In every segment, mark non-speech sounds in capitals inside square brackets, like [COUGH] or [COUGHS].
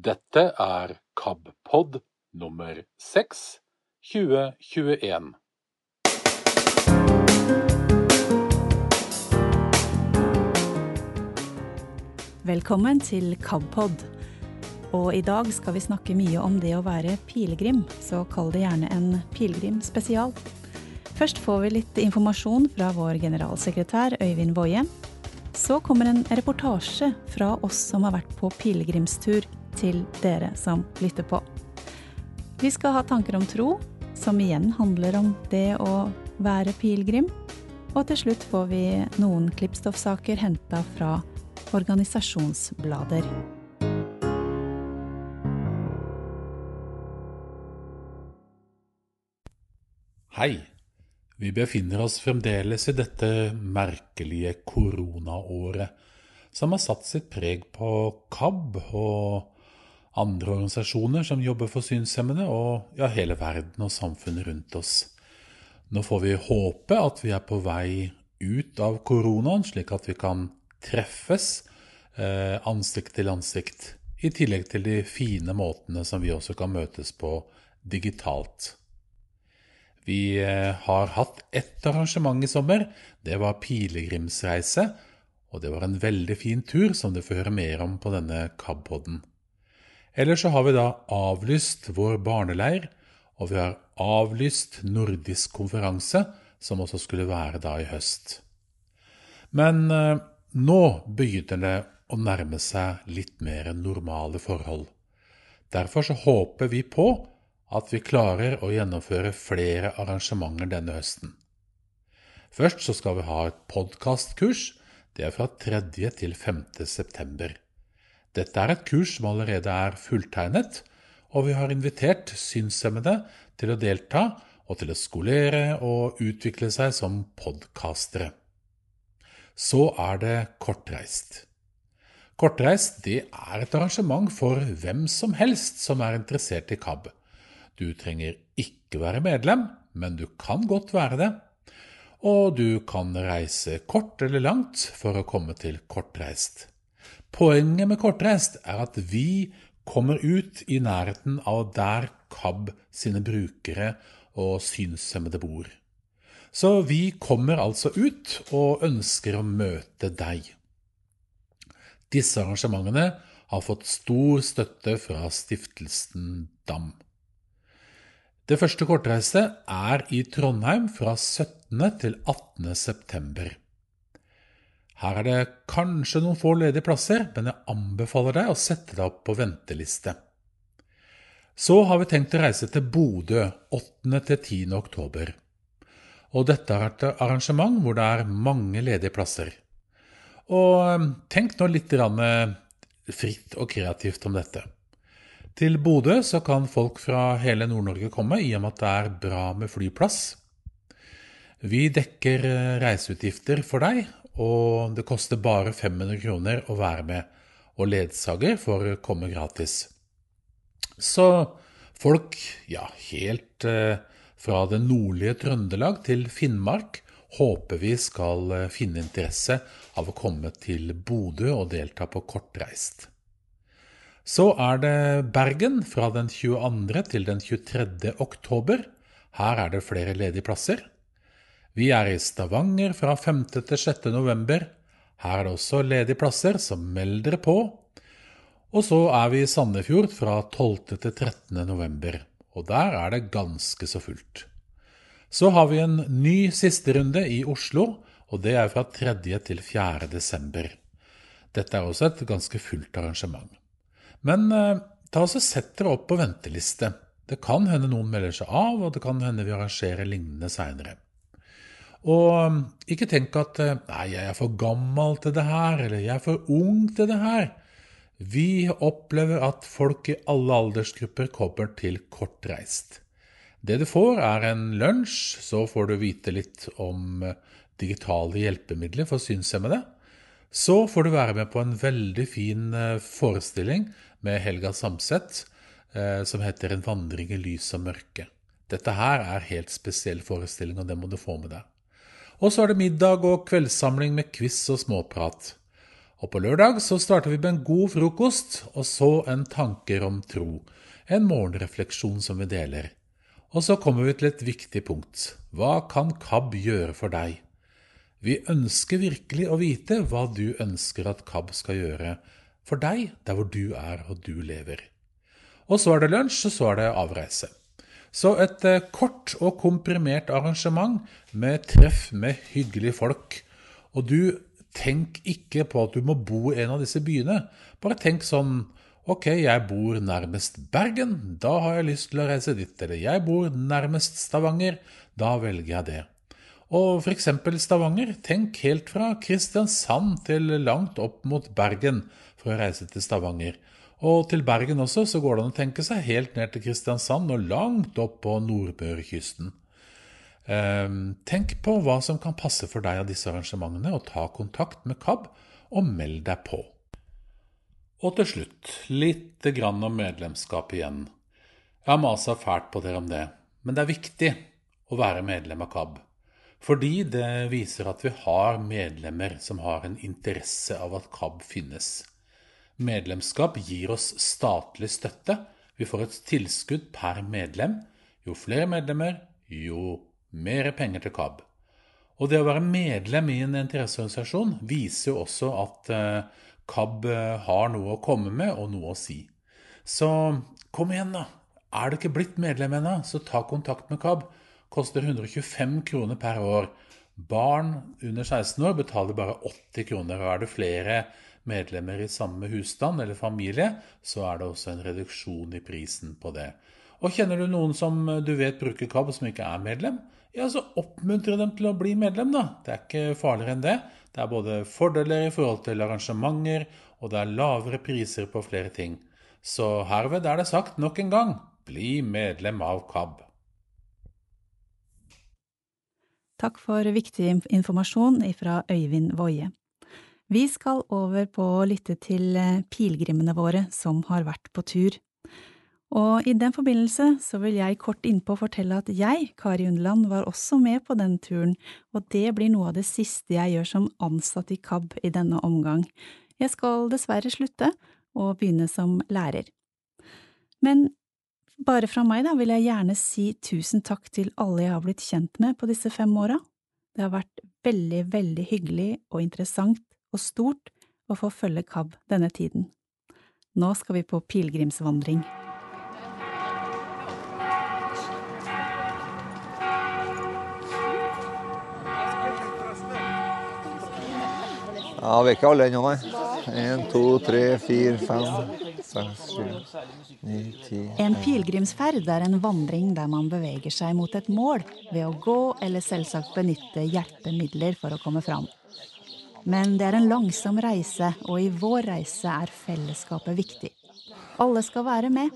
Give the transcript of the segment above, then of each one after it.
Dette er KABpod nummer 6 2021. Velkommen til KABpod. Og i dag skal vi snakke mye om det å være pilegrim, så kall det gjerne en pilegrim spesial. Først får vi litt informasjon fra vår generalsekretær Øyvind Woie. Så kommer en reportasje fra oss som har vært på pilegrimstur, til dere som lytter på. Vi skal ha tanker om tro, som igjen handler om det å være pilegrim. Og til slutt får vi noen klippstoffsaker henta fra organisasjonsblader. Hei! Vi befinner oss fremdeles i dette merkelige koronaåret, som har satt sitt preg på KAB og andre organisasjoner som jobber for synshemmede, og ja, hele verden og samfunnet rundt oss. Nå får vi håpe at vi er på vei ut av koronaen, slik at vi kan treffes eh, ansikt til ansikt, i tillegg til de fine måtene som vi også kan møtes på digitalt. Vi eh, har hatt ett arrangement i sommer. Det var pilegrimsreise. Og det var en veldig fin tur, som du får høre mer om på denne KAB-podden. Ellers så har vi da avlyst vår barneleir, og vi har avlyst nordisk konferanse, som også skulle være da i høst. Men eh, nå begynner det å nærme seg litt mer normale forhold. Derfor så håper vi på at vi klarer å gjennomføre flere arrangementer denne høsten. Først så skal vi ha et podkastkurs. Det er fra 3. til 5. september. Dette er et kurs som allerede er fulltegnet, og vi har invitert synshemmede til å delta og til å skolere og utvikle seg som podkastere. Så er det kortreist. Kortreist det er et arrangement for hvem som helst som er interessert i KAB. Du trenger ikke være medlem, men du kan godt være det. Og du kan reise kort eller langt for å komme til kortreist. Poenget med kortreist er at vi kommer ut i nærheten av der KAB sine brukere og synshemmede bor. Så vi kommer altså ut og ønsker å møte deg. Disse arrangementene har fått stor støtte fra stiftelsen DAM. Det første kortreiset er i Trondheim fra 17. til 18. september. Her er det kanskje noen få ledige plasser, men jeg anbefaler deg å sette deg opp på venteliste. Så har vi tenkt å reise til Bodø 8. til 10. oktober. Og dette er et arrangement hvor det er mange ledige plasser. Og eh, tenk nå litt fritt og kreativt om dette. Til Bodø så kan folk fra hele Nord-Norge komme, i og med at det er bra med flyplass. Vi dekker eh, reiseutgifter for deg, og det koster bare 500 kroner å være med, og ledsager får komme gratis. Så folk, ja, helt eh, fra det nordlige Trøndelag til Finnmark håper vi skal eh, finne interesse av å komme til Bodø og delta på kortreist. Så er det Bergen fra den 22. til den 23. oktober. Her er det flere ledige plasser. Vi er i Stavanger fra 5. til 6. november. Her er det også ledige plasser, så meld dere på. Og så er vi i Sandefjord fra 12. til 13. november. Og der er det ganske så fullt. Så har vi en ny siste runde i Oslo, og det er fra 3. til 4. desember. Dette er også et ganske fullt arrangement. Men eh, ta og sett dere opp på venteliste. Det kan hende noen melder seg av, og det kan hende vi arrangerer lignende seinere. Og eh, ikke tenk at eh, 'nei, jeg er for gammel til det her', eller 'jeg er for ung til det her'. Vi opplever at folk i alle aldersgrupper kommer til kortreist. Det du får, er en lunsj, så får du vite litt om eh, digitale hjelpemidler for synshemmede. Så får du være med på en veldig fin eh, forestilling med Helga Samset som heter 'En vandring i lys og mørke'. Dette her er helt spesiell forestilling, og det må du få med deg. Og så er det middag og kveldssamling med quiz og småprat. Og på lørdag så starter vi med en god frokost, og så en tanker om tro. En morgenrefleksjon som vi deler. Og så kommer vi til et viktig punkt. Hva kan KAB gjøre for deg? Vi ønsker virkelig å vite hva du ønsker at KAB skal gjøre for deg der hvor du er og du lever. Og så er det lunsj, og så er det avreise. Så et eh, kort og komprimert arrangement med treff med hyggelige folk. Og du tenk ikke på at du må bo i en av disse byene. Bare tenk sånn Ok, jeg bor nærmest Bergen, da har jeg lyst til å reise dit. Eller jeg bor nærmest Stavanger, da velger jeg det. Og f.eks. Stavanger. Tenk helt fra Kristiansand til langt opp mot Bergen for å reise til Stavanger. Og til Bergen også så går det an å tenke seg helt ned til Kristiansand og langt opp på Nordmørekysten. Ehm, tenk på hva som kan passe for deg av disse arrangementene, og ta kontakt med KAB og meld deg på. Og til slutt, litt grann om medlemskap igjen. Jeg har masa fælt på dere om det, men det er viktig å være medlem av KAB. Fordi det viser at vi har medlemmer som har en interesse av at KAB finnes. Medlemskap gir oss statlig støtte. Vi får et tilskudd per medlem. Jo flere medlemmer, jo mer penger til KAB. Og det å være medlem i en interesseorganisasjon viser jo også at eh, KAB eh, har noe å komme med og noe å si. Så kom igjen, da. Er du ikke blitt medlem ennå, så ta kontakt med KAB. Koster 125 kroner per år. Barn under 16 år betaler bare 80 kroner. Og er det flere medlemmer i samme husstand eller familie, så er det også en reduksjon i prisen på det. Og kjenner du noen som du vet bruker KAB, som ikke er medlem, ja, så oppmuntre dem til å bli medlem, da. Det er ikke farligere enn det. Det er både fordeler i forhold til arrangementer, og det er lavere priser på flere ting. Så herved er det sagt nok en gang bli medlem av KAB. Takk for viktig informasjon fra Øyvind Woie. Vi skal over på å lytte til eh, pilegrimene våre som har vært på tur. Og i den forbindelse så vil jeg kort innpå fortelle at jeg, Kari Underland, var også med på den turen, og det blir noe av det siste jeg gjør som ansatt i KAB i denne omgang. Jeg skal dessverre slutte og begynne som lærer. Men bare fra meg, da, vil jeg gjerne si tusen takk til alle jeg har blitt kjent med på disse fem åra. Det har vært veldig, veldig hyggelig og interessant og stort å få følge KAB denne tiden. Nå skal vi på pilegrimsvandring. Ja, vi er ikke alle ennå, nei. Én, to, tre, fire, fem, seks, sju, ni, ti En pilegrimsferd er en vandring der man beveger seg mot et mål ved å gå eller selvsagt benytte hjelpemidler for å komme fram. Men det er en langsom reise, og i vår reise er fellesskapet viktig. Alle skal være med.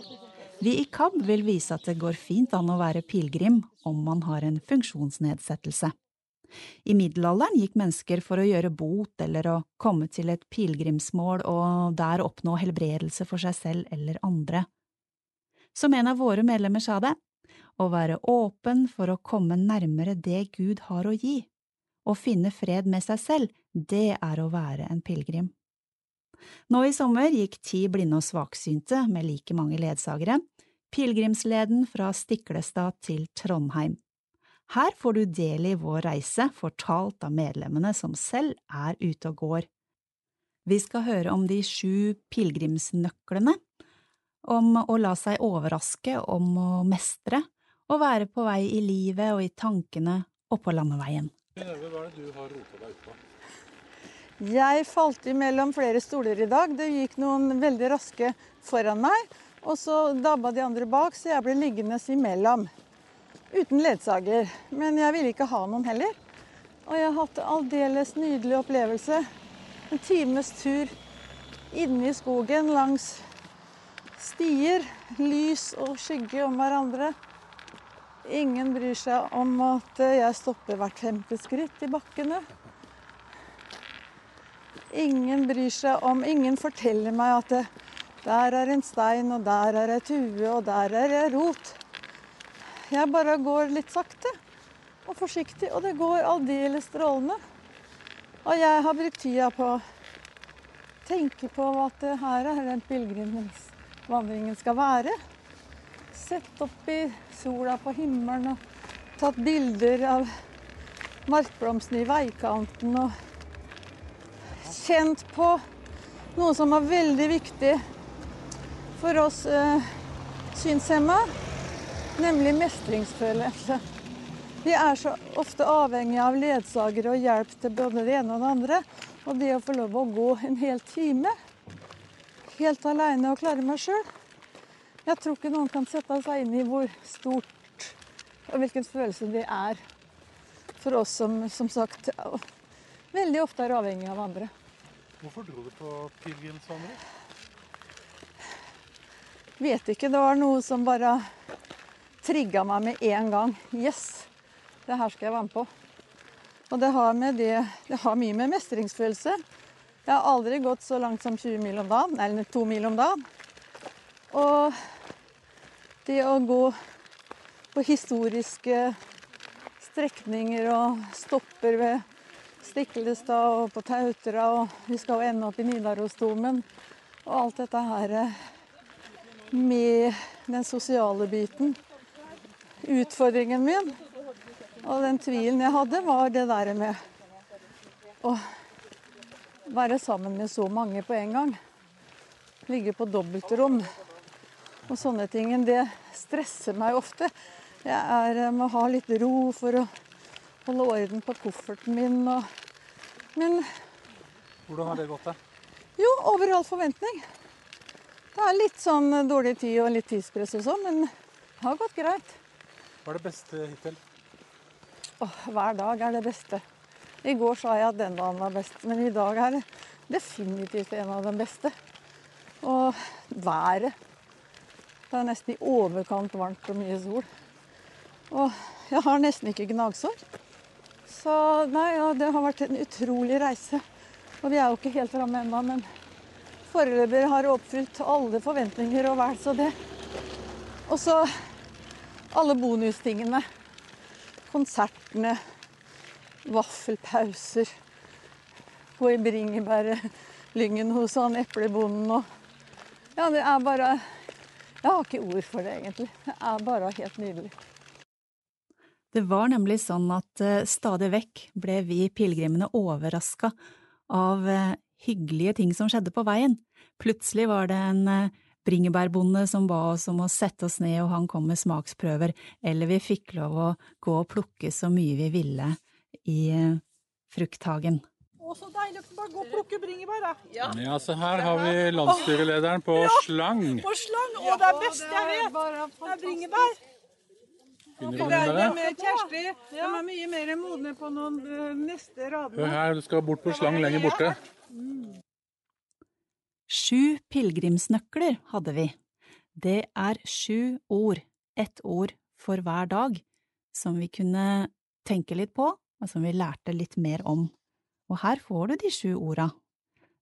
Vi i KAB vil vise at det går fint an å være pilegrim om man har en funksjonsnedsettelse. I middelalderen gikk mennesker for å gjøre bot eller å komme til et pilegrimsmål og der oppnå helbredelse for seg selv eller andre. Som en av våre medlemmer sa det, å være åpen for å komme nærmere det Gud har å gi. Å finne fred med seg selv, det er å være en pilegrim. Nå i sommer gikk ti blinde og svaksynte, med like mange ledsagere, pilegrimsleden fra Stiklestad til Trondheim. Her får du del i vår reise, fortalt av medlemmene som selv er ute og går. Vi skal høre om de sju pilegrimsnøklene, om å la seg overraske, om å mestre, og være på vei i livet og i tankene og på landeveien. Hva er det du har rota deg ut? Jeg falt imellom flere stoler i dag. Det gikk noen veldig raske foran meg, og så dabba de andre bak, så jeg ble liggende imellom uten ledsager. Men jeg ville ikke ha noen heller. Og jeg har hatt en aldeles nydelig opplevelse. En times tur inne i skogen langs stier. Lys og skygge om hverandre. Ingen bryr seg om at jeg stopper hvert femte skritt i bakkene. Ingen bryr seg om Ingen forteller meg at det, der er en stein, og der er ei tue, og der er ei rot. Jeg bare går litt sakte og forsiktig, og det går aldeles strålende. Og jeg har brukt tida på å tenke på at her er den pilegrimsvandringen skal være. Sett opp i sola på himmelen og tatt bilder av markblomstene i veikanten og kjent på noe som er veldig viktig for oss eh, synshemma, nemlig mestringsfølelse. Vi er så ofte avhengig av ledsagere og hjelp til både det ene og det andre. Og det å få lov å gå en hel time helt aleine og klare meg sjøl Jeg tror ikke noen kan sette seg inn i hvor stort og hvilken følelse det er for oss som som sagt veldig ofte er avhengig av andre. Hvorfor dro du på pilegrimsvandring? Vet ikke. Det var noe som bare trigga meg med en gang. Yes, det her skal jeg være med på. Og det har, med det, det har mye med mestringsfølelse. Jeg har aldri gått så langt som 20 mil om dagen, eller to mil om dagen. Og det å gå på historiske strekninger og stopper ved Stiklestad og på Tautra, og vi skal jo ende opp i Nidarosdomen. Og alt dette her med den sosiale biten. Utfordringen min og den tvilen jeg hadde, var det der med å være sammen med så mange på en gang. Ligge på dobbeltrom og sånne ting. Det stresser meg ofte. Jeg er, må ha litt ro for å holde orden på kofferten min. Og, men Hvordan har det gått, da? jo, over all forventning. Det er litt sånn dårlig tid og litt tidspress og sånn, men det har gått greit. Hva er det beste hittil? Åh, hver dag er det beste. I går sa jeg at den dagen var best, men i dag er det definitivt en av de beste. Og været. Det er nesten i overkant varmt og mye sol. Og jeg har nesten ikke gnagsår. Så nei, ja, det har vært en utrolig reise. Og vi er jo ikke helt framme ennå, men foreløpig har oppfylt alle forventninger og vel så det. Og så alle bonustingene konsertene, vaffelpauser. I bringebærlyngen hos han eplebonden og Ja, det er bare Jeg har ikke ord for det, egentlig. Det er bare helt nydelig. Det var nemlig sånn at eh, stadig vekk ble vi pilegrimene overraska av eh, hyggelige ting som skjedde på veien. Plutselig var det en eh, bringebærbonde som ba oss om å sette oss ned, og han kom med smaksprøver, eller vi fikk lov å gå og plukke så mye vi ville i frukthagen. Å, så deilig å bare gå og plukke bringebær, da. Ja. Ja, så her har vi landsstyrelederen på slang. På slang. Å, det er best jeg vet. Det er bringebær. Finner Det er det med Kjersti. De er mye mer modne på noen neste radene. Hør her, du skal bort på slang lenger borte. Sju pilegrimsnøkler hadde vi. Det er sju ord, ett ord for hver dag, som vi kunne tenke litt på, og som vi lærte litt mer om. Og her får du de sju orda.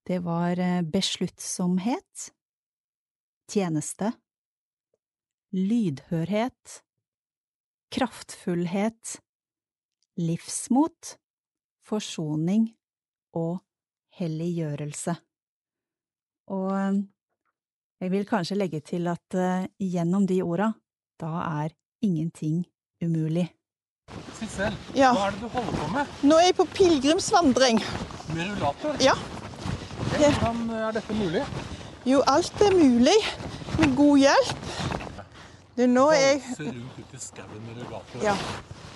Det var eh, besluttsomhet, tjeneste, lydhørhet, kraftfullhet, livsmot, forsoning og helliggjørelse. Og eh, jeg vil kanskje legge til at eh, gjennom de orda, da er ingenting umulig. Sissel, Ja. hva er det du holder på med? Nå er jeg på pilegrimsvandring. Med rullator? Ja. Hvordan er dette mulig? Jo, alt er mulig med god hjelp. Du, nå er jeg Danse rundt ute i skauen med rullator. Ja.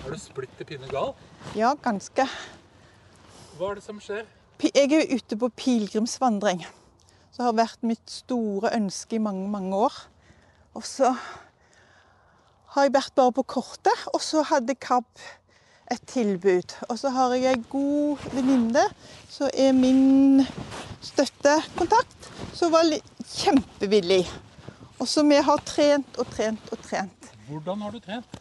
Er du splitter pinne gal? Ja, ganske. Hva er det som skjer? Jeg er ute på pilegrimsvandring. Det har vært mitt store ønske i mange, mange år. Og så har jeg vært bare på kortet, og så hadde KAB et tilbud. Og så har jeg ei god venninne som er min støttekontakt, som var kjempevillig. Og så vi har trent og trent og trent. Hvordan har du trent?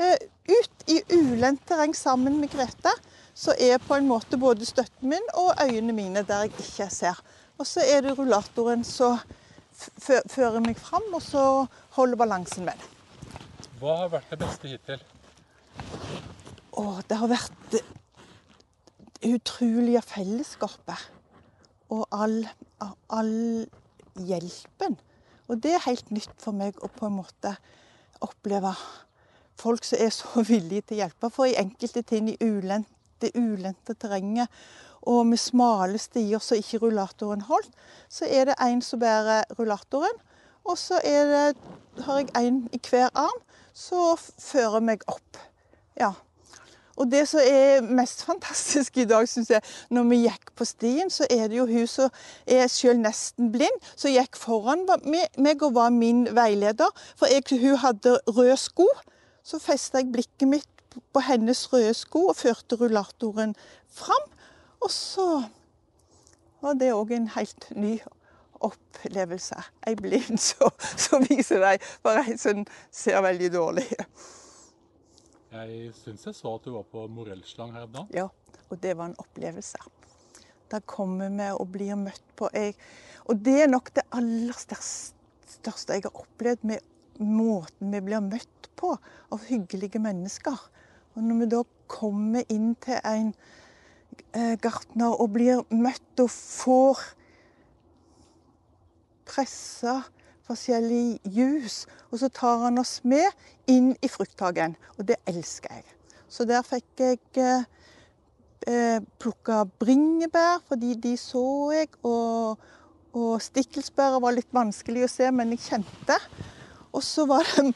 Eh, ut i ulendt terreng sammen med Grete, så er på en måte både støtten min og øynene mine der jeg ikke ser. Og så er det rullatoren som fører meg fram, og så holder balansen med det. Hva har vært det beste hittil? Å, det har vært det utrolige fellesskapet. Og all all hjelpen. Og det er helt nytt for meg å på en måte oppleve folk som er så villige til å hjelpe. For i enkelte ting i ulente ulendte terrenget og med smale stier som ikke rullatoren holdt, så er det en som bærer rullatoren. Og så det, har jeg en i hver arm som fører meg opp. Ja. Og det som er mest fantastisk i dag, syns jeg, når vi gikk på stien, så er det jo hun som er sjøl nesten blind, som gikk foran meg og var min veileder. For jeg, hun hadde røde sko. Så festa jeg blikket mitt på hennes røde sko og førte rullatoren fram. Og så var det òg en helt ny opplevelse. Ei blind som viser deg for ei som ser veldig dårlig. Jeg syns jeg så at du var på morellslang her da. Ja, og det var en opplevelse. Da kommer vi og blir møtt på jeg, Og det er nok det aller største jeg har opplevd med måten vi blir møtt på av hyggelige mennesker. Og når vi da kommer inn til en eh, gartner og blir møtt og får pressa forskjellig jus. Og så tar han oss med inn i frukthagen, og det elsker jeg. Så der fikk jeg eh, eh plukka bringebær, fordi de så jeg. Og, og stikkelsbær var litt vanskelig å se, men jeg kjente. Og så var det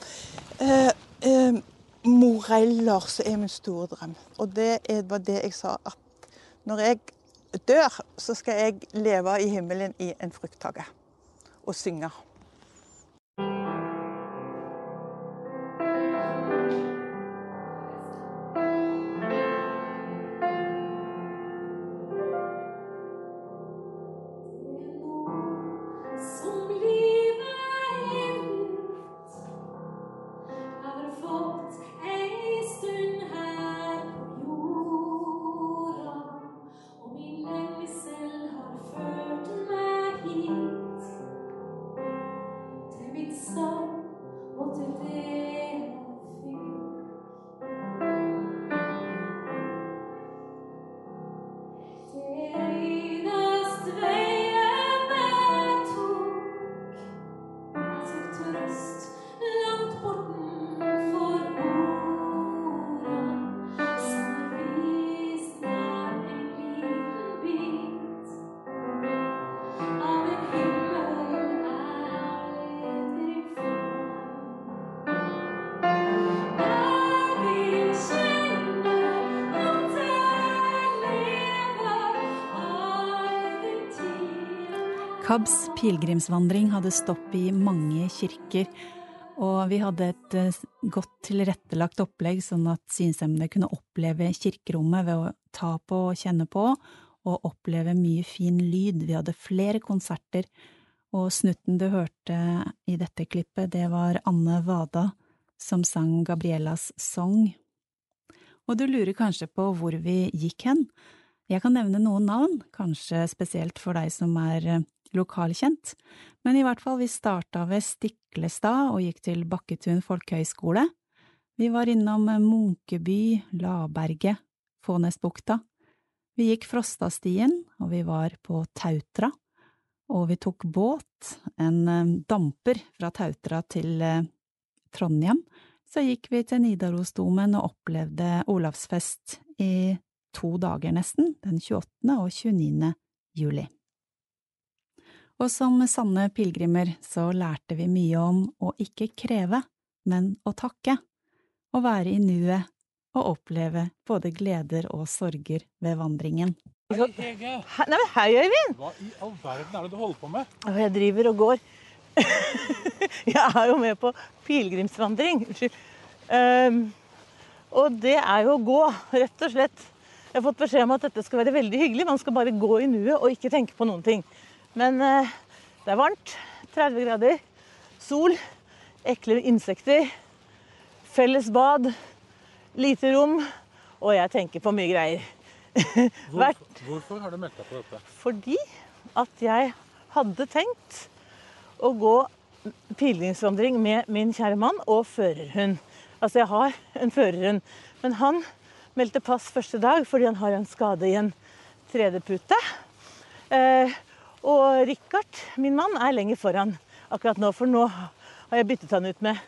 eh, eh, moreller som er min store drøm. Og det var det jeg sa, at når jeg dør, så skal jeg leve i himmelen i en frukthage og synge. KABs pilegrimsvandring hadde stopp i mange kirker, og vi hadde et eh, godt tilrettelagt opplegg sånn at synshemmede kunne oppleve kirkerommet ved å ta på og kjenne på, og oppleve mye fin lyd. Vi hadde flere konserter, og snutten du hørte i dette klippet, det var Anne Vada som sang Gabriellas Song. Og du lurer kanskje på hvor vi gikk hen? Jeg kan nevne noen navn, kanskje spesielt for deg som er eh, lokalkjent, men i hvert fall, vi starta ved Stiklestad og gikk til Bakketun folkehøgskole. Vi var innom Munkeby, Laberget, Fånesbukta. Vi gikk Frostastien, og vi var på Tautra, og vi tok båt, en eh, damper fra Tautra til eh, Trondheim. Så gikk vi til Nidarosdomen og opplevde Olavsfest i to dager nesten, den 28. og 29. juli. Og som sanne pilegrimer så lærte vi mye om å ikke kreve, men å takke, å være i nuet og oppleve både gleder og sorger ved vandringen. Hei, Nei, hei, Øyvind! Hva i all verden er det du holder på med? Jeg driver og går. [LAUGHS] jeg er jo med på pilegrimsvandring. Unnskyld. Um, og det er jo å gå, rett og slett. Jeg har fått beskjed om at dette skal være veldig hyggelig. Man skal bare gå i nuet og ikke tenke på noen ting. Men eh, det er varmt. 30 grader. Sol. Ekle insekter. Felles bad. Lite rom. Og jeg tenker på mye greier. [LAUGHS] Hvorfor, hvorfor har du meldt deg på dette? Fordi at jeg hadde tenkt å gå pilegrimsvandring med min kjære mann og førerhund. Altså, jeg har en førerhund. Men han meldte pass første dag fordi han har en skade i en 3D-pute. Eh, Og Richard, min mann, er lenger foran akkurat nå, for nå har jeg byttet han ut med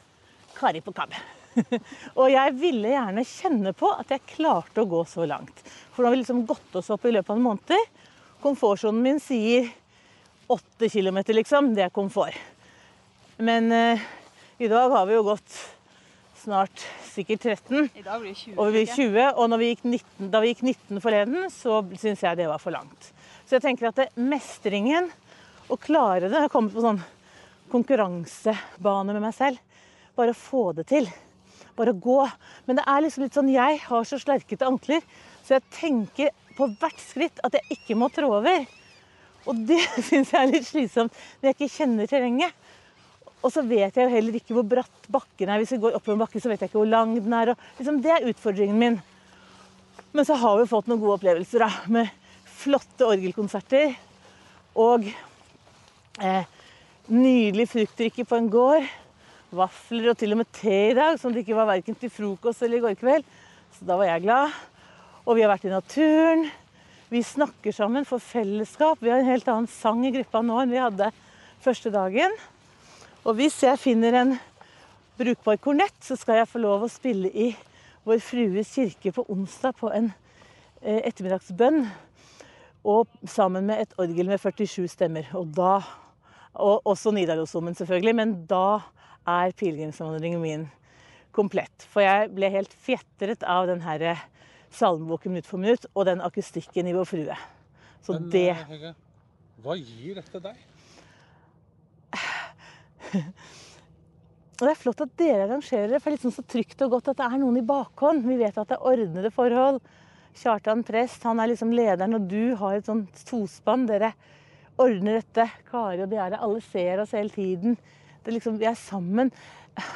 Kari på KAB. [LAUGHS] og jeg ville gjerne kjenne på at jeg klarte å gå så langt. For nå har vi liksom gått oss opp i løpet av en måned. Komfortsonen min sier 8 km, liksom. Det er komfort. Men uh, i dag har vi jo gått snart sikkert 13. I dag blir det 20. Og vi blir 20, og vi 19, da vi gikk 19 forleden, så syns jeg det var for langt. Så jeg tenker at det, mestringen, å klare det Jeg har på sånn konkurransebane med meg selv. Bare få det til. Bare gå. Men det er liksom litt sånn Jeg har så slerkete ankler, så jeg tenker på hvert skritt at jeg ikke må trå over. Og det [LAUGHS] syns jeg er litt slitsomt når jeg ikke kjenner terrenget. Og så vet jeg jo heller ikke hvor bratt bakken er. Hvis vi går opp en bakke, så vet jeg ikke hvor lang den er. Liksom, det er utfordringen min. Men så har vi fått noen gode opplevelser da, med flotte orgelkonserter. Og eh, nydelig fruktdrikke på en gård. Vafler og til og med te i dag, som det ikke var verken til frokost eller i går kveld. Så da var jeg glad. Og vi har vært i naturen. Vi snakker sammen for fellesskap. Vi har en helt annen sang i gruppa nå enn vi hadde første dagen. Og hvis jeg finner en brukbar kornett, så skal jeg få lov å spille i Vår Frues kirke på onsdag på en eh, ettermiddagsbønn. Og sammen med et orgel med 47 stemmer. Og da Og også Nidarosdomen, selvfølgelig. Men da er pilegrimsvandringen min komplett. For jeg ble helt fjetret av den her salmeboken minutt for minutt og den akustikken i Vår Frue. Så Men, det eh, Hege, hva gir dette deg? Og det er flott at dere arrangerer det, for det er liksom så trygt og godt at det er noen i bakhånd. Vi vet at det er ordnede forhold. Kjartan prest, han er liksom lederen, og du har et sånt tospann. Dere ordner dette. Kari og Bjære, alle ser oss hele tiden. Det liksom, Vi er sammen.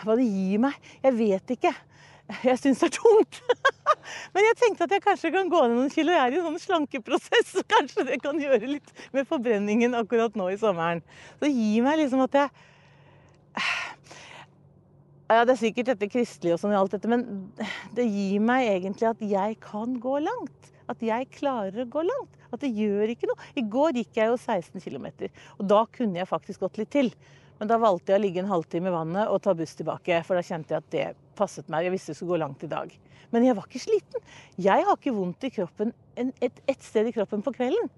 Hva det gir meg? Jeg vet ikke. Jeg syns det er tungt. [LAUGHS] Men jeg tenkte at jeg kanskje kan gå ned noen kilo. Jeg er i en sånn slankeprosess, så kanskje det kan gjøre litt med forbrenningen akkurat nå i sommeren. Så gir meg liksom at jeg ja, Det er sikkert dette kristelige og sånn alt dette, men det gir meg egentlig at jeg kan gå langt. At jeg klarer å gå langt. At det gjør ikke noe. I går gikk jeg jo 16 km, og da kunne jeg faktisk gått litt til. Men da valgte jeg å ligge en halvtime i vannet og ta buss tilbake, for da kjente jeg at det passet meg. Jeg visste jeg skulle gå langt i dag. Men jeg var ikke sliten. Jeg har ikke vondt i kroppen en, et, sted i kroppen på kvelden.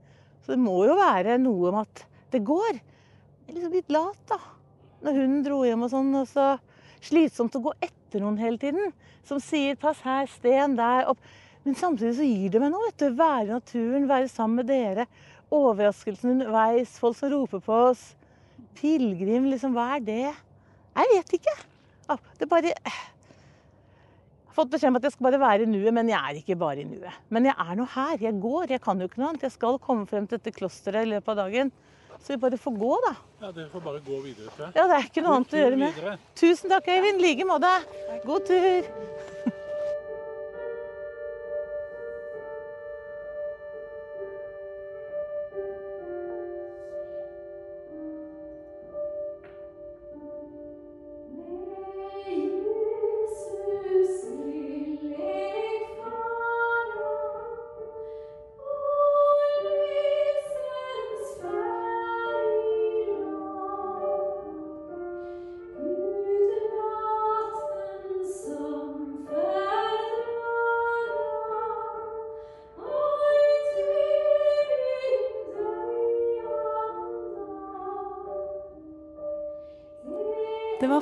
Så det må jo være noe med at det går. Jeg er liksom litt lat, da. Når hun dro hjem og sånn, og så slitsomt å gå etter noen hele tiden. Som sier 'pass her, sten der'. Opp. Men samtidig så gir det meg noe. vet du. Være i naturen, være sammen med dere. Overraskelsen underveis, folk som roper på oss. Pilegrim, liksom. Hva er det? Jeg vet ikke. Det bare Jeg har fått beskjed om at jeg skal bare være i nuet, men jeg er ikke bare i nuet. Men jeg er nå her. Jeg går. Jeg kan jo ikke noe annet. Jeg skal komme frem til dette klosteret i løpet av dagen. Så vi bare får gå, da. Ja, Dere får bare gå videre, tror jeg. Ja, det er ikke noe annet å gjøre med. videre. Tusen takk, Øyvind. I like måte. God tur.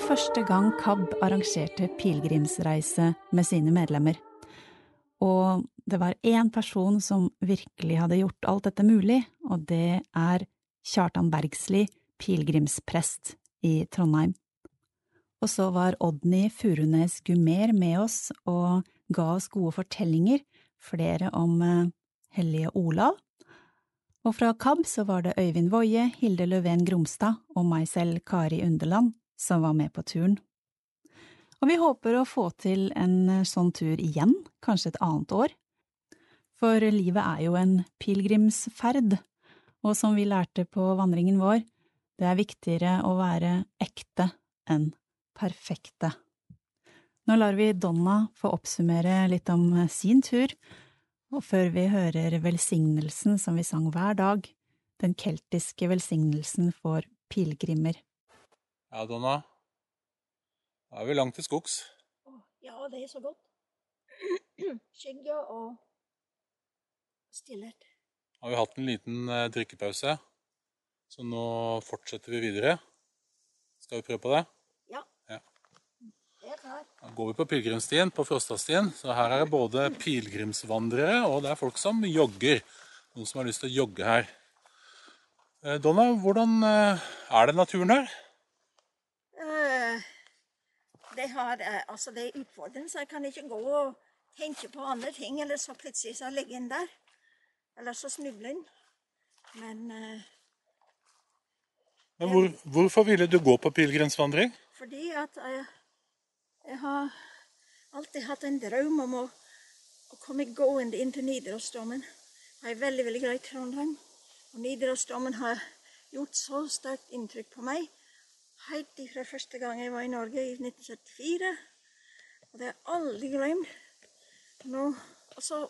Første gang KAB arrangerte pilegrimsreise med sine medlemmer. Og det var én person som virkelig hadde gjort alt dette mulig, og det er Kjartan Bergsli, pilegrimsprest i Trondheim. Og så var Odny Furunes Gumer med oss og ga oss gode fortellinger, flere om eh, hellige Olav. Og fra KAB så var det Øyvind Woie, Hilde Løven Gromstad og meg selv, Kari Underland, som var med på turen. Og vi håper å få til en eh, sånn tur igjen, kanskje et annet år. For livet er jo en pilegrimsferd, og som vi lærte på vandringen vår, det er viktigere å være ekte enn perfekte. Nå lar vi Donna få oppsummere litt om sin tur, og før vi hører velsignelsen som vi sang hver dag, den keltiske velsignelsen for pilegrimer. Ja, Donna. Da er vi langt til skogs. Ja, det er så godt. [CLEARS THROAT] Skygge og stillhet. Har vi hatt en liten eh, drikkepause, så nå fortsetter vi videre. Skal vi prøve på det? Ja. Ja. Det er klart. Da går vi på pilegrimsstien, på Frostastien. Så her er det både pilegrimsvandrere og det er folk som jogger. Noen som har lyst til å jogge her. Eh, Donna, hvordan eh, er det naturen her? Det, har, eh, altså det er utfordrende, så jeg kan ikke gå og tenke på andre ting. Eller så plutselig så ligger en der. Eller så snubler en. Men eh, Men hvor, hvorfor ville du gå på pilegrimsvandring? fordi at jeg, jeg har alltid hatt en drøm om å, å komme gående inn til Nidarosdomen. Jeg er veldig, veldig glad i Trondheim. Og Nidarosdomen har gjort så sterkt inntrykk på meg helt fra første gang jeg var i Norge i 1974. Og det har jeg aldri glemt. Nå, og så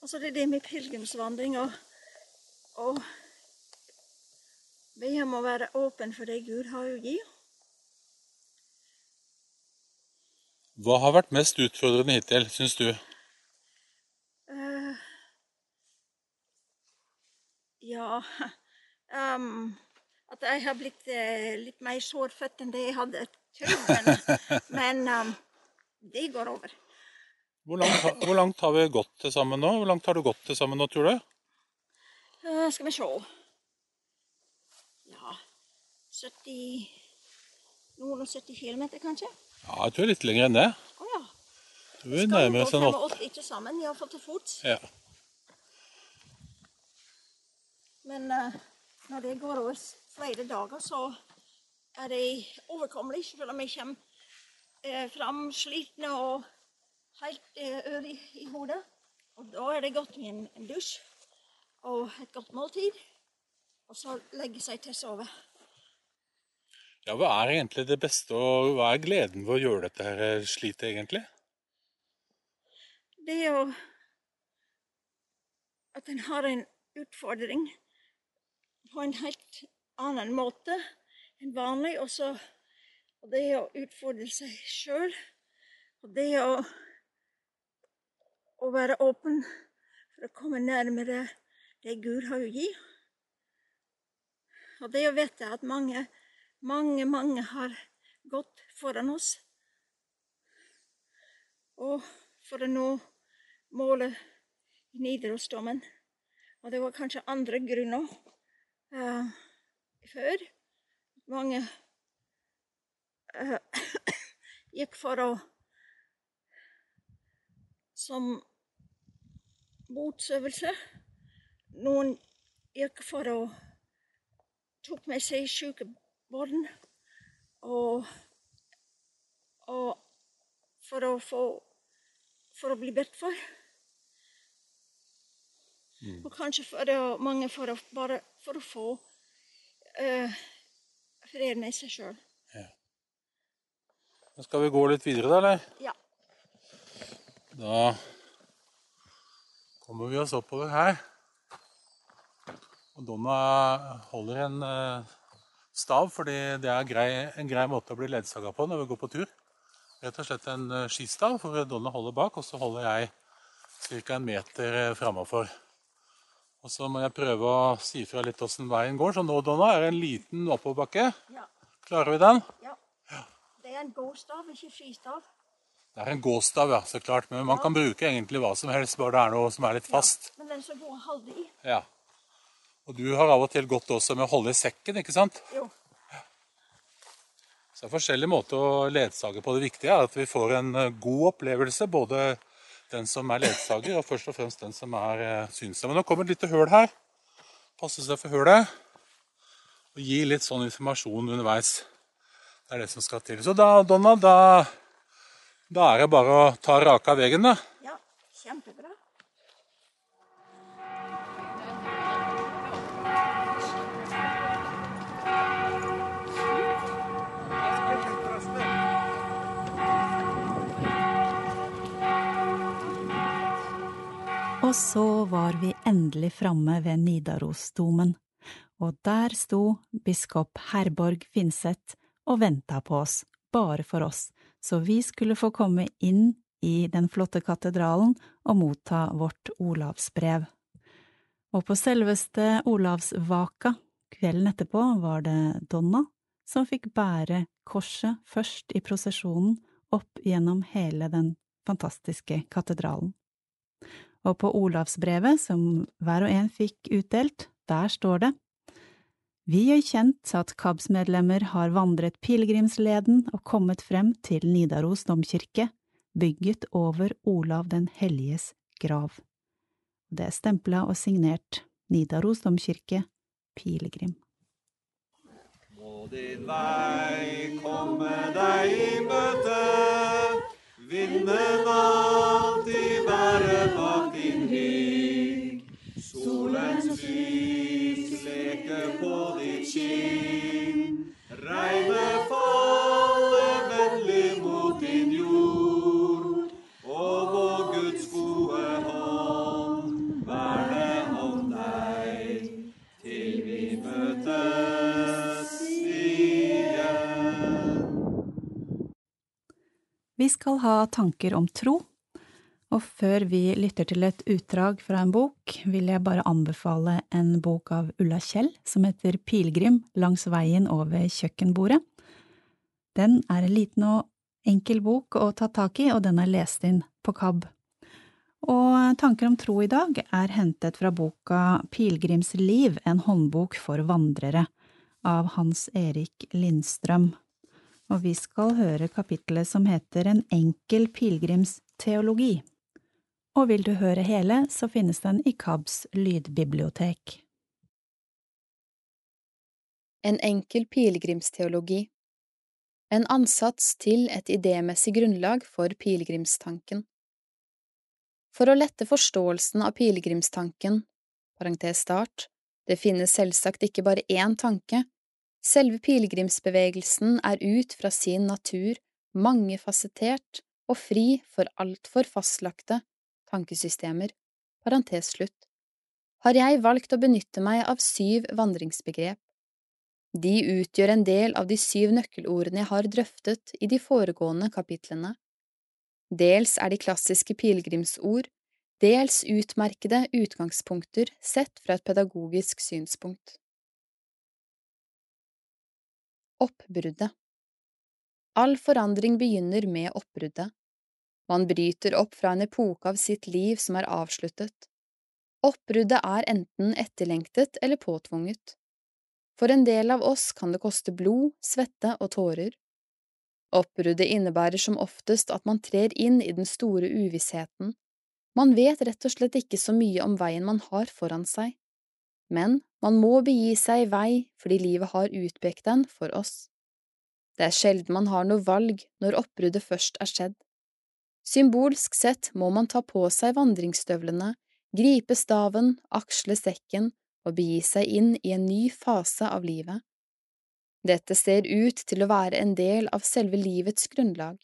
og så det er det med pilegrimsvandring og, og be om å være åpen for det Gud har å gi. Hva har vært mest utfordrende hittil, syns du? Uh, ja [LAUGHS] ehm, At jeg har blitt eh, litt mer sårfødt enn det jeg hadde trodd. Men, men um, det går over. Hvor langt, har- hvor langt har vi gått til sammen nå? Hvor langt har du gått til sammen nå, tror du? Uh, skal vi se Ja 70 Noen og 70 kilometer, kanskje? Ja, jeg tror litt lenger enn det. Å ja. Vi Skal vi oss gå en åtte. 85 ikke sammen, iallfall til fots. Ja. Men uh, når det går over flere dager, så er det overkommelig. Selv om jeg kommer eh, fram slitne og helt eh, ør i, i hodet. Og da er det godt med en, en dusj og et godt måltid. Og så legge seg til å sove. ja, hva er egentlig det beste, og hva er gleden ved å gjøre dette her eh, slitet, egentlig? Det er jo at en har en utfordring på en helt annen måte enn vanlig. Og, så, og det å utfordre seg sjøl. Og det å, å være åpen for å komme nærmere det Gud har å gi. Og det å vite at mange, mange, mange har gått foran oss. Og for å nå målet i Nidarosdomen. Og det var kanskje andre grunner eh, før. Mange uh, [COUGHS] gikk for å Som botsøvelse. Noen gikk for å tok med seg syke barn. Og, og for å få for å bli bedt for. Og kanskje for å, mange for å, bare for å få eh, fred med seg sjøl. Skal vi gå litt videre, da, eller? Ja. Da kommer vi oss oppover her. Og Donna holder en eh, stav, fordi det er grei, en grei måte å bli ledsaga på når vi går på tur. Rett og slett en eh, skistav, for Donna holder bak, og så holder jeg ca. en meter framafor. Og så må jeg prøve å si fra litt åssen veien går. Så nå, Donna, er det en liten oppoverbakke. Ja. Klarer vi den? ja. Det er en gåstav, ikke skistav. Det er en gåstav, ja, så klart. Men man kan bruke egentlig hva som helst, bare det er noe som er litt fast. Ja, Men den som går i. Ja. Og du har av og til gått også med å holde i sekken, ikke sant? Jo. Så det er forskjellige måter å ledsage på. Det viktige er at vi får en eh, god opplevelse, både den som er ledsager, og først og fremst den som er synsom. synshemmet. Nå kommer et lite høl her. Passe seg for hølet. Og gi litt sånn informasjon underveis. Det er det som skal til. Så da, Donna, da, da er det bare å ta raka veien, da. Ja, kjempebra. Og så var vi endelig framme ved Nidarosdomen. og der sto biskop Herborg Finseth og venta på oss, bare for oss, så vi skulle få komme inn i den flotte katedralen og motta vårt Olavsbrev. Og på selveste Olavsvaka, kvelden etterpå, var det Donna som fikk bære korset først i prosesjonen opp gjennom hele den fantastiske katedralen. Og på Olavsbrevet, som hver og en fikk utdelt, der står det Vi gjør kjent at KABS-medlemmer har vandret pilegrimsleden og kommet frem til Nidaros domkirke, bygget over Olav den helliges grav. Det er stempla og signert Nidaros domkirke, pilegrim. Må din vei komme deg i møte, vinden alltid være bak din rygg. Solens lys leker på ditt kinn, regnet faller Vi skal ha tanker om tro, og før vi lytter til et utdrag fra en bok, vil jeg bare anbefale en bok av Ulla Kjell som heter Pilegrim langs veien over kjøkkenbordet. Den er en liten og enkel bok å ta tak i, og den er lest inn på KAB. Og Tanker om tro i dag er hentet fra boka Pilegrims liv, en håndbok for vandrere, av Hans Erik Lindstrøm. Og vi skal høre kapittelet som heter En enkel pilegrims teologi. Og vil du høre hele, så finnes den i KABs lydbibliotek. En enkel pilegrimsteologi En ansats til et idémessig grunnlag for pilegrimstanken. For å lette forståelsen av pilegrimstanken, parentes start, det finnes selvsagt ikke bare én tanke, selve pilegrimsbevegelsen er ut fra sin natur mangefasettert og fri for altfor fastlagte tankesystemer, parentes slutt, har jeg valgt å benytte meg av syv vandringsbegrep. De utgjør en del av de syv nøkkelordene jeg har drøftet i de foregående kapitlene. Dels er de klassiske pilegrimsord, dels utmerkede utgangspunkter sett fra et pedagogisk synspunkt. Oppbruddet All forandring begynner med oppbruddet. Man bryter opp fra en epoke av sitt liv som er avsluttet. Oppbruddet er enten etterlengtet eller påtvunget. For en del av oss kan det koste blod, svette og tårer. Oppbruddet innebærer som oftest at man trer inn i den store uvissheten. Man vet rett og slett ikke så mye om veien man har foran seg. Men man må begi seg i vei fordi livet har utpekt den for oss. Det er sjelden man har noe valg når oppbruddet først er skjedd. Symbolsk sett må man ta på seg vandringsstøvlene, gripe staven, aksle sekken og begi seg inn i en ny fase av livet. Dette ser ut til å være en del av selve livets grunnlag.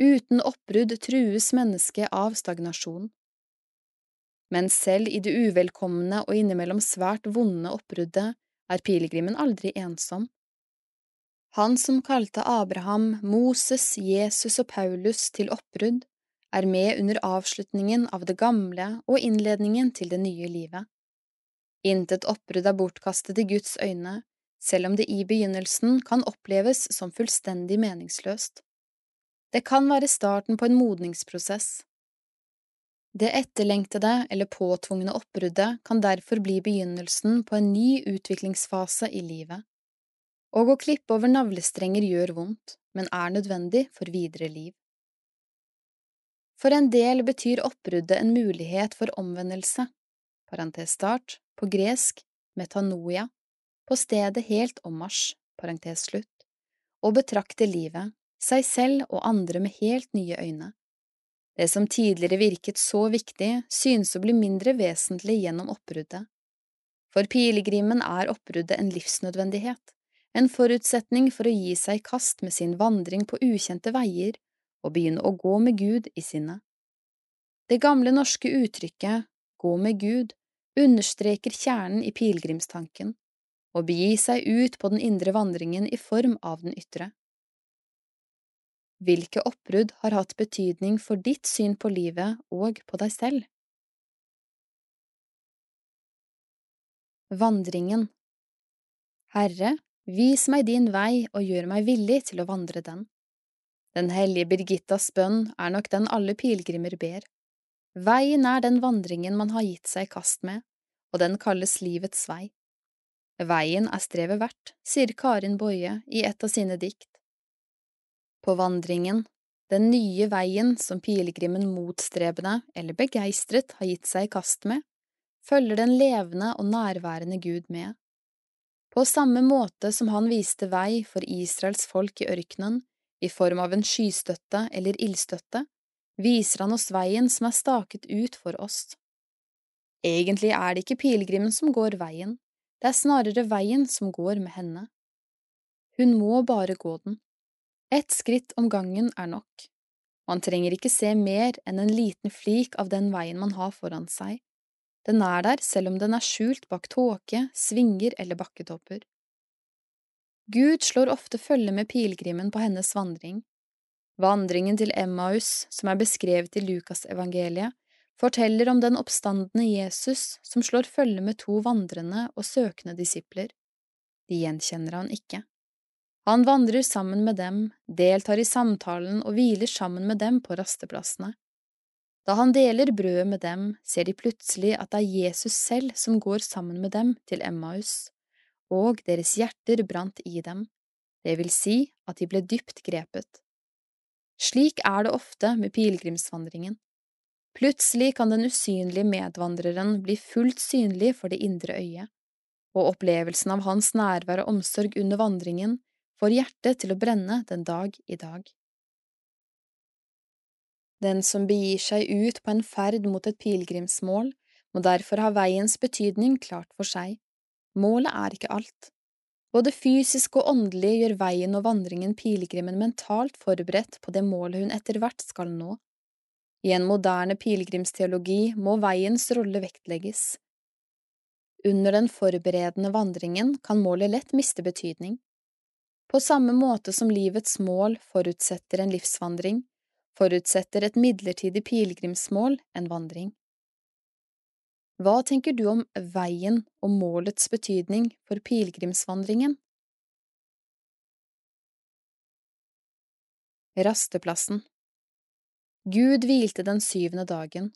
Uten oppbrudd trues mennesket av stagnasjon. Men selv i det uvelkomne og innimellom svært vonde oppbruddet er pilegrimen aldri ensom. Han som kalte Abraham, Moses, Jesus og Paulus til oppbrudd, er med under avslutningen av det gamle og innledningen til det nye livet. Intet oppbrudd er bortkastet i Guds øyne, selv om det i begynnelsen kan oppleves som fullstendig meningsløst. Det kan være starten på en modningsprosess. Det etterlengtede eller påtvungne oppbruddet kan derfor bli begynnelsen på en ny utviklingsfase i livet. Og å klippe over navlestrenger gjør vondt, men er nødvendig for videre liv. For en del betyr oppbruddet en mulighet for omvendelse, parentes start, på gresk metanoia, på stedet helt ommarsj, parentes slutt, og betrakte livet, seg selv og andre med helt nye øyne. Det som tidligere virket så viktig, synes å bli mindre vesentlig gjennom oppbruddet. For pilegrimen er oppbruddet en livsnødvendighet, en forutsetning for å gi seg i kast med sin vandring på ukjente veier og begynne å gå med Gud i sinnet. Det gamle norske uttrykket Gå med Gud understreker kjernen i pilegrimstanken. og begi seg ut på den indre vandringen i form av den ytre. Hvilke oppbrudd har hatt betydning for ditt syn på livet og på deg selv? Vandringen Herre, vis meg din vei og gjør meg villig til å vandre den. Den hellige Birgittas bønn er nok den alle pilegrimer ber. Veien er den vandringen man har gitt seg i kast med, og den kalles livets vei. Veien er strevet verdt, sier Karin Boje i et av sine dikt. På vandringen, den nye veien som pilegrimen motstrebende eller begeistret har gitt seg i kast med, følger den levende og nærværende Gud med. På samme måte som han viste vei for Israels folk i ørkenen, i form av en skystøtte eller ildstøtte, viser han oss veien som er staket ut for oss. Egentlig er det ikke pilegrimen som går veien, det er snarere veien som går med henne. Hun må bare gå den. Ett skritt om gangen er nok. Man trenger ikke se mer enn en liten flik av den veien man har foran seg. Den er der selv om den er skjult bak tåke, svinger eller bakketopper. Gud slår ofte følge med pilegrimen på hennes vandring. Vandringen til Emmaus, som er beskrevet i Lukasevangeliet, forteller om den oppstandende Jesus som slår følge med to vandrende og søkende disipler. De gjenkjenner han ikke. Han vandrer sammen med dem, deltar i samtalen og hviler sammen med dem på rasteplassene. Da han deler brødet med dem, ser de plutselig at det er Jesus selv som går sammen med dem til Emmaus, og deres hjerter brant i dem, det vil si at de ble dypt grepet. Slik er det ofte med pilegrimsvandringen. Plutselig kan den usynlige medvandreren bli fullt synlig for det indre øyet, og opplevelsen av hans nærvær og omsorg under vandringen får hjertet til å brenne den dag i dag. Den som begir seg ut på en ferd mot et pilegrimsmål, må derfor ha veiens betydning klart for seg. Målet er ikke alt. Både fysisk og åndelig gjør veien og vandringen pilegrimen mentalt forberedt på det målet hun etter hvert skal nå. I en moderne pilegrimsteologi må veiens rolle vektlegges. Under den forberedende vandringen kan målet lett miste betydning. På samme måte som livets mål forutsetter en livsvandring, forutsetter et midlertidig pilegrimsmål en vandring. Hva tenker du om veien og målets betydning for pilegrimsvandringen? Rasteplassen Gud hvilte den syvende dagen.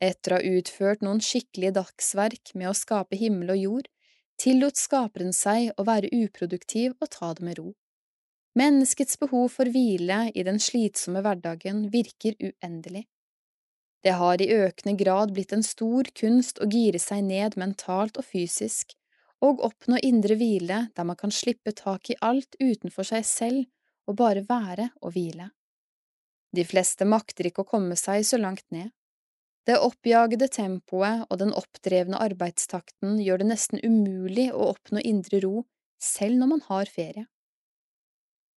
Etter å ha utført noen skikkelige dagsverk med å skape himmel og jord, tillot skaperen seg å være uproduktiv og ta det med ro. Menneskets behov for hvile i den slitsomme hverdagen virker uendelig. Det har i økende grad blitt en stor kunst å gire seg ned mentalt og fysisk, og oppnå indre hvile der man kan slippe tak i alt utenfor seg selv og bare være og hvile. De fleste makter ikke å komme seg så langt ned. Det oppjagede tempoet og den oppdrevne arbeidstakten gjør det nesten umulig å oppnå indre ro selv når man har ferie.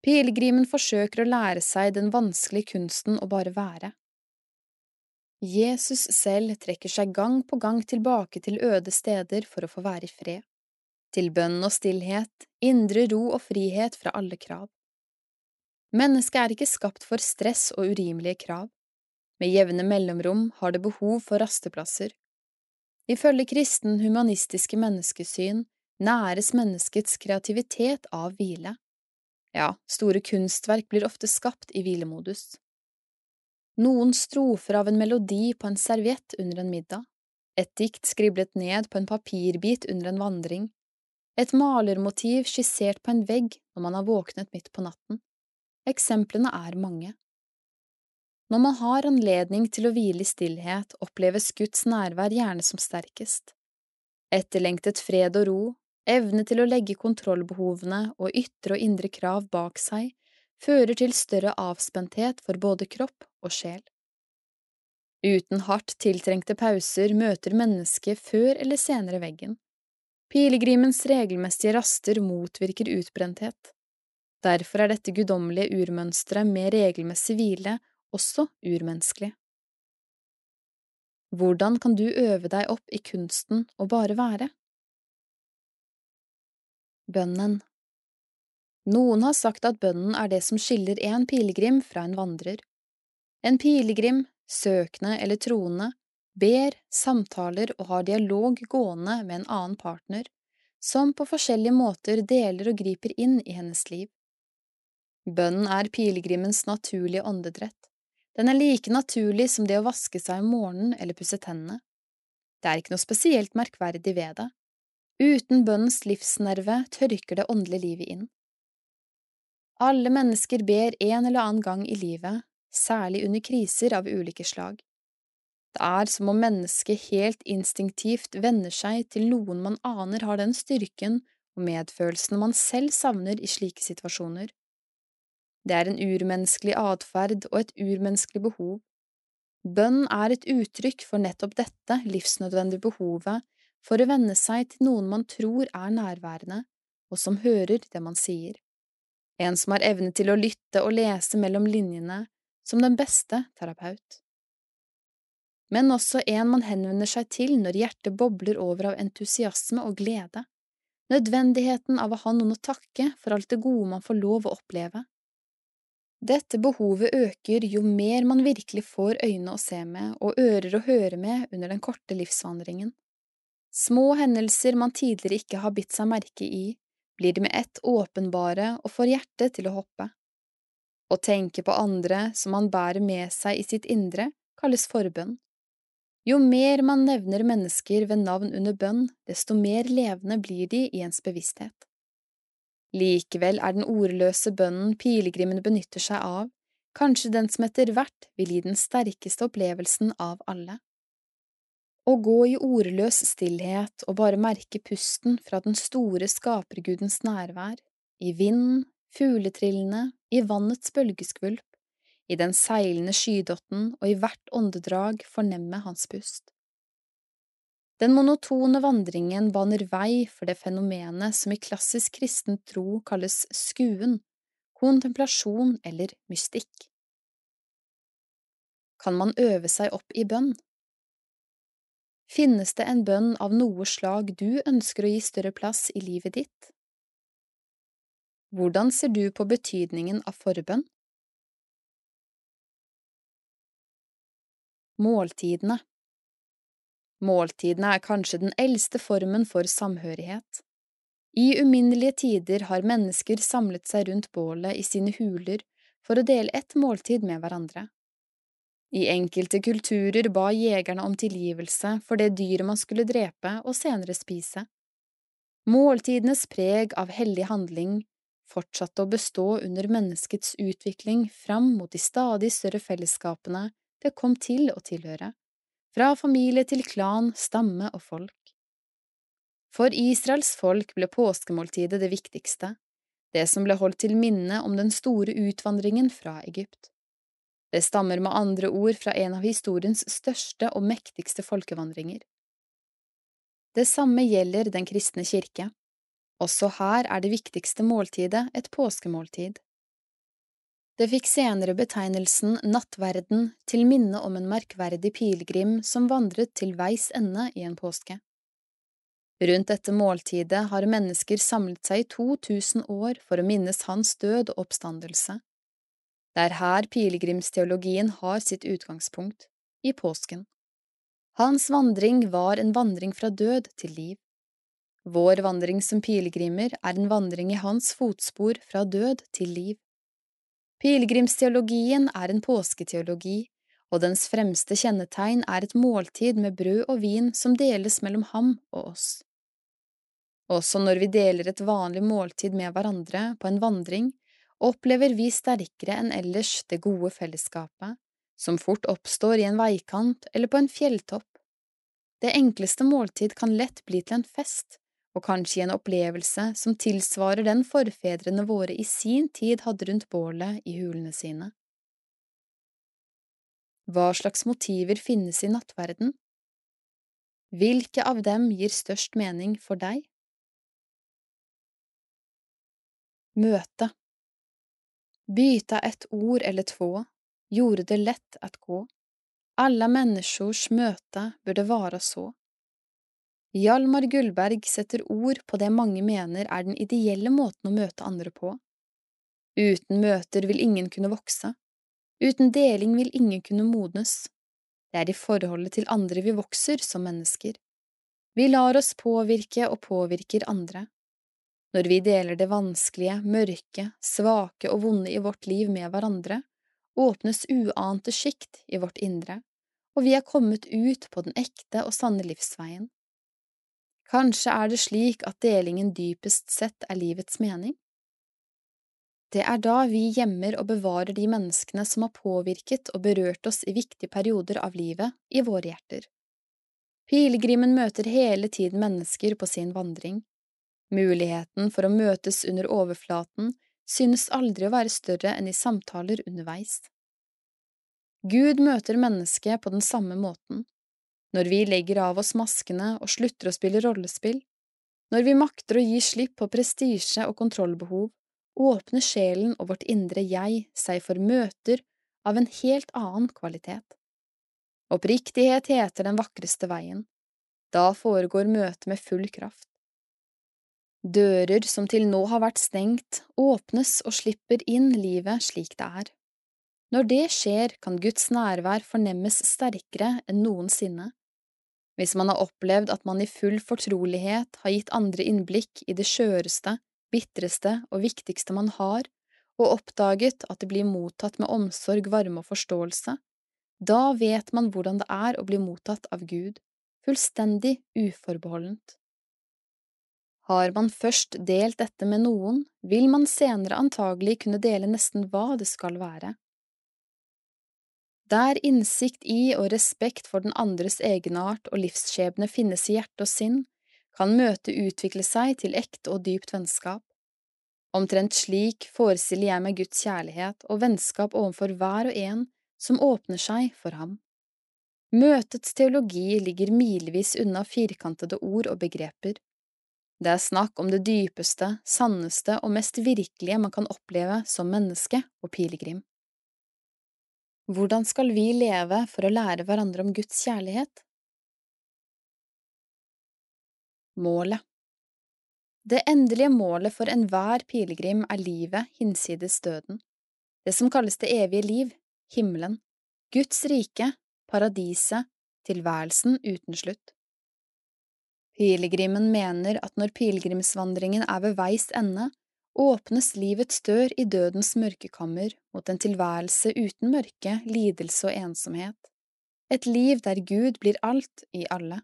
Pilegrimen forsøker å lære seg den vanskelige kunsten å bare være. Jesus selv trekker seg gang på gang tilbake til øde steder for å få være i fred, til bønn og stillhet, indre ro og frihet fra alle krav. Mennesket er ikke skapt for stress og urimelige krav. Med jevne mellomrom har det behov for rasteplasser. Ifølge kristen humanistiske menneskesyn næres menneskets kreativitet av hvile. Ja, store kunstverk blir ofte skapt i hvilemodus. Noen strofer av en melodi på en serviett under en middag, et dikt skriblet ned på en papirbit under en vandring, et malermotiv skissert på en vegg når man har våknet midt på natten. Eksemplene er mange. Når man har anledning til å hvile i stillhet, oppleves Guds nærvær gjerne som sterkest. Etterlengtet fred og ro Evne til å legge kontrollbehovene og ytre og indre krav bak seg fører til større avspenthet for både kropp og sjel. Uten hardt tiltrengte pauser møter mennesket før eller senere veggen. Pilegrimens regelmessige raster motvirker utbrenthet. Derfor er dette guddommelige urmønsteret med regelmessig hvile også urmenneskelig. Hvordan kan du øve deg opp i kunsten å bare være? Bønnen Noen har sagt at bønnen er det som skiller en pilegrim fra en vandrer. En pilegrim, søkende eller troende, ber, samtaler og har dialog gående med en annen partner, som på forskjellige måter deler og griper inn i hennes liv. Bønnen er pilegrimens naturlige åndedrett. Den er like naturlig som det å vaske seg om morgenen eller pusse tennene. Det er ikke noe spesielt merkverdig ved det. Uten bønnens livsnerve tørker det åndelige livet inn. Alle mennesker ber en eller annen gang i livet, særlig under kriser av ulike slag. Det er som om mennesket helt instinktivt venner seg til noen man aner har den styrken og medfølelsen man selv savner i slike situasjoner. Det er en urmenneskelig atferd og et urmenneskelig behov. Bønn er et uttrykk for nettopp dette livsnødvendige behovet for å venne seg til noen man tror er nærværende, og som hører det man sier. En som har evne til å lytte og lese mellom linjene, som den beste terapeut. Men også en man henvender seg til når hjertet bobler over av entusiasme og glede, nødvendigheten av å ha noen å takke for alt det gode man får lov å oppleve. Dette behovet øker jo mer man virkelig får øyne å se med og ører å høre med under den korte livsvandringen. Små hendelser man tidligere ikke har bitt seg merke i, blir det med ett åpenbare og får hjertet til å hoppe. Å tenke på andre som man bærer med seg i sitt indre, kalles forbønn. Jo mer man nevner mennesker ved navn under bønn, desto mer levende blir de i ens bevissthet. Likevel er den ordløse bønnen pilegrimen benytter seg av, kanskje den som etter hvert vil gi den sterkeste opplevelsen av alle. Å gå i ordløs stillhet og bare merke pusten fra den store skapergudens nærvær, i vinden, fugletrillene, i vannets bølgeskvulp, i den seilende skydotten og i hvert åndedrag fornemme hans pust. Den monotone vandringen baner vei for det fenomenet som i klassisk kristen tro kalles skuen, kontemplasjon eller mystikk. Kan man øve seg opp i bønn? Finnes det en bønn av noe slag du ønsker å gi større plass i livet ditt? Hvordan ser du på betydningen av forbønn? Måltidene Måltidene er kanskje den eldste formen for samhørighet. I uminnelige tider har mennesker samlet seg rundt bålet i sine huler for å dele ett måltid med hverandre. I enkelte kulturer ba jegerne om tilgivelse for det dyret man skulle drepe og senere spise. Måltidenes preg av hellig handling fortsatte å bestå under menneskets utvikling fram mot de stadig større fellesskapene det kom til å tilhøre fra familie til klan, stamme og folk. For Israels folk ble påskemåltidet det viktigste, det som ble holdt til minne om den store utvandringen fra Egypt. Det stammer med andre ord fra en av historiens største og mektigste folkevandringer. Det samme gjelder den kristne kirke. Også her er det viktigste måltidet et påskemåltid. Det fikk senere betegnelsen nattverden til minne om en merkverdig pilegrim som vandret til veis ende i en påske. Rundt dette måltidet har mennesker samlet seg i 2000 år for å minnes hans død og oppstandelse. Det er her pilegrimsteologien har sitt utgangspunkt, i påsken. Hans vandring var en vandring fra død til liv. Vår vandring som pilegrimer er en vandring i hans fotspor fra død til liv. Pilegrimsteologien er en påsketeologi, og dens fremste kjennetegn er et måltid med brød og vin som deles mellom ham og oss. Også når vi deler et vanlig måltid med hverandre på en vandring, opplever vi sterkere enn ellers det gode fellesskapet, som fort oppstår i en veikant eller på en fjelltopp. Det enkleste måltid kan lett bli til en fest, og kanskje i en opplevelse som tilsvarer den forfedrene våre i sin tid hadde rundt bålet i hulene sine. Hva slags motiver finnes i nattverden? Hvilke av dem gir størst mening for deg? Møte Byta ett ord eller två, gjorde det lett att gå. Alla människors möte burde vara så. Hjalmar Gullberg setter ord på det mange mener er den ideelle måten å møte andre på. Uten møter vil ingen kunne vokse, uten deling vil ingen kunne modnes. Det er i forholdet til andre vi vokser som mennesker. Vi lar oss påvirke og påvirker andre. Når vi deler det vanskelige, mørke, svake og vonde i vårt liv med hverandre, åpnes uante sjikt i vårt indre, og vi er kommet ut på den ekte og sanne livsveien. Kanskje er det slik at delingen dypest sett er livets mening? Det er da vi gjemmer og bevarer de menneskene som har påvirket og berørt oss i viktige perioder av livet, i våre hjerter. Pilegrimen møter hele tiden mennesker på sin vandring. Muligheten for å møtes under overflaten synes aldri å være større enn i samtaler underveis. Gud møter mennesket på den samme måten, når vi legger av oss maskene og slutter å spille rollespill, når vi makter å gi slipp på prestisje og kontrollbehov, åpner sjelen og vårt indre jeg seg for møter av en helt annen kvalitet. Oppriktighet heter den vakreste veien. Da foregår møtet med full kraft. Dører som til nå har vært stengt, åpnes og slipper inn livet slik det er. Når det skjer, kan Guds nærvær fornemmes sterkere enn noensinne. Hvis man har opplevd at man i full fortrolighet har gitt andre innblikk i det skjøreste, bitreste og viktigste man har, og oppdaget at det blir mottatt med omsorg, varme og forståelse, da vet man hvordan det er å bli mottatt av Gud, fullstendig uforbeholdent. Har man først delt dette med noen, vil man senere antagelig kunne dele nesten hva det skal være. Der innsikt i og respekt for den andres egenart og livsskjebne finnes i hjerte og sinn, kan møtet utvikle seg til ekte og dypt vennskap. Omtrent slik forestiller jeg meg Guds kjærlighet og vennskap overfor hver og en som åpner seg for ham. Møtets teologi ligger milevis unna firkantede ord og begreper. Det er snakk om det dypeste, sanneste og mest virkelige man kan oppleve som menneske og pilegrim. Hvordan skal vi leve for å lære hverandre om Guds kjærlighet? Målet Det endelige målet for enhver pilegrim er livet hinsides døden, det som kalles det evige liv, himmelen, Guds rike, paradiset, tilværelsen uten slutt. Pilegrimen mener at når pilegrimsvandringen er ved veis ende, åpnes livets dør i dødens mørkekammer mot en tilværelse uten mørke, lidelse og ensomhet, et liv der Gud blir alt i alle.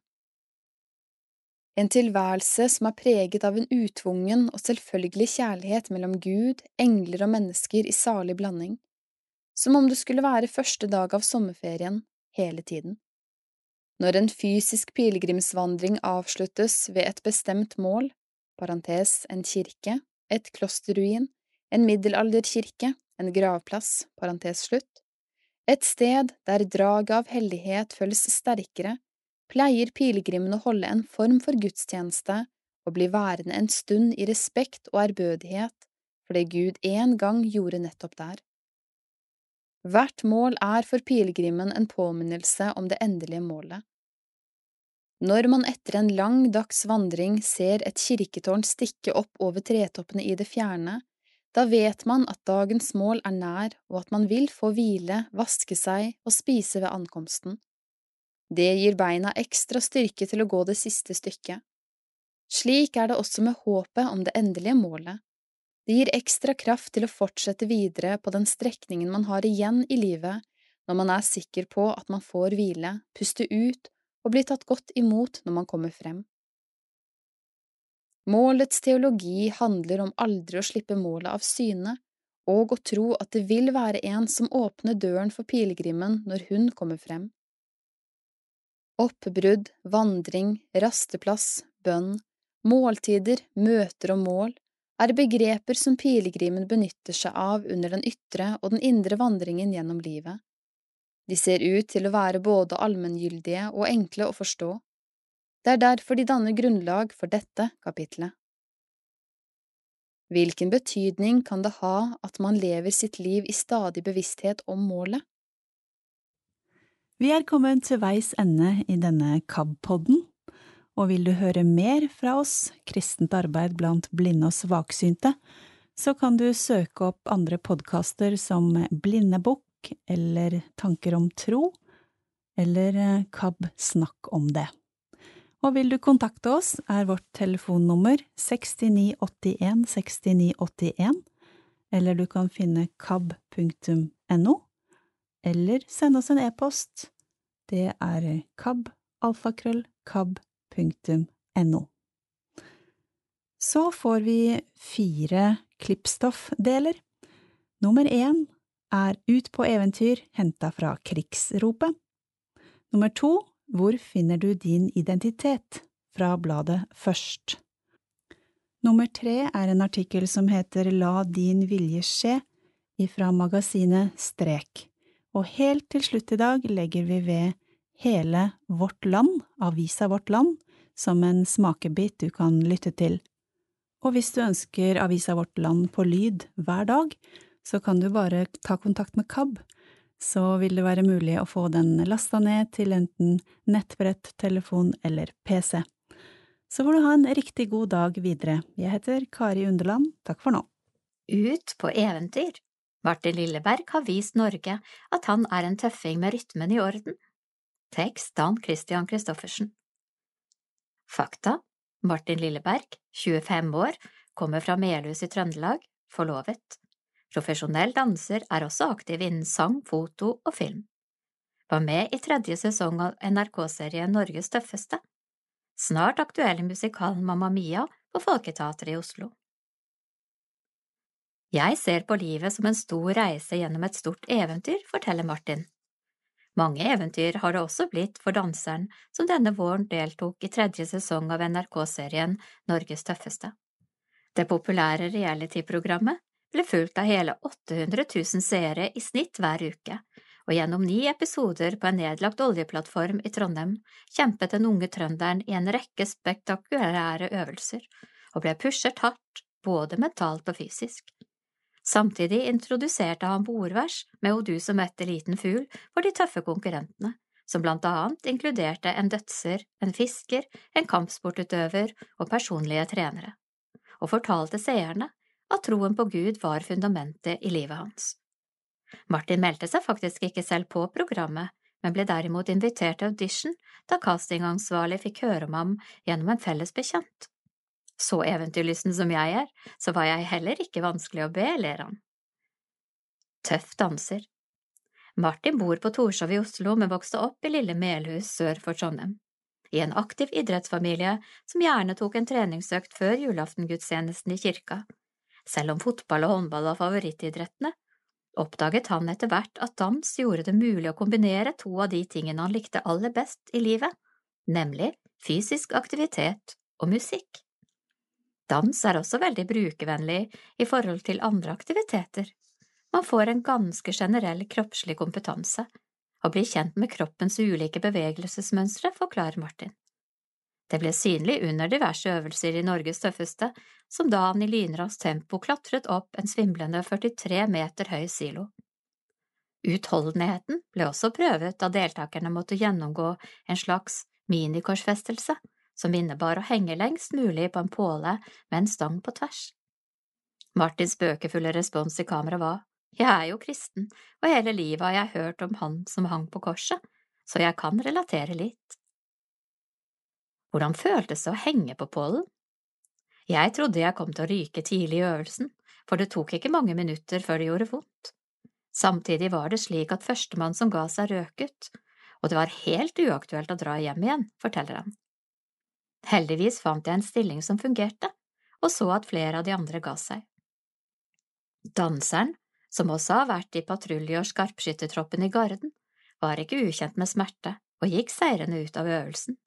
En tilværelse som er preget av en utvungen og selvfølgelig kjærlighet mellom Gud, engler og mennesker i salig blanding, som om det skulle være første dag av sommerferien, hele tiden. Når en fysisk pilegrimsvandring avsluttes ved et bestemt mål, parentes en kirke, et klosterruin, en middelalderkirke, en gravplass, parentes slutt, et sted der draget av hellighet føles sterkere, pleier pilegrimen å holde en form for gudstjeneste og bli værende en stund i respekt og ærbødighet for det Gud en gang gjorde nettopp der. Hvert mål er for pilegrimen en påminnelse om det endelige målet. Når man etter en lang dags vandring ser et kirketårn stikke opp over tretoppene i det fjerne, da vet man at dagens mål er nær og at man vil få hvile, vaske seg og spise ved ankomsten. Det gir beina ekstra styrke til å gå det siste stykket. Slik er det også med håpet om det endelige målet. Det gir ekstra kraft til å fortsette videre på den strekningen man har igjen i livet, når man er sikker på at man får hvile, puste ut og blir tatt godt imot når man kommer frem. Målets teologi handler om aldri å slippe målet av syne, og å tro at det vil være en som åpner døren for pilegrimen når hun kommer frem. Oppbrudd, vandring, rasteplass, bønn, måltider, møter og mål er begreper som pilegrimen benytter seg av under den ytre og den indre vandringen gjennom livet. De ser ut til å være både allmenngyldige og enkle å forstå. Det er derfor de danner grunnlag for dette kapitlet. Hvilken betydning kan det ha at man lever sitt liv i stadig bevissthet om målet? Vi er kommet til veis ende i denne KAB-podden, Og vil du høre mer fra oss, kristent arbeid blant blinde og svaksynte, så kan du søke opp andre podkaster som Blindebukk eller Tanker om tro, eller eh, KAB Snakk om det. Og vil du kontakte oss, er vårt telefonnummer 6981 6981, eller du kan finne kab.no, eller sende oss en e-post. Det er kab.alfakrøll.kab.no. Så får vi fire klippstoffdeler. Nummer én er Ut på eventyr, henta fra Krigsropet. Nummer to Hvor finner du din identitet? fra bladet Først. Nummer tre er en artikkel som heter La din vilje skje, ifra magasinet Strek. Og helt til slutt i dag legger vi ved hele Vårt Land, avisa Vårt Land, som en smakebit du kan lytte til. Og hvis du ønsker avisa Vårt Land på lyd hver dag, så kan du bare ta kontakt med KAB så vil det være mulig å få den lasta ned til enten nettbrett, telefon eller PC. Så får du ha en riktig god dag videre. Jeg heter Kari Underland, takk for nå. Ut på eventyr. Martin Lilleberg har vist Norge at han er en tøffing med rytmen i orden. Tekst Dan Christian Christoffersen. Fakta Martin Lilleberg, 25 år, kommer fra Melhus i Trøndelag, forlovet. Profesjonell danser er også aktiv innen sang, foto og film. Var med i tredje sesong av NRK-serien Norges tøffeste. Snart aktuell i musikalen Mamma Mia på Folketeatret i Oslo. Jeg ser på livet som en stor reise gjennom et stort eventyr, forteller Martin. Mange eventyr har det også blitt for danseren som denne våren deltok i tredje sesong av NRK-serien Norges tøffeste. Det populære reality-programmet ble fulgt av hele 800 000 seere i snitt hver uke, og gjennom ni episoder på en nedlagt oljeplattform i Trondheim kjempet den unge trønderen i en rekke spektakulære øvelser og ble pushet hardt, både mentalt og fysisk. Samtidig introduserte han bordvers med O du som etter liten fugl for de tøffe konkurrentene, som blant annet inkluderte en dødser, en fisker, en kampsportutøver og personlige trenere, og fortalte seerne at troen på Gud var fundamentet i livet hans. Martin meldte seg faktisk ikke selv på programmet, men ble derimot invitert til audition da castingansvarlig fikk høre om ham gjennom en felles bekjent. Så eventyrlysten som jeg er, så var jeg heller ikke vanskelig å be, ler han. Tøff danser Martin bor på Torshov i Oslo, men vokste opp i lille Melhus sør for Trondheim. I en aktiv idrettsfamilie som gjerne tok en treningsøkt før julaftengudstjenesten i kirka, selv om fotball og håndball var favorittidrettene, oppdaget han etter hvert at dans gjorde det mulig å kombinere to av de tingene han likte aller best i livet, nemlig fysisk aktivitet og musikk. Dans er også veldig brukervennlig i forhold til andre aktiviteter. Man får en ganske generell kroppslig kompetanse og blir kjent med kroppens ulike bevegelsesmønstre, forklarer Martin. Det ble synlig under diverse øvelser i Norges tøffeste, som da han i lynraskt tempo klatret opp en svimlende 43 meter høy silo. Utholdenheten ble også prøvet da deltakerne måtte gjennomgå en slags minikorsfestelse, som innebar å henge lengst mulig på en påle med en stang på tvers. Martins spøkefulle respons i kamera var Jeg er jo kristen, og hele livet har jeg hørt om han som hang på korset, så jeg kan relatere litt. Hvordan føltes det å henge på pollen? Jeg trodde jeg kom til å ryke tidlig i øvelsen, for det tok ikke mange minutter før det gjorde vondt. Samtidig var det slik at førstemann som ga seg, røk ut, og det var helt uaktuelt å dra hjem igjen, forteller han. Heldigvis fant jeg en stilling som fungerte, og så at flere av de andre ga seg. Danseren, som også har vært i patrulje- og skarpskyttertroppen i Garden, var ikke ukjent med smerte og gikk seirende ut av øvelsen.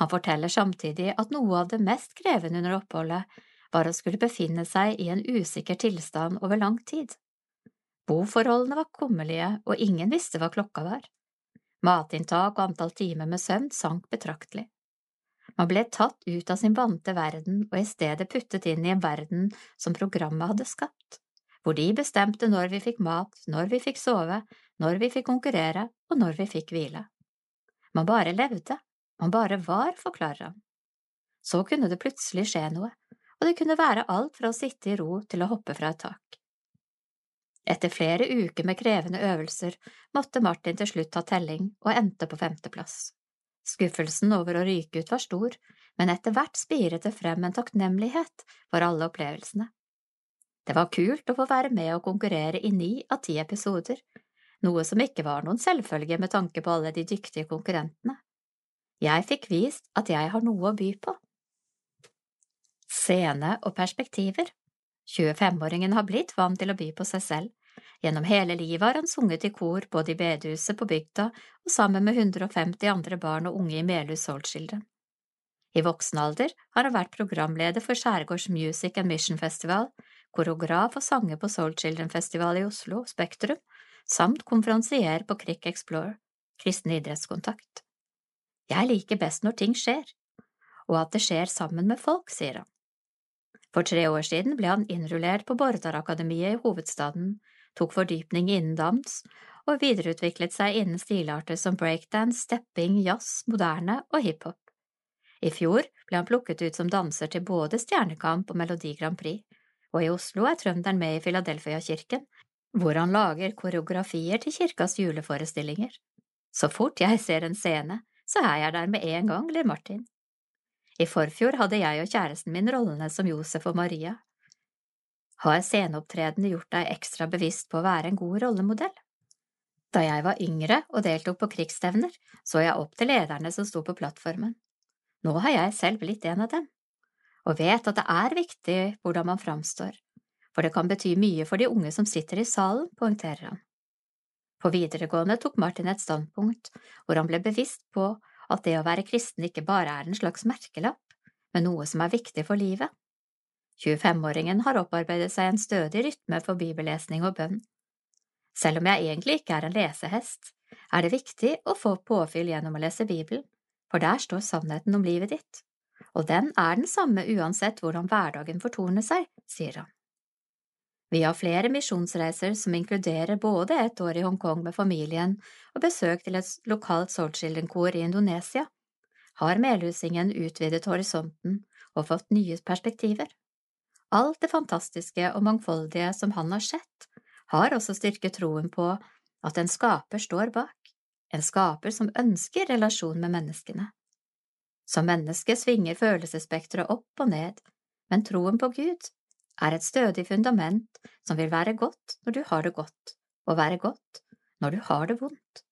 Han forteller samtidig at noe av det mest krevende under oppholdet var å skulle befinne seg i en usikker tilstand over lang tid. Boforholdene var kummerlige, og ingen visste hva klokka var. Matinntak og antall timer med søvn sank betraktelig. Man ble tatt ut av sin vante verden og i stedet puttet inn i en verden som programmet hadde skapt, hvor de bestemte når vi fikk mat, når vi fikk sove, når vi fikk konkurrere og når vi fikk hvile. Man bare levde, man bare var, forklarer han. Så kunne det plutselig skje noe, og det kunne være alt fra å sitte i ro til å hoppe fra et tak. Etter flere uker med krevende øvelser måtte Martin til slutt ta telling og endte på femteplass. Skuffelsen over å ryke ut var stor, men etter hvert spiret det frem en takknemlighet for alle opplevelsene. Det var kult å få være med og konkurrere i ni av ti episoder, noe som ikke var noen selvfølge med tanke på alle de dyktige konkurrentene. Jeg fikk vist at jeg har noe å by på. Scene og perspektiver 25-åringen har blitt vant til å by på seg selv. Gjennom hele livet har han sunget i kor både i bedehuset på bygda og sammen med 150 andre barn og unge i Melhus Soul I voksen alder har han vært programleder for Skjærgårds Music and Mission Festival, koreograf og sanger på Soul Children Festival i Oslo, Spektrum, samt konferansier på Crick Explore, kristen idrettskontakt. Jeg liker best når ting skjer, og at det skjer sammen med folk, sier han. For tre år siden ble han innrullert på Bordarakademiet i hovedstaden, tok fordypning innen dans og videreutviklet seg innen stilarter som breakdance, stepping, jazz, moderne og hiphop. I fjor ble han plukket ut som danser til både Stjernekamp og Melodi Grand Prix, og i Oslo er trønderen med i Philadelphia-kirken, hvor han lager koreografier til kirkas juleforestillinger. Så fort jeg ser en scene, så er jeg der med en gang, ler Martin. I forfjor hadde jeg og kjæresten min rollene som Josef og Maria. Har sceneopptredene gjort deg ekstra bevisst på å være en god rollemodell? Da jeg var yngre og deltok på krigsstevner, så jeg opp til lederne som sto på plattformen. Nå har jeg selv blitt en av dem, og vet at det er viktig hvordan man framstår, for det kan bety mye for de unge som sitter i salen, poengterer han. På videregående tok Martin et standpunkt hvor han ble bevisst på at det å være kristen ikke bare er en slags merkelapp, men noe som er viktig for livet. 25-åringen har opparbeidet seg en stødig rytme for bibellesning og bønn. Selv om jeg egentlig ikke er en lesehest, er det viktig å få påfyll gjennom å lese Bibelen, for der står sannheten om livet ditt, og den er den samme uansett hvordan hverdagen fortoner seg, sier han. Vi har flere misjonsreiser som inkluderer både et år i Hongkong med familien og besøk til et lokalt Soul Children-kor i Indonesia. Har melhusingen utvidet horisonten og fått nye perspektiver? Alt det fantastiske og mangfoldige som han har sett, har også styrket troen på at en skaper står bak, en skaper som ønsker relasjon med menneskene. Som menneske svinger følelsesspekteret opp og ned, men troen på Gud er et stødig fundament som vil være godt når du har det godt, og være godt når du har det vondt.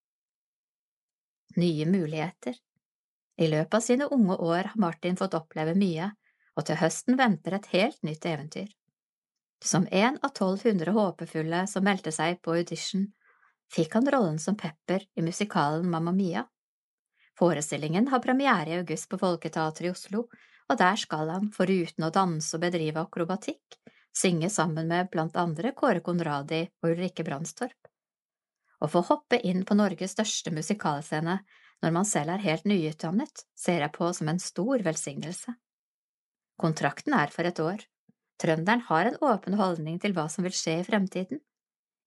Nye muligheter I løpet av sine unge år har Martin fått oppleve mye, og til høsten venter et helt nytt eventyr. Som en av 1200 håpefulle som meldte seg på audition, fikk han rollen som Pepper i musikalen Mamma Mia. Forestillingen har premiere i august på Folketeatret i Oslo, og der skal han, foruten å danse og bedrive akrobatikk, synge sammen med blant andre Kåre Konradi og Ulrikke Brandstorp. Å få hoppe inn på Norges største musikalscene når man selv er helt nyutdannet, ser jeg på som en stor velsignelse. Kontrakten er for et år. Trønderen har en åpen holdning til hva som vil skje i fremtiden.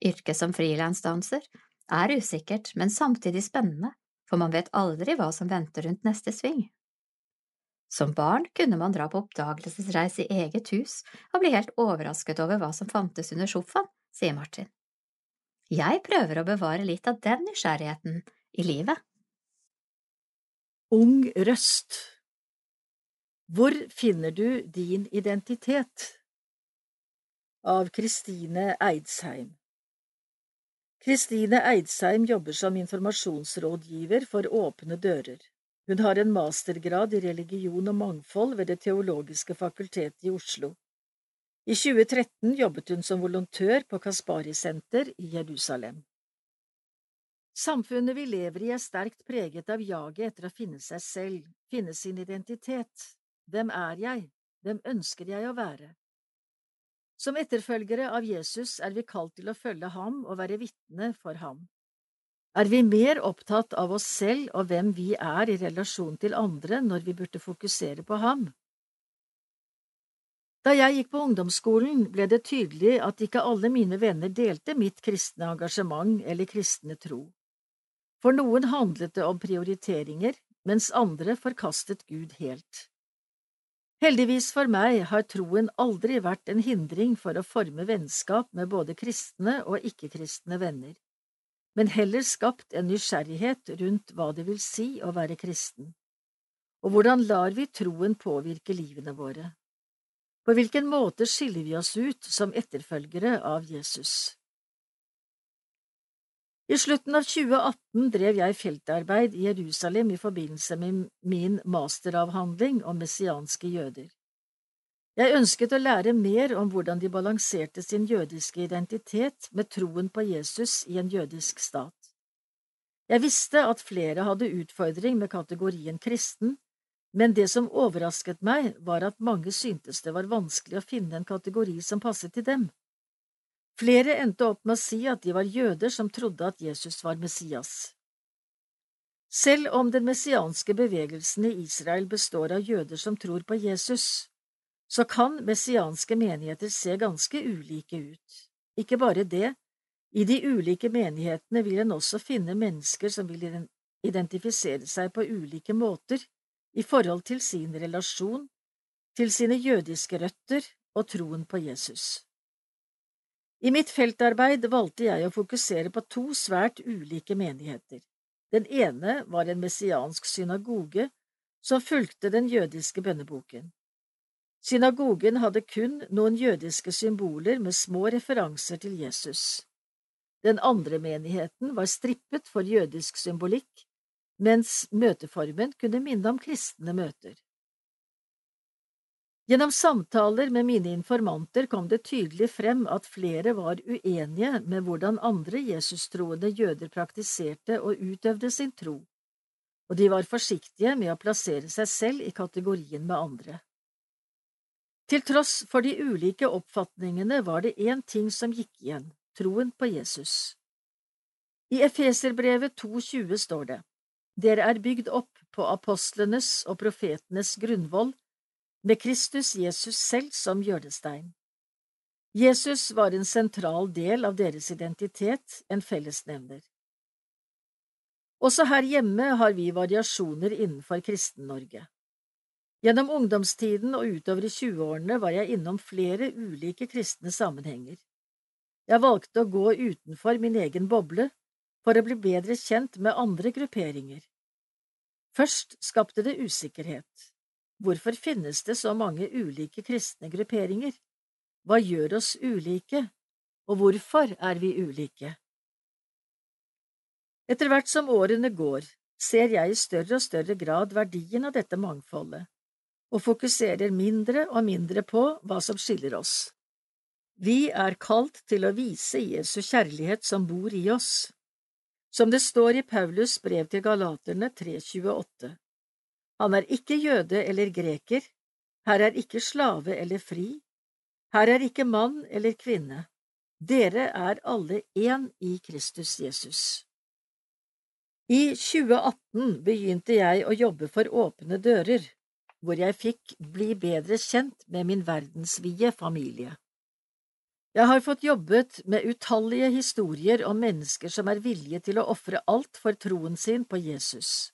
Yrket som frilansdanser er usikkert, men samtidig spennende, for man vet aldri hva som venter rundt neste sving. Som barn kunne man dra på oppdagelsesreis i eget hus og bli helt overrasket over hva som fantes under sofaen, sier Martin. Jeg prøver å bevare litt av den nysgjerrigheten i livet. Ung røst Hvor finner du din identitet? Av Kristine Eidsheim Kristine Eidsheim jobber som informasjonsrådgiver for Åpne dører. Hun har en mastergrad i religion og mangfold ved Det teologiske fakultetet i Oslo. I 2013 jobbet hun som volontør på Kaspari-senter i Jerusalem. Samfunnet vi lever i er sterkt preget av jaget etter å finne seg selv, finne sin identitet. Hvem er jeg? Hvem ønsker jeg å være? Som etterfølgere av Jesus er vi kalt til å følge ham og være vitne for ham. Er vi mer opptatt av oss selv og hvem vi er i relasjon til andre når vi burde fokusere på ham? Da jeg gikk på ungdomsskolen, ble det tydelig at ikke alle mine venner delte mitt kristne engasjement eller kristne tro. For noen handlet det om prioriteringer, mens andre forkastet Gud helt. Heldigvis for meg har troen aldri vært en hindring for å forme vennskap med både kristne og ikke-kristne venner, men heller skapt en nysgjerrighet rundt hva det vil si å være kristen, og hvordan lar vi troen påvirke livene våre? På hvilken måte skiller vi oss ut som etterfølgere av Jesus? I slutten av 2018 drev jeg feltarbeid i Jerusalem i forbindelse med min masteravhandling om messianske jøder. Jeg ønsket å lære mer om hvordan de balanserte sin jødiske identitet med troen på Jesus i en jødisk stat. Jeg visste at flere hadde utfordring med kategorien kristen, men det som overrasket meg, var at mange syntes det var vanskelig å finne en kategori som passet til dem. Flere endte opp med å si at de var jøder som trodde at Jesus var Messias. Selv om den messianske bevegelsen i Israel består av jøder som tror på Jesus, så kan messianske menigheter se ganske ulike ut. Ikke bare det, i de ulike menighetene vil en også finne mennesker som vil identifisere seg på ulike måter i forhold til sin relasjon, til sine jødiske røtter og troen på Jesus. I mitt feltarbeid valgte jeg å fokusere på to svært ulike menigheter. Den ene var en messiansk synagoge som fulgte den jødiske bønneboken. Synagogen hadde kun noen jødiske symboler med små referanser til Jesus. Den andre menigheten var strippet for jødisk symbolikk, mens møteformen kunne minne om kristne møter. Gjennom samtaler med mine informanter kom det tydelig frem at flere var uenige med hvordan andre jesustroende jøder praktiserte og utøvde sin tro, og de var forsiktige med å plassere seg selv i kategorien med andre. Til tross for de ulike oppfatningene var det én ting som gikk igjen – troen på Jesus. I Efeserbrevet 2,20 står det, Dere er bygd opp på apostlenes og profetenes grunnvoll med Kristus Jesus selv som hjørnestein. Jesus var en sentral del av deres identitet, en fellesnevner. Også her hjemme har vi variasjoner innenfor Kristen-Norge. Gjennom ungdomstiden og utover i 20-årene var jeg innom flere ulike kristne sammenhenger. Jeg valgte å gå utenfor min egen boble for å bli bedre kjent med andre grupperinger. Først skapte det usikkerhet. Hvorfor finnes det så mange ulike kristne grupperinger? Hva gjør oss ulike, og hvorfor er vi ulike? Etter hvert som årene går, ser jeg i større og større grad verdien av dette mangfoldet, og fokuserer mindre og mindre på hva som skiller oss. Vi er kalt til å vise Jesu kjærlighet som bor i oss. Som det står i Paulus brev til Galaterne 328. Han er ikke jøde eller greker, her er ikke slave eller fri, her er ikke mann eller kvinne, dere er alle én i Kristus Jesus. I 2018 begynte jeg å jobbe for Åpne dører, hvor jeg fikk bli bedre kjent med min verdensvide familie. Jeg har fått jobbet med utallige historier om mennesker som er villige til å ofre alt for troen sin på Jesus.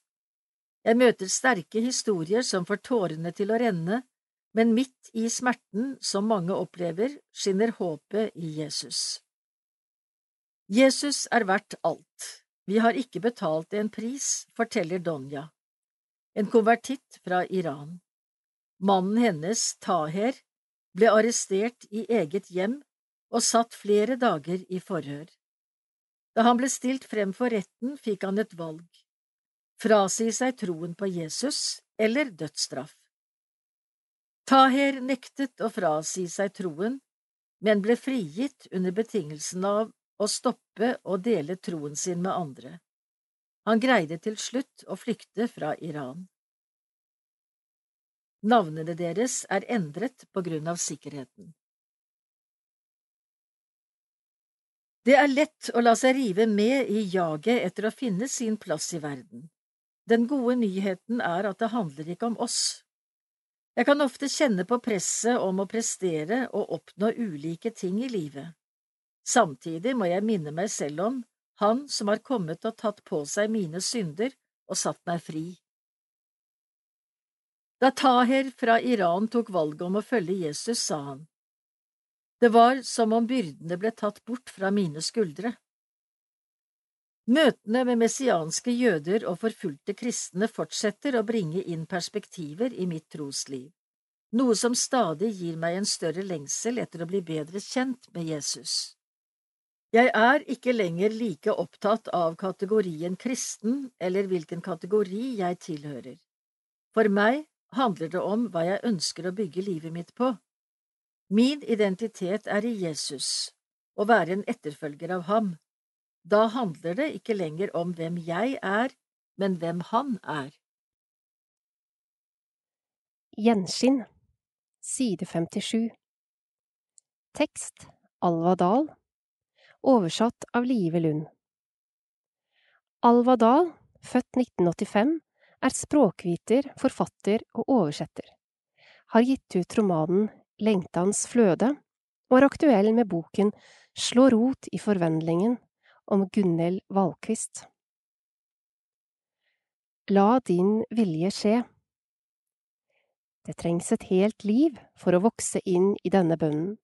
Jeg møter sterke historier som får tårene til å renne, men midt i smerten som mange opplever, skinner håpet i Jesus. Jesus er verdt alt. Vi har ikke betalt en pris, forteller Donja, en konvertitt fra Iran. Mannen hennes, Taher, ble arrestert i eget hjem og satt flere dager i forhør. Da han ble stilt frem for retten, fikk han et valg frasi seg troen på Jesus eller dødsstraff. Taher nektet å frasi seg troen, men ble frigitt under betingelsen av å stoppe å dele troen sin med andre. Han greide til slutt å flykte fra Iran. Navnene deres er endret på grunn av sikkerheten. Det er lett å la seg rive med i jaget etter å finne sin plass i verden. Den gode nyheten er at det handler ikke om oss. Jeg kan ofte kjenne på presset om å prestere og oppnå ulike ting i livet. Samtidig må jeg minne meg selv om Han som har kommet og tatt på seg mine synder og satt meg fri. Da Taher fra Iran tok valget om å følge Jesus, sa han, Det var som om byrdene ble tatt bort fra mine skuldre. Møtene med messianske jøder og forfulgte kristne fortsetter å bringe inn perspektiver i mitt trosliv, noe som stadig gir meg en større lengsel etter å bli bedre kjent med Jesus. Jeg er ikke lenger like opptatt av kategorien kristen eller hvilken kategori jeg tilhører. For meg handler det om hva jeg ønsker å bygge livet mitt på. Min identitet er i Jesus, å være en etterfølger av ham. Da handler det ikke lenger om hvem jeg er, men hvem han er. Gjenskinn, side 57 Tekst Alva Dahl Oversatt av Live Lund Alva Dahl, født 1985, er språkviter, forfatter og oversetter. Har gitt ut romanen Lengtans fløde, og er aktuell med boken Slå rot i forvandlingen om Gunhild Valquist. La din vilje skje. Det trengs et helt liv for å vokse inn i denne bønnen.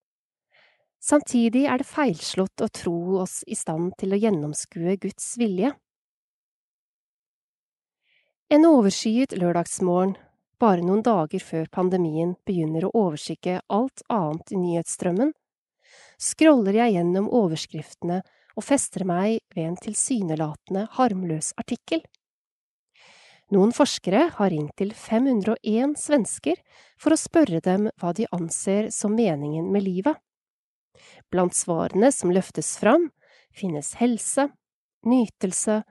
Samtidig er det feilslått å tro oss i stand til å gjennomskue Guds vilje. En overskyet lørdagsmorgen, bare noen dager før pandemien begynner å overskygge alt annet i nyhetsstrømmen, scroller jeg gjennom overskriftene og fester meg ved en tilsynelatende harmløs artikkel. Noen forskere har ringt til 501 svensker for å spørre dem hva de anser som meningen med livet. Blant svarene som løftes fram, finnes helse, nytelse,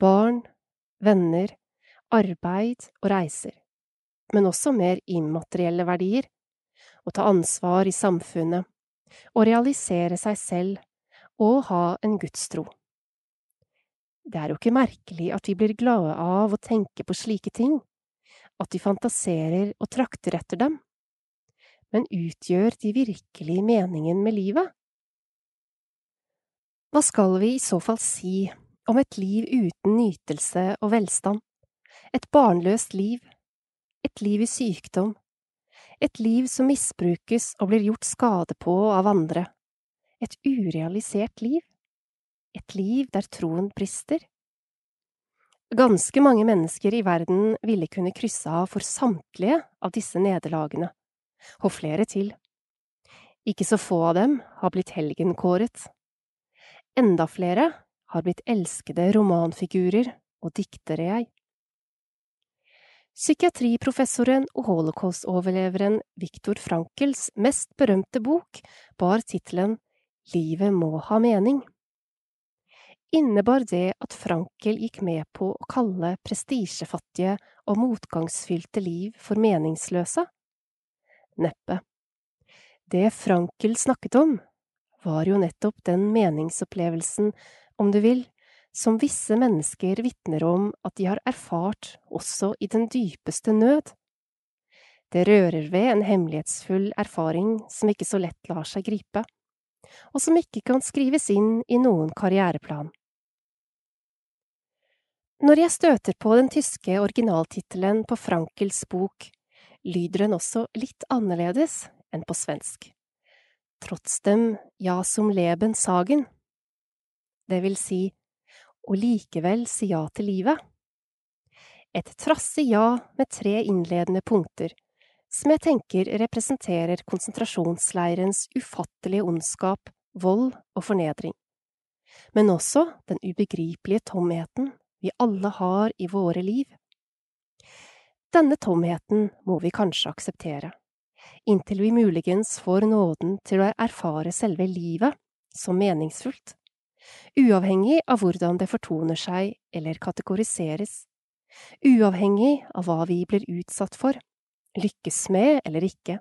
barn, venner, arbeid og reiser, men også mer immaterielle verdier, å ta ansvar i samfunnet, å realisere seg selv og ha en gudstro. Det er jo ikke merkelig at vi blir glade av å tenke på slike ting, at vi fantaserer og trakter etter dem, men utgjør de virkelig meningen med livet? Hva skal vi i så fall si om et liv uten nytelse og velstand, et barnløst liv, et liv i sykdom, et liv som misbrukes og blir gjort skade på av andre, et urealisert liv, et liv der troen brister. Ganske mange mennesker i verden ville kunne krysse av for samtlige av disse nederlagene, og flere til. Ikke så få av dem har blitt helgenkåret. Enda flere har blitt elskede romanfigurer og diktere, jeg. Psykiatriprofessoren og holocaust-overleveren Viktor Frankels mest berømte bok bar tittelen Livet må ha mening. Innebar det at Frankel gikk med på å kalle prestisjefattige og motgangsfylte liv for meningsløse? Neppe. Det Frankel snakket om, var jo nettopp den meningsopplevelsen, om du vil, som visse mennesker vitner om at de har erfart også i den dypeste nød. Det rører ved en hemmelighetsfull erfaring som ikke så lett lar seg gripe og som ikke kan skrives inn i noen karriereplan. Når jeg støter på den tyske originaltittelen på Frankels bok, lyder den også litt annerledes enn på svensk. Trotzdem ja som leben sagen, det vil si å likevel si ja til livet. Et trassig ja med tre innledende punkter som jeg tenker representerer konsentrasjonsleirens ufattelige ondskap, vold og fornedring, men også den ubegripelige tomheten vi alle har i våre liv. Denne tomheten må vi kanskje akseptere, inntil vi muligens får nåden til å erfare selve livet som meningsfullt, uavhengig av hvordan det fortoner seg eller kategoriseres, uavhengig av hva vi blir utsatt for lykkes med eller ikke,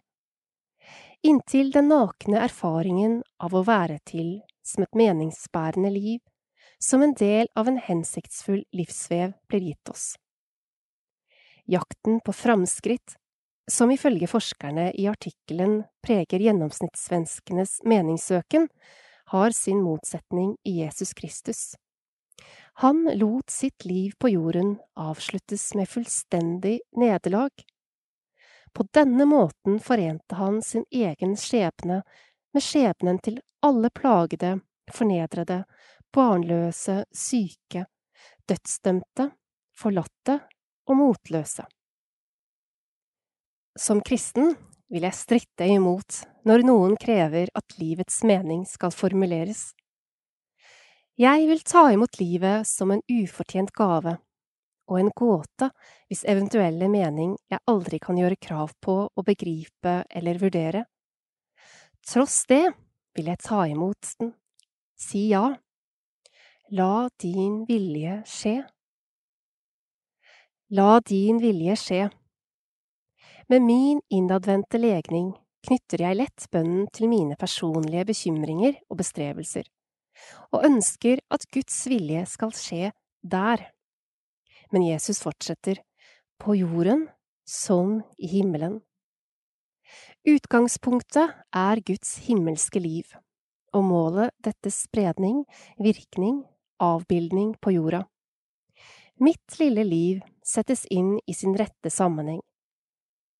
inntil den nakne erfaringen av å være til som et meningsbærende liv, som en del av en hensiktsfull livsvev blir gitt oss. Jakten på framskritt, som ifølge forskerne i artikkelen preger gjennomsnittssvenskenes meningssøken, har sin motsetning i Jesus Kristus. Han lot sitt liv på jorden avsluttes med fullstendig nederlag På denne måten forente han sin egen skjebne med skjebnen til alle plagede, fornedrede, barnløse, syke, dødsdømte, forlatte og motløse. Som kristen vil jeg stritte imot når noen krever at livets mening skal formuleres. Jeg vil ta imot livet som en ufortjent gave, og en gåte hvis eventuelle mening jeg aldri kan gjøre krav på å begripe eller vurdere. Tross det vil jeg ta imot den, si ja. La din vilje skje. La din vilje skje. Med min innadvendte legning knytter jeg lett bønnen til mine personlige bekymringer og bestrebelser, og ønsker at Guds vilje skal skje der. Men Jesus fortsetter, på jorden som i himmelen. Utgangspunktet er Guds himmelske liv, og målet dettes spredning, virkning, avbildning på jorda. Mitt lille liv settes inn i sin rette sammenheng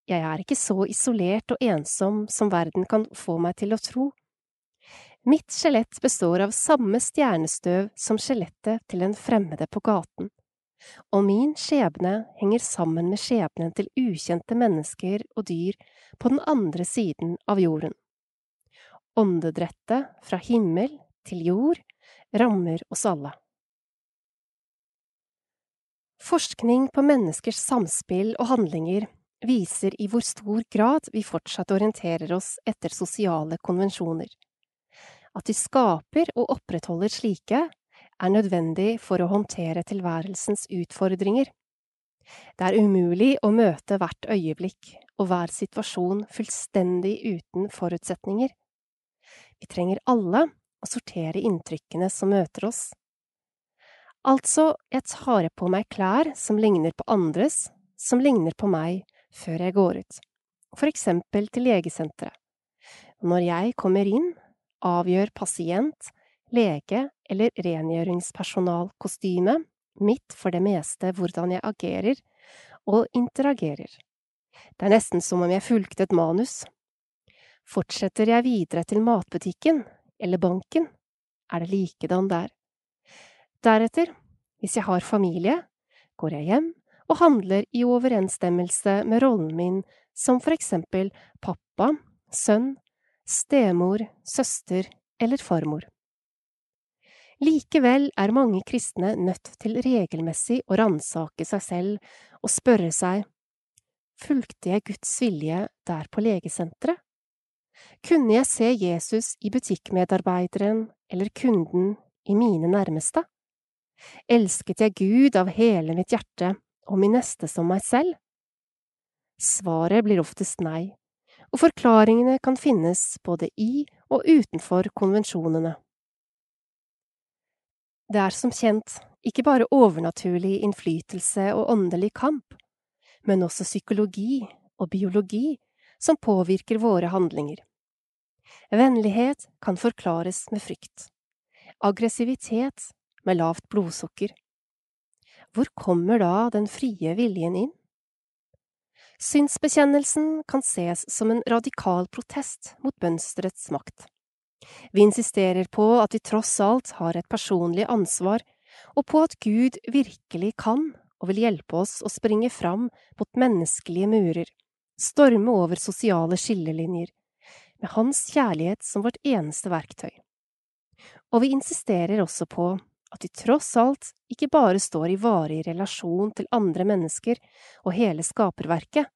jeg er ikke så isolert og ensom som verden kan få meg til å tro. Mitt skjelett består av samme stjernestøv som skjelettet til en fremmede på gaten, og min skjebne henger sammen med skjebnen til ukjente mennesker og dyr på den andre siden av jorden. Åndedrettet fra himmel til jord rammer oss alle. Forskning på menneskers samspill og handlinger viser i hvor stor grad vi fortsatt orienterer oss etter sosiale konvensjoner. At vi skaper og opprettholder slike, er nødvendig for å håndtere tilværelsens utfordringer. Det er umulig å møte hvert øyeblikk og hver situasjon fullstendig uten forutsetninger. Vi trenger alle å sortere inntrykkene som møter oss. Altså, jeg tar på meg klær som ligner på andres, som ligner på meg, før jeg går ut, for eksempel til legesenteret. Når jeg kommer inn, avgjør pasient, lege eller rengjøringspersonalkostyme mitt for det meste hvordan jeg agerer og interagerer. Det er nesten som om jeg fulgte et manus. Fortsetter jeg videre til matbutikken eller banken, er det likedan der. Deretter, hvis jeg har familie, går jeg hjem og handler i overensstemmelse med rollen min som for eksempel pappa, sønn, stemor, søster eller farmor. Likevel er mange kristne nødt til regelmessig å ransake seg selv og spørre seg fulgte jeg Guds vilje der på legesenteret? Kunne jeg se Jesus i butikkmedarbeideren eller kunden i mine nærmeste? Elsket jeg Gud av hele mitt hjerte og min neste som meg selv? Svaret blir oftest nei, og forklaringene kan finnes både i og utenfor konvensjonene. Det er som kjent ikke bare overnaturlig innflytelse og åndelig kamp, men også psykologi og biologi som påvirker våre handlinger. Vennlighet kan forklares med frykt, aggressivitet med lavt blodsukker, hvor kommer da den frie viljen inn? Synsbekjennelsen kan ses som en radikal protest mot mønsterets makt. Vi insisterer på at vi tross alt har et personlig ansvar, og på at Gud virkelig kan og vil hjelpe oss å springe fram mot menneskelige murer, storme over sosiale skillelinjer, med Hans kjærlighet som vårt eneste verktøy. Og vi insisterer også på at de tross alt ikke bare står i varig relasjon til andre mennesker og hele skaperverket,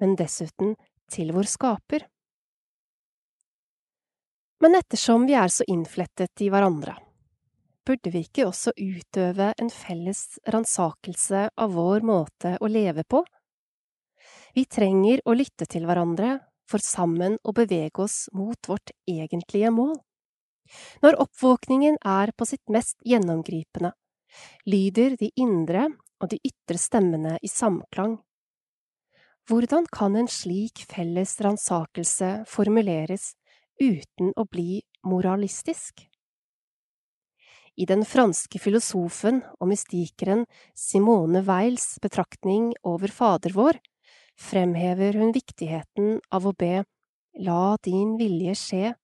men dessuten til vår skaper. Men ettersom vi er så innflettet i hverandre, burde vi ikke også utøve en felles ransakelse av vår måte å leve på? Vi trenger å lytte til hverandre for sammen å bevege oss mot vårt egentlige mål. Når oppvåkningen er på sitt mest gjennomgripende, lyder de indre og de ytre stemmene i samklang. Hvordan kan en slik felles ransakelse formuleres uten å bli moralistisk? I den franske filosofen og mystikeren Simone Weils betraktning over Fader vår fremhever hun viktigheten av å be La din vilje skje,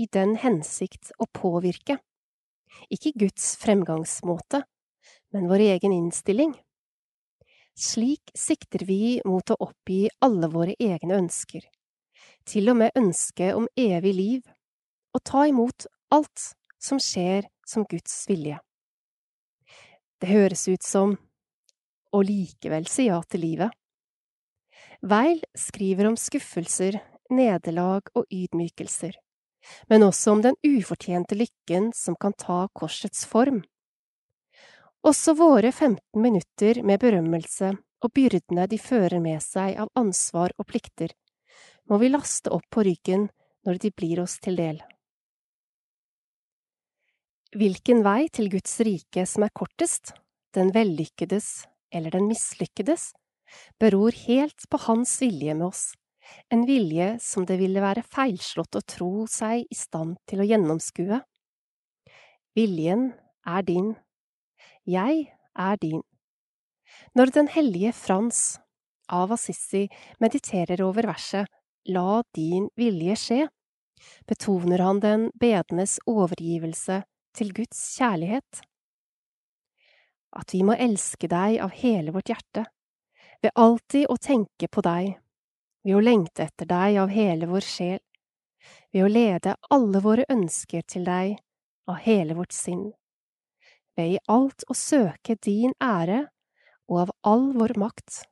i den hensikt å påvirke, ikke Guds fremgangsmåte, men vår egen innstilling. Slik sikter vi mot å oppgi alle våre egne ønsker, til og med ønsket om evig liv, og ta imot alt som skjer som Guds vilje. Det høres ut som å likevel si ja til livet. Weil skriver om skuffelser, nederlag og ydmykelser, men også om den ufortjente lykken som kan ta korsets form. Også våre 15 minutter med berømmelse og byrdene de fører med seg av ansvar og plikter, må vi laste opp på ryggen når de blir oss til del. Hvilken vei til Guds rike som er kortest, den vellykkedes eller den mislykkedes, beror helt på Hans vilje med oss, en vilje som det ville være feilslått å tro seg i stand til å gjennomskue. Viljen er din, jeg er din. Når den hellige Frans av Assisi mediterer over verset La din vilje skje, betoner han den bedenes overgivelse til Guds kjærlighet. At vi må elske deg av hele vårt hjerte, ved alltid å tenke på deg, ved å lengte etter deg av hele vår sjel, ved å lede alle våre ønsker til deg av hele vårt sinn, ved i alt å søke din ære og av all vår makt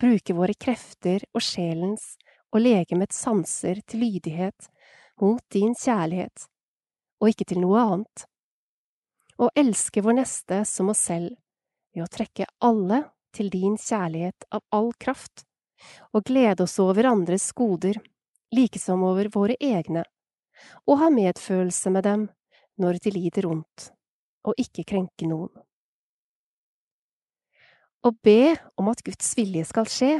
bruke våre krefter og sjelens og legemets sanser til lydighet mot din kjærlighet, og ikke til noe annet. Og elske vår neste som oss selv, ved å trekke alle til din kjærlighet av all kraft, og glede oss over andres goder, like som over våre egne, og ha medfølelse med dem når de lider ondt, og ikke krenke noen. Å be om at Guds vilje skal skje,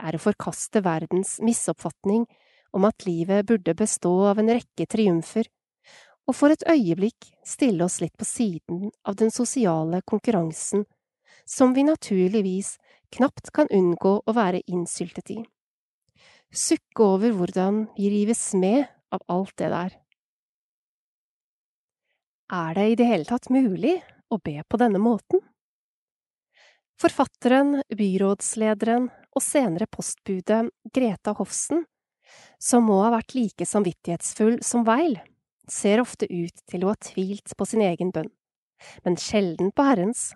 er å forkaste verdens misoppfatning om at livet burde bestå av en rekke triumfer og for et øyeblikk stille oss litt på siden av den sosiale konkurransen, som vi naturligvis knapt kan unngå å være innsyltet i. Sukke over hvordan vi rives med av alt det der. Er det i det hele tatt mulig å be på denne måten? Forfatteren, byrådslederen og senere postbudet Greta Hofsen, som må ha vært like samvittighetsfull som Weil, ser ofte ut til å ha tvilt på sin egen bønn, men sjelden på Herrens.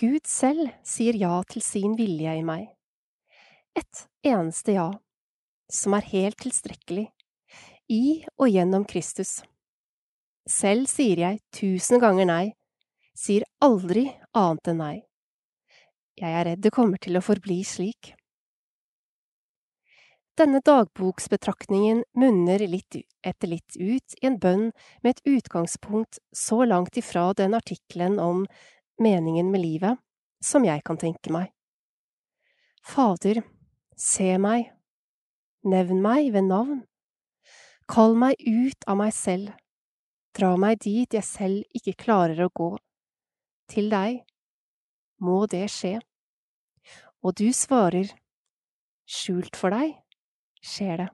Gud selv sier ja til sin vilje i meg. Et eneste ja, som er helt tilstrekkelig, i og gjennom Kristus. Selv sier jeg tusen ganger nei, sier aldri annet enn nei. Jeg er redd det kommer til å forbli slik. Denne dagboksbetraktningen munner litt etter litt ut i en bønn med et utgangspunkt så langt ifra den artikkelen om meningen med livet som jeg kan tenke meg. Fader, se meg, nevn meg ved navn, kall meg ut av meg selv, dra meg dit jeg selv ikke klarer å gå, til deg, må det skje. Og du svarer, skjult for deg, skjer det.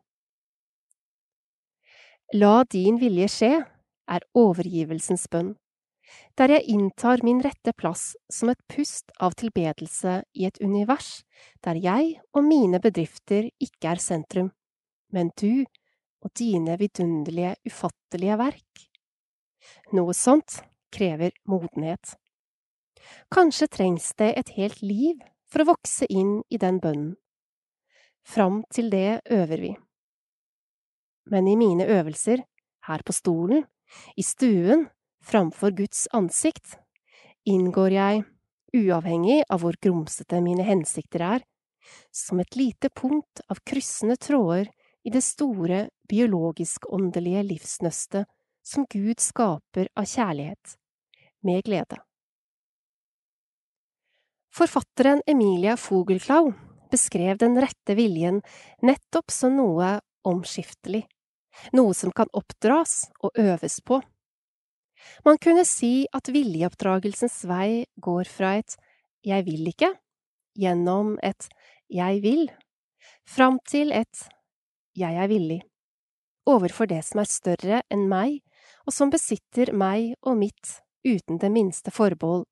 La din vilje skje er overgivelsens bønn, der jeg inntar min rette plass som et pust av tilbedelse i et univers der jeg og mine bedrifter ikke er sentrum, men du og dine vidunderlige, ufattelige verk. Noe sånt krever modenhet. Kanskje trengs det et helt liv for å vokse inn i den bønnen. Fram til det øver vi. Men i mine øvelser, her på stolen, i stuen, framfor Guds ansikt, inngår jeg, uavhengig av hvor grumsete mine hensikter er, som et lite punkt av kryssende tråder i det store biologisk-åndelige livsnøstet som Gud skaper av kjærlighet, med glede. Forfatteren Emilia Fogelklau beskrev den rette viljen nettopp som noe omskiftelig, noe som kan oppdras og øves på. Man kunne si at viljeoppdragelsens vei går fra et jeg vil ikke, gjennom et jeg vil, fram til et jeg er villig, overfor det som er større enn meg, og som besitter meg og mitt uten det minste forbehold,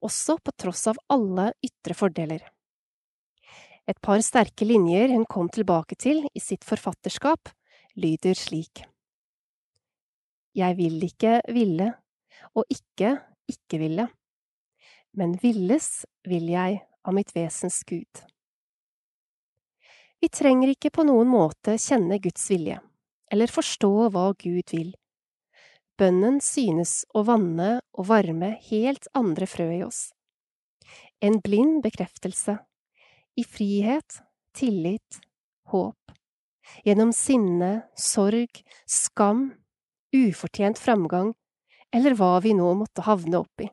også på tross av alle ytre fordeler. Et par sterke linjer hun kom tilbake til i sitt forfatterskap, lyder slik. Jeg vil ikke ville, og ikke ikke ville, men villes vil jeg av mitt vesens Gud. Vi trenger ikke på noen måte kjenne Guds vilje, eller forstå hva Gud vil. Bønnen synes å vanne og varme helt andre frø i oss. En blind bekreftelse, i frihet, tillit, håp, gjennom sinne, sorg, skam, ufortjent framgang, eller hva vi nå måtte havne oppi.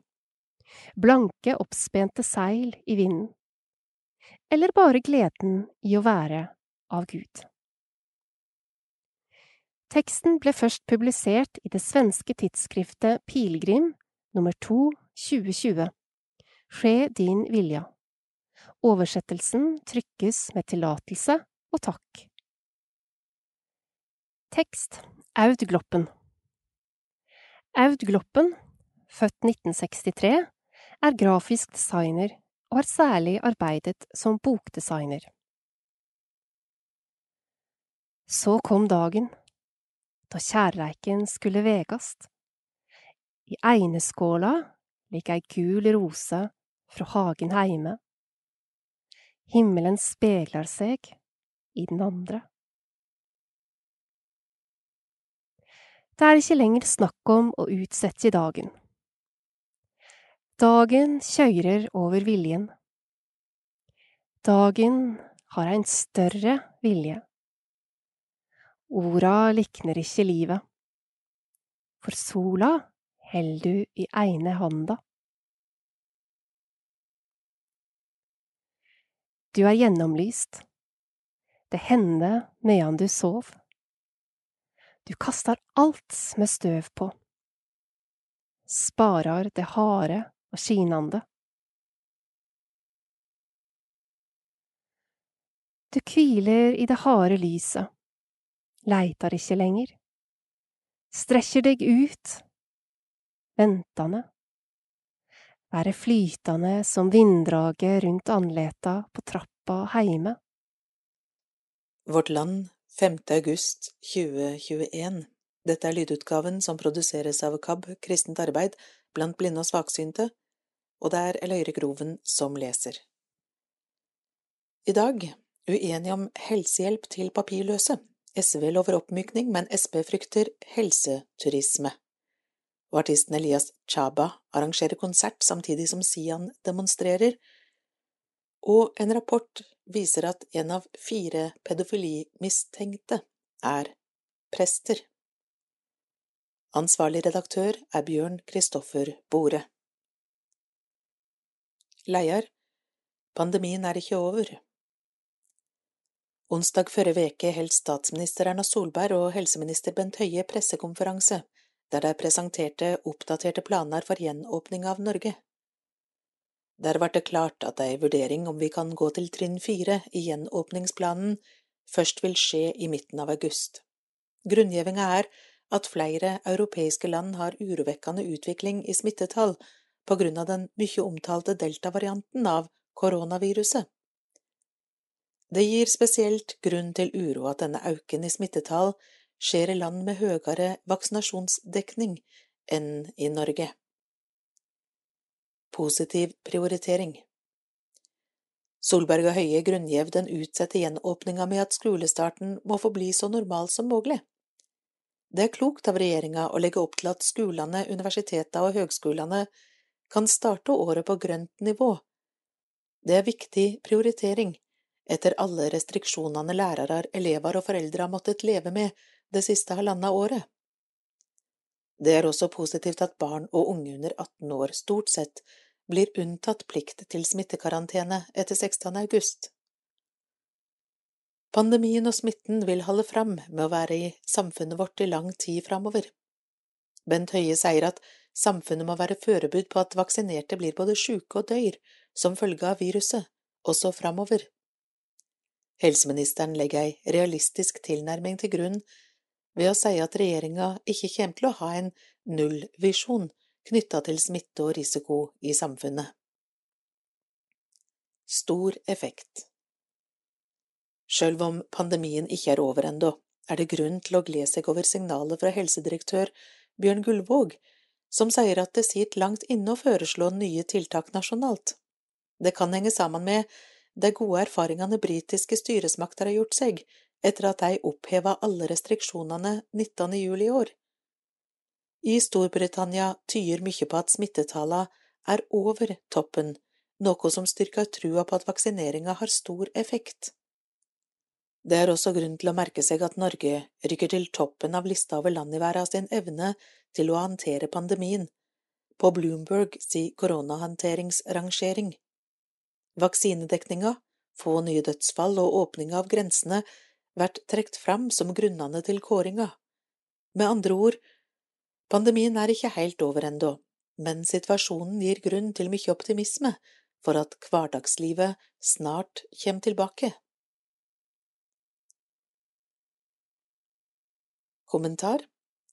Blanke, oppspente seil i vinden. Eller bare gleden i å være av Gud. Teksten ble først publisert i det svenske tidsskriftet Pilgrim nummer 2 2020. Skje din vilja. Oversettelsen trykkes med tillatelse og takk. Tekst Aud Gloppen Aud Gloppen, født 1963, er grafisk designer og har særlig arbeidet som bokdesigner. Så kom dagen da kjærleiken skulle vegast. I eineskåla ligg ei gul rose fra hagen heime. Himmelen speglar seg i den andre. Det er ikke lenger snakk om å utsette dagen. Dagen kjører over viljen. Dagen har ein større vilje. Orda likner ikke livet, for sola held du i eine handa. Du er gjennomlyst. Det hender medan du sov. Du kastar alt med støv på. Sparar det harde og skinande. Du kviler i det harde lyset leitar ikke lenger, strekker deg ut, ventende, være flytende som vinddraget rundt andleta på trappa heime. Vårt Land 5. august 2021 Dette er lydutgaven som produseres av KAB Kristent Arbeid blant blinde og svaksynte, og det er Eløyre Groven som leser. I dag uenig om helsehjelp til papirløse. SV lover oppmykning, men Sp frykter helseturisme. Og artisten Elias Chaba arrangerer konsert samtidig som Sian demonstrerer. Og en rapport viser at en av fire pedofilimistenkte er prester. Ansvarlig redaktør er Bjørn Kristoffer Bore. Leier Pandemien er ikke over. Onsdag førre veke held statsminister Erna Solberg og helseminister Bent Høie pressekonferanse, der de presenterte oppdaterte planer for gjenåpning av Norge. Der ble det klart at ei vurdering om vi kan gå til trinn fire i gjenåpningsplanen, først vil skje i midten av august. Grunngjevinga er at flere europeiske land har urovekkende utvikling i smittetall på grunn av den mye omtalte delta-varianten av koronaviruset. Det gir spesielt grunn til uro at denne auken i smittetall skjer i land med høyere vaksinasjonsdekning enn i Norge. Positiv prioritering Solberg og Høie grunngjev den utsatte gjenåpninga med at skolestarten må få bli så normal som mulig. Det er klokt av regjeringa å legge opp til at skolene, universitetene og høgskolene kan starte året på grønt nivå. Det er viktig prioritering, etter alle restriksjonene lærere, elever og foreldre har måttet leve med det siste halvannet året. Det er også positivt at barn og unge under 18 år stort sett blir unntatt plikt til smittekarantene etter 16. august. Pandemien og smitten vil holde fram med å være i samfunnet vårt i lang tid framover. Bent Høie sier at samfunnet må være forberedt på at vaksinerte blir både syke og dør som følge av viruset, også framover. Helseministeren legger ei realistisk tilnærming til grunn ved å si at regjeringa ikke kommer til å ha en nullvisjon knytta til smitte og risiko i samfunnet. Stor effekt Sjøl om pandemien ikke er over ennå, er det grunn til å glede seg over signalet fra helsedirektør Bjørn Gullvåg, som sier at det sitter langt inne å foreslå nye tiltak nasjonalt. Det kan henge sammen med de gode erfaringene britiske styresmakter har gjort seg etter at de oppheva alle restriksjonene 19. juli i år. I Storbritannia tyder mye på at smittetallene er over toppen, noe som styrker trua på at vaksineringa har stor effekt. Det er også grunn til å merke seg at Norge rykker til toppen av lista over land i verden sin evne til å håndtere pandemien, på Bloomberg si koronahåndteringsrangering. Vaksinedekninga, få nye dødsfall og åpninga av grensene vært trukket fram som grunnene til kåringa. Med andre ord, pandemien er ikke helt over ennå, men situasjonen gir grunn til mye optimisme for at hverdagslivet snart kommer tilbake. Kommentar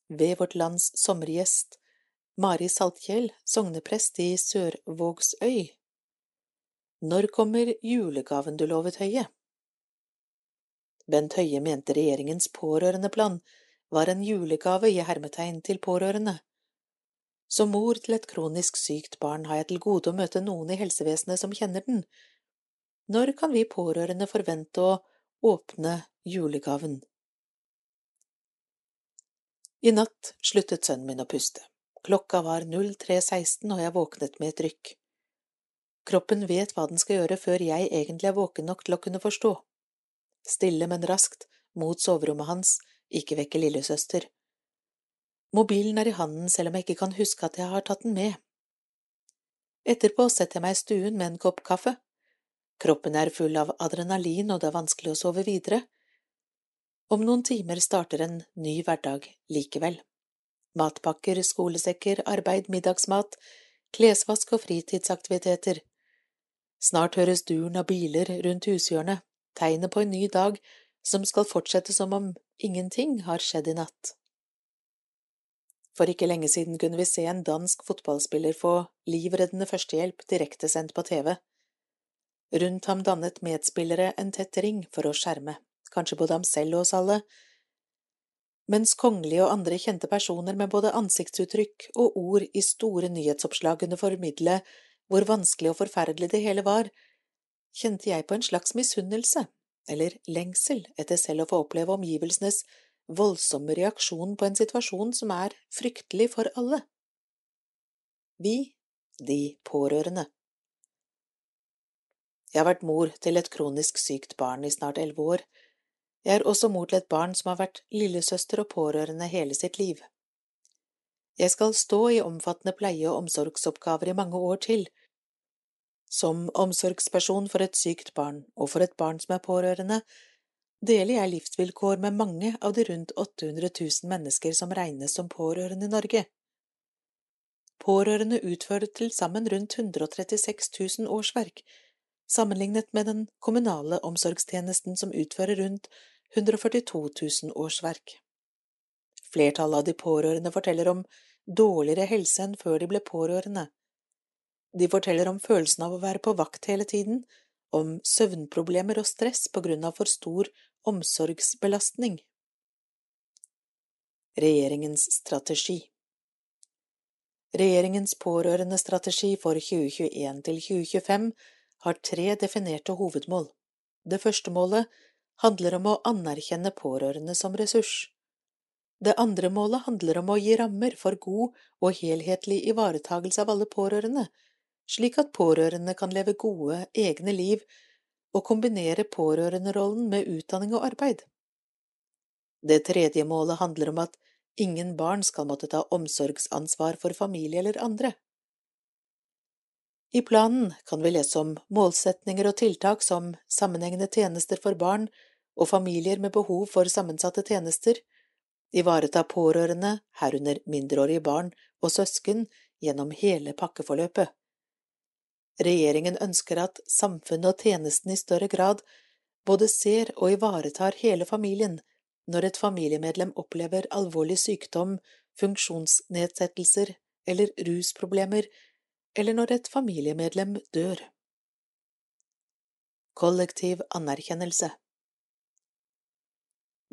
Ved Vårt Lands sommergjest Mari Saltkjell, sogneprest i Sørvågsøy når kommer julegaven du lovet Høie? Bent Høie mente regjeringens pårørendeplan var en julegave i hermetegn til pårørende. Som mor til et kronisk sykt barn har jeg til gode å møte noen i helsevesenet som kjenner den. Når kan vi pårørende forvente å åpne julegaven? I natt sluttet sønnen min å puste. Klokka var 03.16 og jeg våknet med et rykk. Kroppen vet hva den skal gjøre før jeg egentlig er våken nok til å kunne forstå. Stille, men raskt, mot soverommet hans, ikke vekke lillesøster. Mobilen er i handen selv om jeg ikke kan huske at jeg har tatt den med. Etterpå setter jeg meg i stuen med en kopp kaffe. Kroppen er full av adrenalin, og det er vanskelig å sove videre. Om noen timer starter en ny hverdag likevel. Matpakker, skolesekker, arbeid, middagsmat, klesvask og fritidsaktiviteter. Snart høres duren av biler rundt hushjørnet, tegnet på en ny dag som skal fortsette som om ingenting har skjedd i natt. For ikke lenge siden kunne vi se en dansk fotballspiller få livreddende førstehjelp direktesendt på TV. Rundt ham dannet medspillere en tett ring for å skjerme, kanskje både ham selv og oss alle, mens kongelige og andre kjente personer med både ansiktsuttrykk og ord i store nyhetsoppslag kunne formidle hvor vanskelig og forferdelig det hele var, kjente jeg på en slags misunnelse, eller lengsel, etter selv å få oppleve omgivelsenes voldsomme reaksjon på en situasjon som er fryktelig for alle. Vi, de pårørende. Jeg har vært mor til et kronisk sykt barn i snart elleve år. Jeg er også mor til et barn som har vært lillesøster og pårørende hele sitt liv. Jeg skal stå i omfattende pleie- og omsorgsoppgaver i mange år til, som omsorgsperson for et sykt barn og for et barn som er pårørende, deler jeg livsvilkår med mange av de rundt 800 000 mennesker som regnes som pårørende i Norge. Pårørende utfører til sammen rundt 136 000 årsverk, sammenlignet med den kommunale omsorgstjenesten som utfører rundt 142 000 årsverk. Flertallet av de pårørende forteller om dårligere helse enn før de ble pårørende. De forteller om følelsen av å være på vakt hele tiden, om søvnproblemer og stress på grunn av for stor omsorgsbelastning. Regjeringens strategi Regjeringens pårørendestrategi for 2021 til 2025 har tre definerte hovedmål. Det første målet handler om å anerkjenne pårørende som ressurs. Det andre målet handler om å gi rammer for god og helhetlig ivaretagelse av alle pårørende, slik at pårørende kan leve gode, egne liv og kombinere pårørenderollen med utdanning og arbeid. Det tredje målet handler om at ingen barn skal måtte ta omsorgsansvar for familie eller andre. I planen kan vi lese om målsetninger og tiltak som sammenhengende tjenester for barn og familier med behov for sammensatte tjenester, ivareta pårørende, herunder mindreårige barn og søsken, gjennom hele pakkeforløpet. Regjeringen ønsker at samfunnet og tjenesten i større grad både ser og ivaretar hele familien når et familiemedlem opplever alvorlig sykdom, funksjonsnedsettelser eller rusproblemer, eller når et familiemedlem dør. Kollektiv anerkjennelse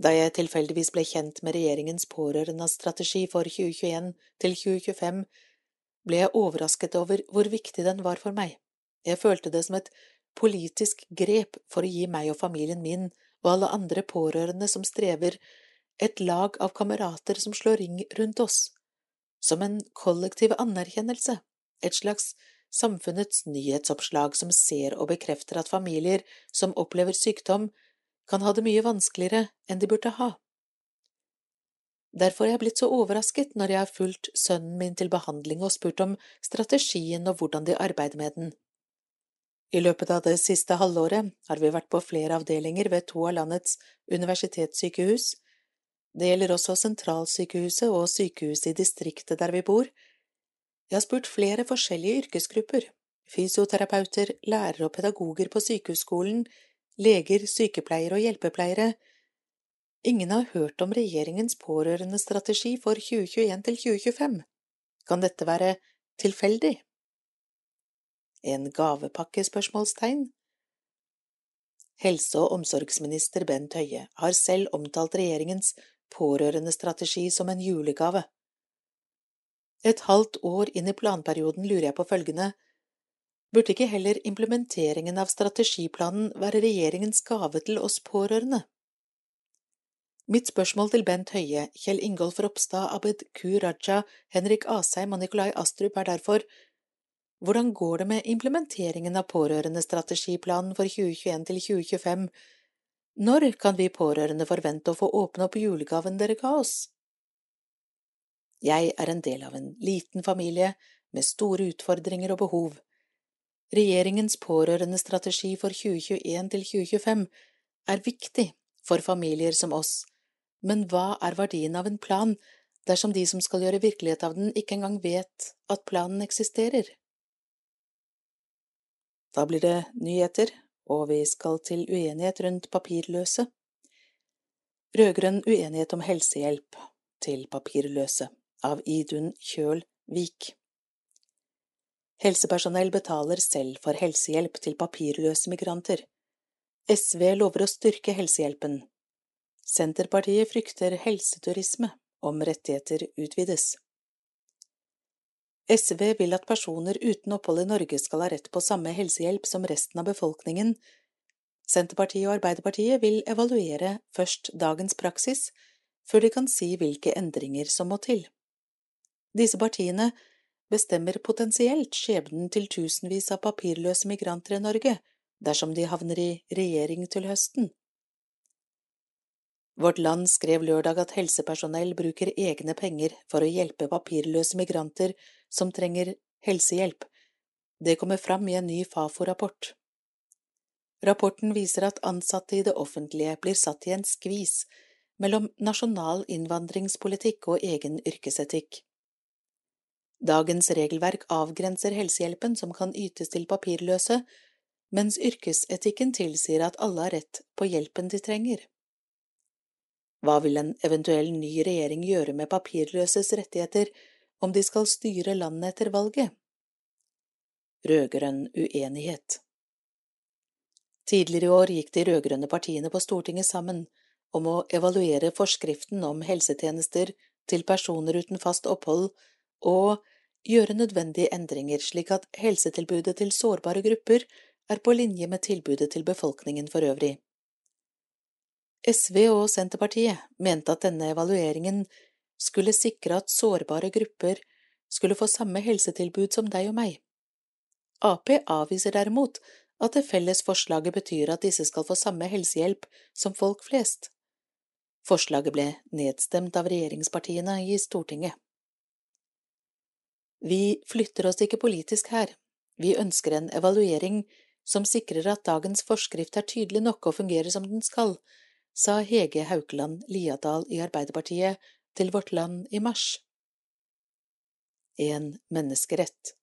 Da jeg tilfeldigvis ble kjent med regjeringens pårørendestrategi for 2021 til 2025, ble jeg overrasket over hvor viktig den var for meg. Jeg følte det som et politisk grep for å gi meg og familien min og alle andre pårørende som strever, et lag av kamerater som slår ring rundt oss, som en kollektiv anerkjennelse, et slags samfunnets nyhetsoppslag som ser og bekrefter at familier som opplever sykdom, kan ha det mye vanskeligere enn de burde ha. Derfor er jeg blitt så overrasket når jeg har fulgt sønnen min til behandling og spurt om strategien og hvordan de arbeider med den. I løpet av det siste halvåret har vi vært på flere avdelinger ved to av landets universitetssykehus. Det gjelder også sentralsykehuset og sykehuset i distriktet der vi bor. Jeg har spurt flere forskjellige yrkesgrupper, fysioterapeuter, lærere og pedagoger på sykehusskolen, leger, sykepleiere og hjelpepleiere. Ingen har hørt om regjeringens pårørendestrategi for 2021 til 2025. Kan dette være tilfeldig? En gavepakke? spørsmålstegn. Helse- og omsorgsminister Bent Høie har selv omtalt regjeringens pårørendestrategi som en julegave. Et halvt år inn i planperioden lurer jeg på følgende, burde ikke heller implementeringen av strategiplanen være regjeringens gave til oss pårørende? Mitt spørsmål til Bent Høie, Kjell Ingolf Ropstad, Abid Q. Raja, Henrik Asheim og Nikolai Astrup er derfor hvordan går det med implementeringen av pårørendestrategiplanen for 2021 til 2025? Når kan vi pårørende forvente å få åpne opp julegaven dere ga oss? Jeg er en del av en liten familie med store utfordringer og behov. Regjeringens pårørendestrategi for 2021 til 2025 er viktig for familier som oss, men hva er verdien av en plan dersom de som skal gjøre virkelighet av den, ikke engang vet at planen eksisterer? Da blir det nyheter, og vi skal til uenighet rundt papirløse. Rød-grønn uenighet om helsehjelp til papirløse av Idun Kjøl Vik. Helsepersonell betaler selv for helsehjelp til papirløse migranter. SV lover å styrke helsehjelpen. Senterpartiet frykter helseturisme om rettigheter utvides. SV vil at personer uten opphold i Norge skal ha rett på samme helsehjelp som resten av befolkningen. Senterpartiet og Arbeiderpartiet vil evaluere først dagens praksis, før de kan si hvilke endringer som må til. Disse partiene bestemmer potensielt skjebnen til tusenvis av papirløse migranter i Norge dersom de havner i regjering til høsten. Vårt Land skrev lørdag at helsepersonell bruker egne penger for å hjelpe papirløse migranter som trenger helsehjelp. Det kommer fram i en ny Fafo-rapport. Rapporten viser at ansatte i det offentlige blir satt i en skvis mellom nasjonal innvandringspolitikk og egen yrkesetikk. Dagens regelverk avgrenser helsehjelpen som kan ytes til papirløse, mens yrkesetikken tilsier at alle har rett på hjelpen de trenger. Hva vil en eventuell ny regjering gjøre med papirløses rettigheter om de skal styre landet etter valget? Rød-grønn uenighet Tidligere i år gikk de rød-grønne partiene på Stortinget sammen om å evaluere forskriften om helsetjenester til personer uten fast opphold og gjøre nødvendige endringer slik at helsetilbudet til sårbare grupper er på linje med tilbudet til befolkningen for øvrig. SV og Senterpartiet mente at denne evalueringen skulle sikre at sårbare grupper skulle få samme helsetilbud som deg og meg. Ap avviser derimot at det felles forslaget betyr at disse skal få samme helsehjelp som folk flest. Forslaget ble nedstemt av regjeringspartiene i Stortinget. Vi flytter oss ikke politisk her, vi ønsker en evaluering som sikrer at dagens forskrift er tydelig nok og fungerer som den skal, sa Hege Haukeland Liadal i Arbeiderpartiet til Vårt Land i mars. En menneskerett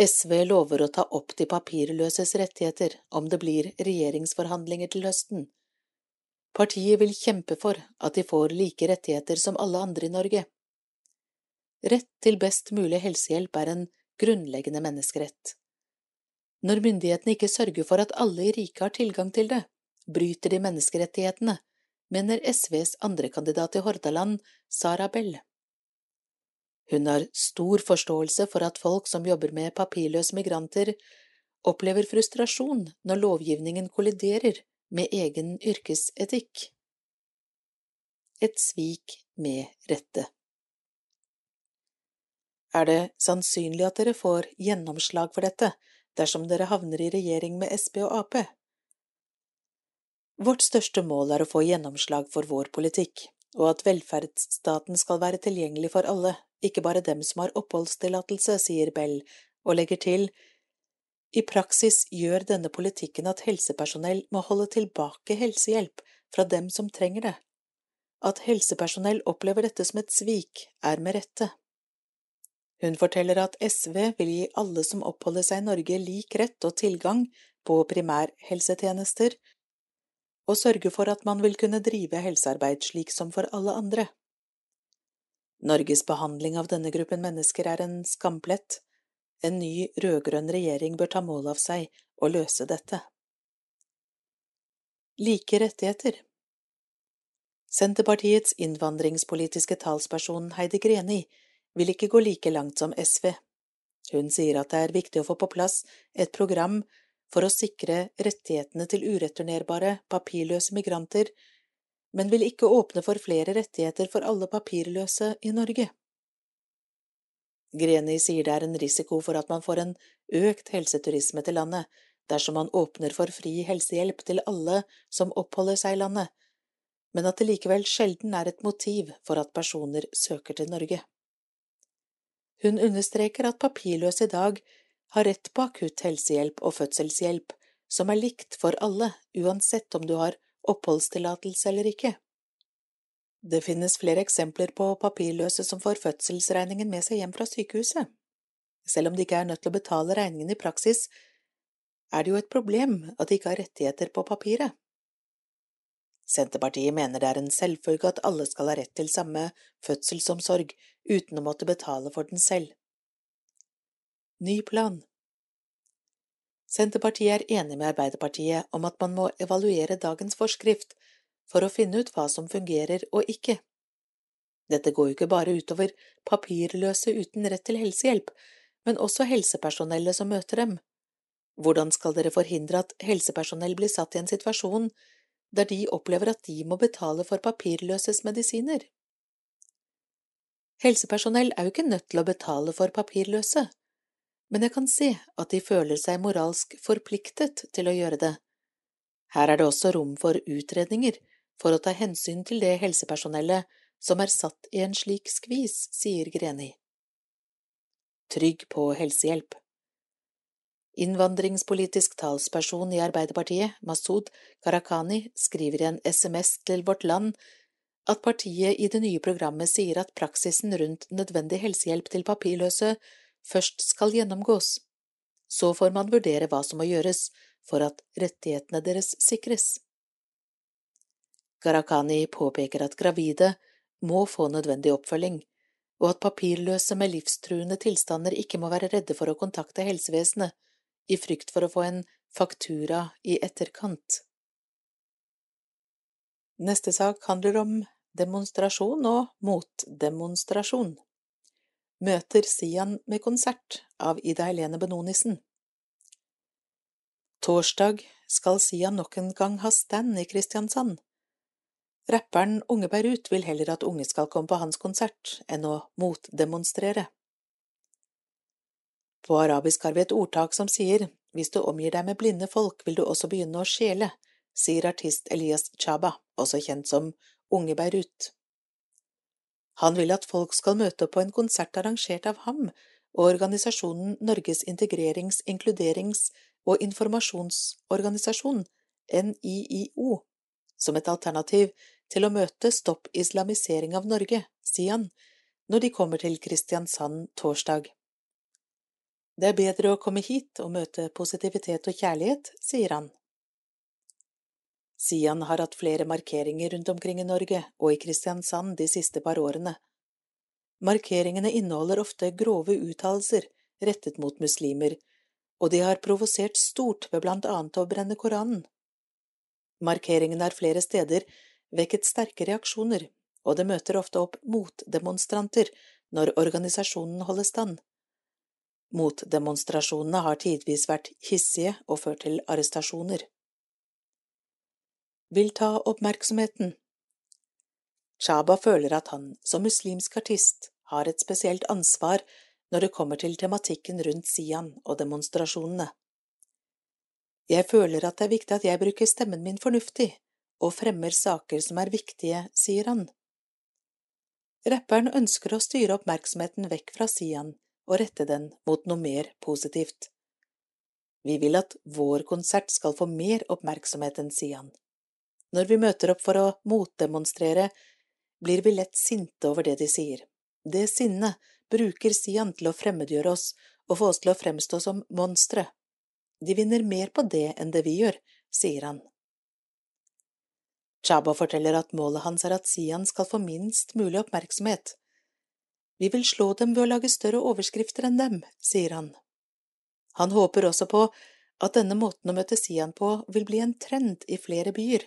SV lover å ta opp de papirløses rettigheter om det blir regjeringsforhandlinger til høsten. Partiet vil kjempe for at de får like rettigheter som alle andre i Norge. Rett til best mulig helsehjelp er en grunnleggende menneskerett. Når myndighetene ikke sørger for at alle i riket har tilgang til det, bryter de menneskerettighetene, mener SVs andrekandidat i Hordaland, Sara Bell. Hun har stor forståelse for at folk som jobber med papirløse migranter, opplever frustrasjon når lovgivningen kolliderer med egen yrkesetikk. Et svik med rette. Er det sannsynlig at dere får gjennomslag for dette dersom dere havner i regjering med Sp og Ap? Vårt største mål er å få gjennomslag for vår politikk, og at velferdsstaten skal være tilgjengelig for alle, ikke bare dem som har oppholdstillatelse, sier Bell, og legger til, i praksis gjør denne politikken at helsepersonell må holde tilbake helsehjelp fra dem som trenger det. At helsepersonell opplever dette som et svik, er med rette. Hun forteller at SV vil gi alle som oppholder seg i Norge lik rett og tilgang på primærhelsetjenester, og sørge for at man vil kunne drive helsearbeid slik som for alle andre. Norges behandling av denne gruppen mennesker er en skamplett. En ny rød-grønn regjering bør ta mål av seg å løse dette. Like rettigheter Senterpartiets innvandringspolitiske talsperson Heidi Greni vil ikke gå like langt som SV. Hun sier at det er viktig å få på plass et program for å sikre rettighetene til ureturnerbare, papirløse migranter men vil ikke åpne for flere rettigheter for alle papirløse i Norge. Greni sier det er en risiko for at man får en økt helseturisme til landet dersom man åpner for fri helsehjelp til alle som oppholder seg i landet, men at det likevel sjelden er et motiv for at personer søker til Norge. Hun understreker at papirløse i dag har rett på akutt helsehjelp og fødselshjelp, som er likt for alle, uansett om du har oppholdstillatelse eller ikke. Det finnes flere eksempler på papirløse som får fødselsregningen med seg hjem fra sykehuset. Selv om de ikke er nødt til å betale regningen i praksis, er det jo et problem at de ikke har rettigheter på papiret. Senterpartiet mener det er en selvfølge at alle skal ha rett til samme fødselsomsorg uten å måtte betale for den selv. Ny plan Senterpartiet er enig med Arbeiderpartiet om at man må evaluere dagens forskrift for å finne ut hva som fungerer og ikke. Dette går jo ikke bare utover papirløse uten rett til helsehjelp, men også helsepersonellet som møter dem. Hvordan skal dere forhindre at helsepersonell blir satt i en situasjon der de opplever at de må betale for papirløses medisiner? Helsepersonell er jo ikke nødt til å betale for papirløse, men jeg kan se at de føler seg moralsk forpliktet til å gjøre det. Her er det også rom for utredninger for å ta hensyn til det helsepersonellet som er satt i en slik skvis, sier Greni. Trygg på helsehjelp Innvandringspolitisk talsperson i Arbeiderpartiet, Masud Gharahkhani, skriver i en SMS til Vårt Land at partiet i det nye programmet sier at praksisen rundt nødvendig helsehjelp til papirløse først skal gjennomgås. Så får man vurdere hva som må gjøres for at rettighetene deres sikres. Gharahkhani påpeker at gravide må få nødvendig oppfølging, og at papirløse med livstruende tilstander ikke må være redde for å kontakte helsevesenet i frykt for å få en faktura i etterkant. Neste sak handler om demonstrasjon og motdemonstrasjon møter Sian med konsert av Ida Helene Benonisen. Torsdag skal Sian nok en gang ha stand i Kristiansand. Rapperen Unge Beirut vil heller at unge skal komme på hans konsert enn å motdemonstrere. På arabisk har vi et ordtak som sier hvis du omgir deg med blinde folk, vil du også begynne å skjele, sier artist Elias Chaba, også kjent som Unge Beirut. Han vil at folk skal møte på en konsert arrangert av ham og organisasjonen Norges integrerings-, inkluderings- og informasjonsorganisasjon, NIIO, som et alternativ til å møte Stopp islamisering av Norge, sier han, når de kommer til Kristiansand torsdag. Det er bedre å komme hit og møte positivitet og kjærlighet, sier han. Sian har hatt flere markeringer rundt omkring i Norge og i Kristiansand de siste par årene. Markeringene inneholder ofte grove uttalelser rettet mot muslimer, og de har provosert stort ved blant annet å brenne Koranen. Markeringene har flere steder vekket sterke reaksjoner, og det møter ofte opp motdemonstranter når organisasjonen holder stand. Motdemonstrasjonene har tidvis vært hissige og ført til arrestasjoner. Vil ta oppmerksomheten Chaba føler at han, som muslimsk artist, har et spesielt ansvar når det kommer til tematikken rundt Sian og demonstrasjonene. Jeg føler at det er viktig at jeg bruker stemmen min fornuftig og fremmer saker som er viktige, sier han. Rapperen ønsker å styre oppmerksomheten vekk fra Sian og rette den mot noe mer positivt. Vi vil at vår konsert skal få mer oppmerksomhet enn Sian. Når vi møter opp for å motdemonstrere, blir vi lett sinte over det de sier. Det sinnet bruker Sian til å fremmedgjøre oss og få oss til å fremstå som monstre. De vinner mer på det enn det vi gjør, sier han. Chaba forteller at målet hans er at Sian skal få minst mulig oppmerksomhet. Vi vil slå dem ved å lage større overskrifter enn dem, sier han. Han håper også på at denne måten å møte Sian på vil bli en trend i flere byer.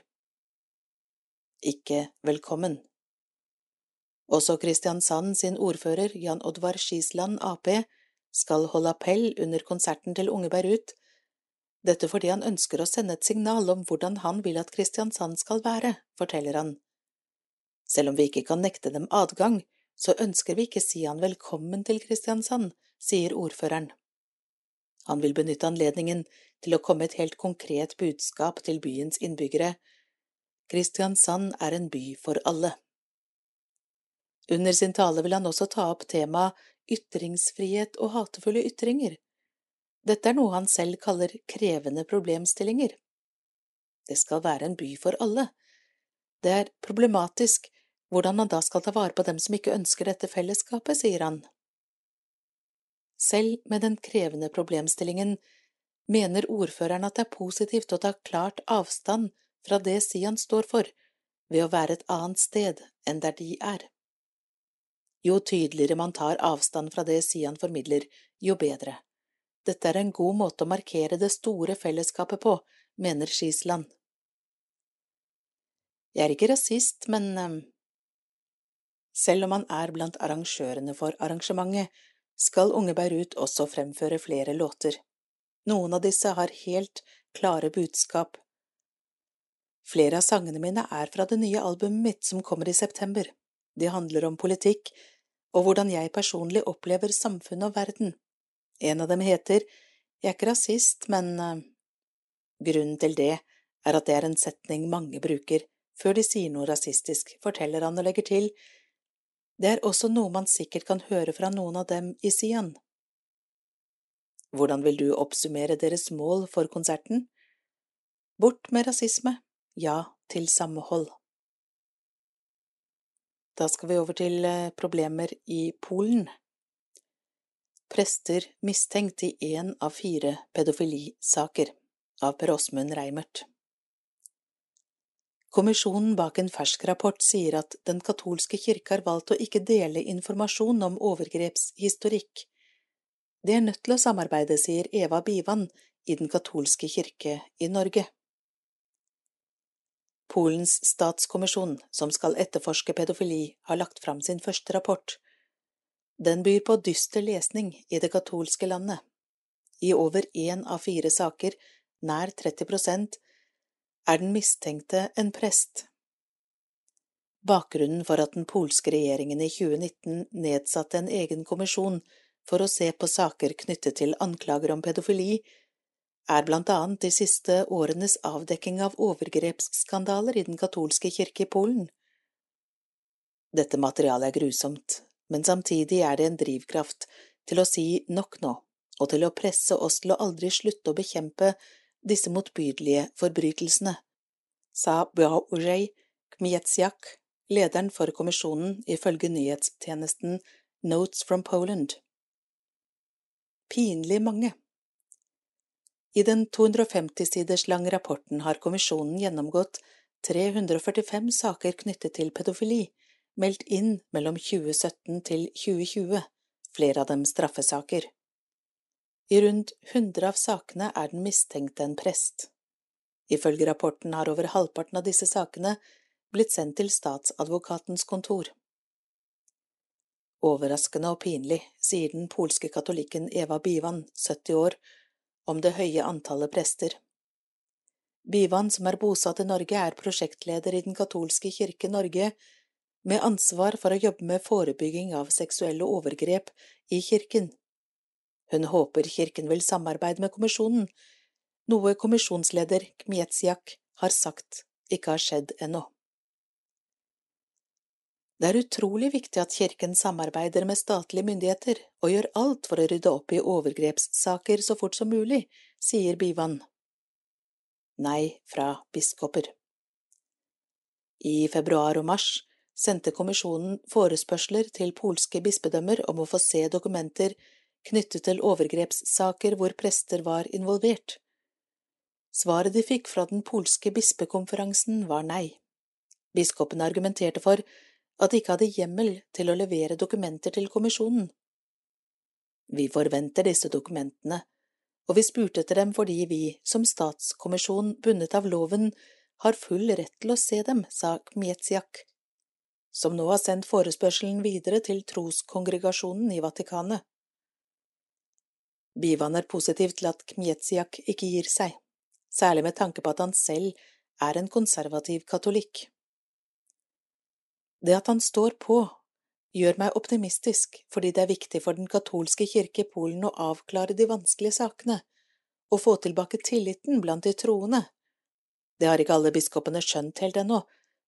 Ikke velkommen. Også Kristiansand sin ordfører, Jan Oddvar Skisland Ap, skal holde appell under konserten til Unge ut. dette fordi han ønsker å sende et signal om hvordan han vil at Kristiansand skal være, forteller han. Selv om vi ikke kan nekte dem adgang, så ønsker vi ikke si han velkommen til Kristiansand, sier ordføreren. Han vil benytte anledningen til å komme et helt konkret budskap til byens innbyggere. Kristiansand er en by for alle. Under sin tale vil han også ta opp temaet ytringsfrihet og hatefulle ytringer. Dette er noe han selv kaller krevende problemstillinger. Det skal være en by for alle. Det er problematisk hvordan man da skal ta vare på dem som ikke ønsker dette fellesskapet, sier han. Selv med den krevende problemstillingen mener ordføreren at det er positivt å ta klart avstand fra det Sian står for, ved å være et annet sted enn der de er. Jo tydeligere man tar avstand fra det Sian formidler, jo bedre. Dette er en god måte å markere det store fellesskapet på, mener Skisland. Jeg er ikke rasist, men um, selv om han er blant arrangørene for arrangementet, skal Unge Beirut også fremføre flere låter. Noen av disse har helt klare budskap. Flere av sangene mine er fra det nye albumet mitt som kommer i september. De handler om politikk og hvordan jeg personlig opplever samfunnet og verden. En av dem heter Jeg er ikke rasist, men uh, Grunnen til det er at det er en setning mange bruker før de sier noe rasistisk, forteller han og legger til, det er også noe man sikkert kan høre fra noen av dem i Sian. Hvordan vil du oppsummere deres mål for konserten? Bort med rasisme, ja til samhold. Da skal vi over til eh, problemer i Polen prester mistenkt i én av fire pedofilisaker, av Per Åsmund Reimert. Kommisjonen bak en fersk rapport sier at Den katolske kirke har valgt å ikke dele informasjon om overgrepshistorikk. De er nødt til å samarbeide, sier Eva Bivan i Den katolske kirke i Norge. Polens statskommisjon, som skal etterforske pedofili, har lagt fram sin første rapport, den byr på dyster lesning i det katolske landet. I over én av fire saker, nær 30 prosent, er den mistenkte en prest. Bakgrunnen for at den polske regjeringen i 2019 nedsatte en egen kommisjon for å se på saker knyttet til anklager om pedofili, er blant annet de siste årenes avdekking av overgrepsskandaler i den katolske kirke i Polen. Dette materialet er grusomt, men samtidig er det en drivkraft til å si nok nå, og til å presse oss til å aldri slutte å bekjempe disse motbydelige forbrytelsene, sa Bjaurej Kmietsjak, lederen for kommisjonen, ifølge nyhetstjenesten Notes from Poland. pinlig mange. I den 250 siders lange rapporten har kommisjonen gjennomgått 345 saker knyttet til pedofili, meldt inn mellom 2017 til 2020, flere av dem straffesaker. I rundt 100 av sakene er den mistenkte en prest. Ifølge rapporten har over halvparten av disse sakene blitt sendt til statsadvokatens kontor. Overraskende og pinlig, sier den polske katolikken Eva Bivan, 70 år, om det høye antallet prester. Bivan, som er bosatt i Norge, er prosjektleder i Den katolske kirke Norge, med ansvar for å jobbe med forebygging av seksuelle overgrep i kirken. Hun håper kirken vil samarbeide med kommisjonen, noe kommisjonsleder Kmietsjak har sagt ikke har skjedd ennå. Det er utrolig viktig at kirken samarbeider med statlige myndigheter og gjør alt for å rydde opp i overgrepssaker så fort som mulig, sier Bivan. Nei fra biskoper. I februar og mars sendte kommisjonen forespørsler til polske bispedømmer om å få se dokumenter knyttet til overgrepssaker hvor prester var involvert. Svaret de fikk fra den polske bispekonferansen var nei. Biskopene argumenterte for at de ikke hadde hjemmel til å levere dokumenter til kommisjonen. Vi forventer disse dokumentene, og vi spurte etter dem fordi vi, som statskommisjon bundet av loven, har full rett til å se dem, sa Kmietsiak, som nå har sendt forespørselen videre til troskongregasjonen i Vatikanet. Bivan er positiv til at Kmietsiak ikke gir seg, særlig med tanke på at han selv er en konservativ katolikk. Det at han står på, gjør meg optimistisk fordi det er viktig for den katolske kirke i Polen å avklare de vanskelige sakene og få tilbake tilliten blant de troende. Det har ikke alle biskopene skjønt helt ennå,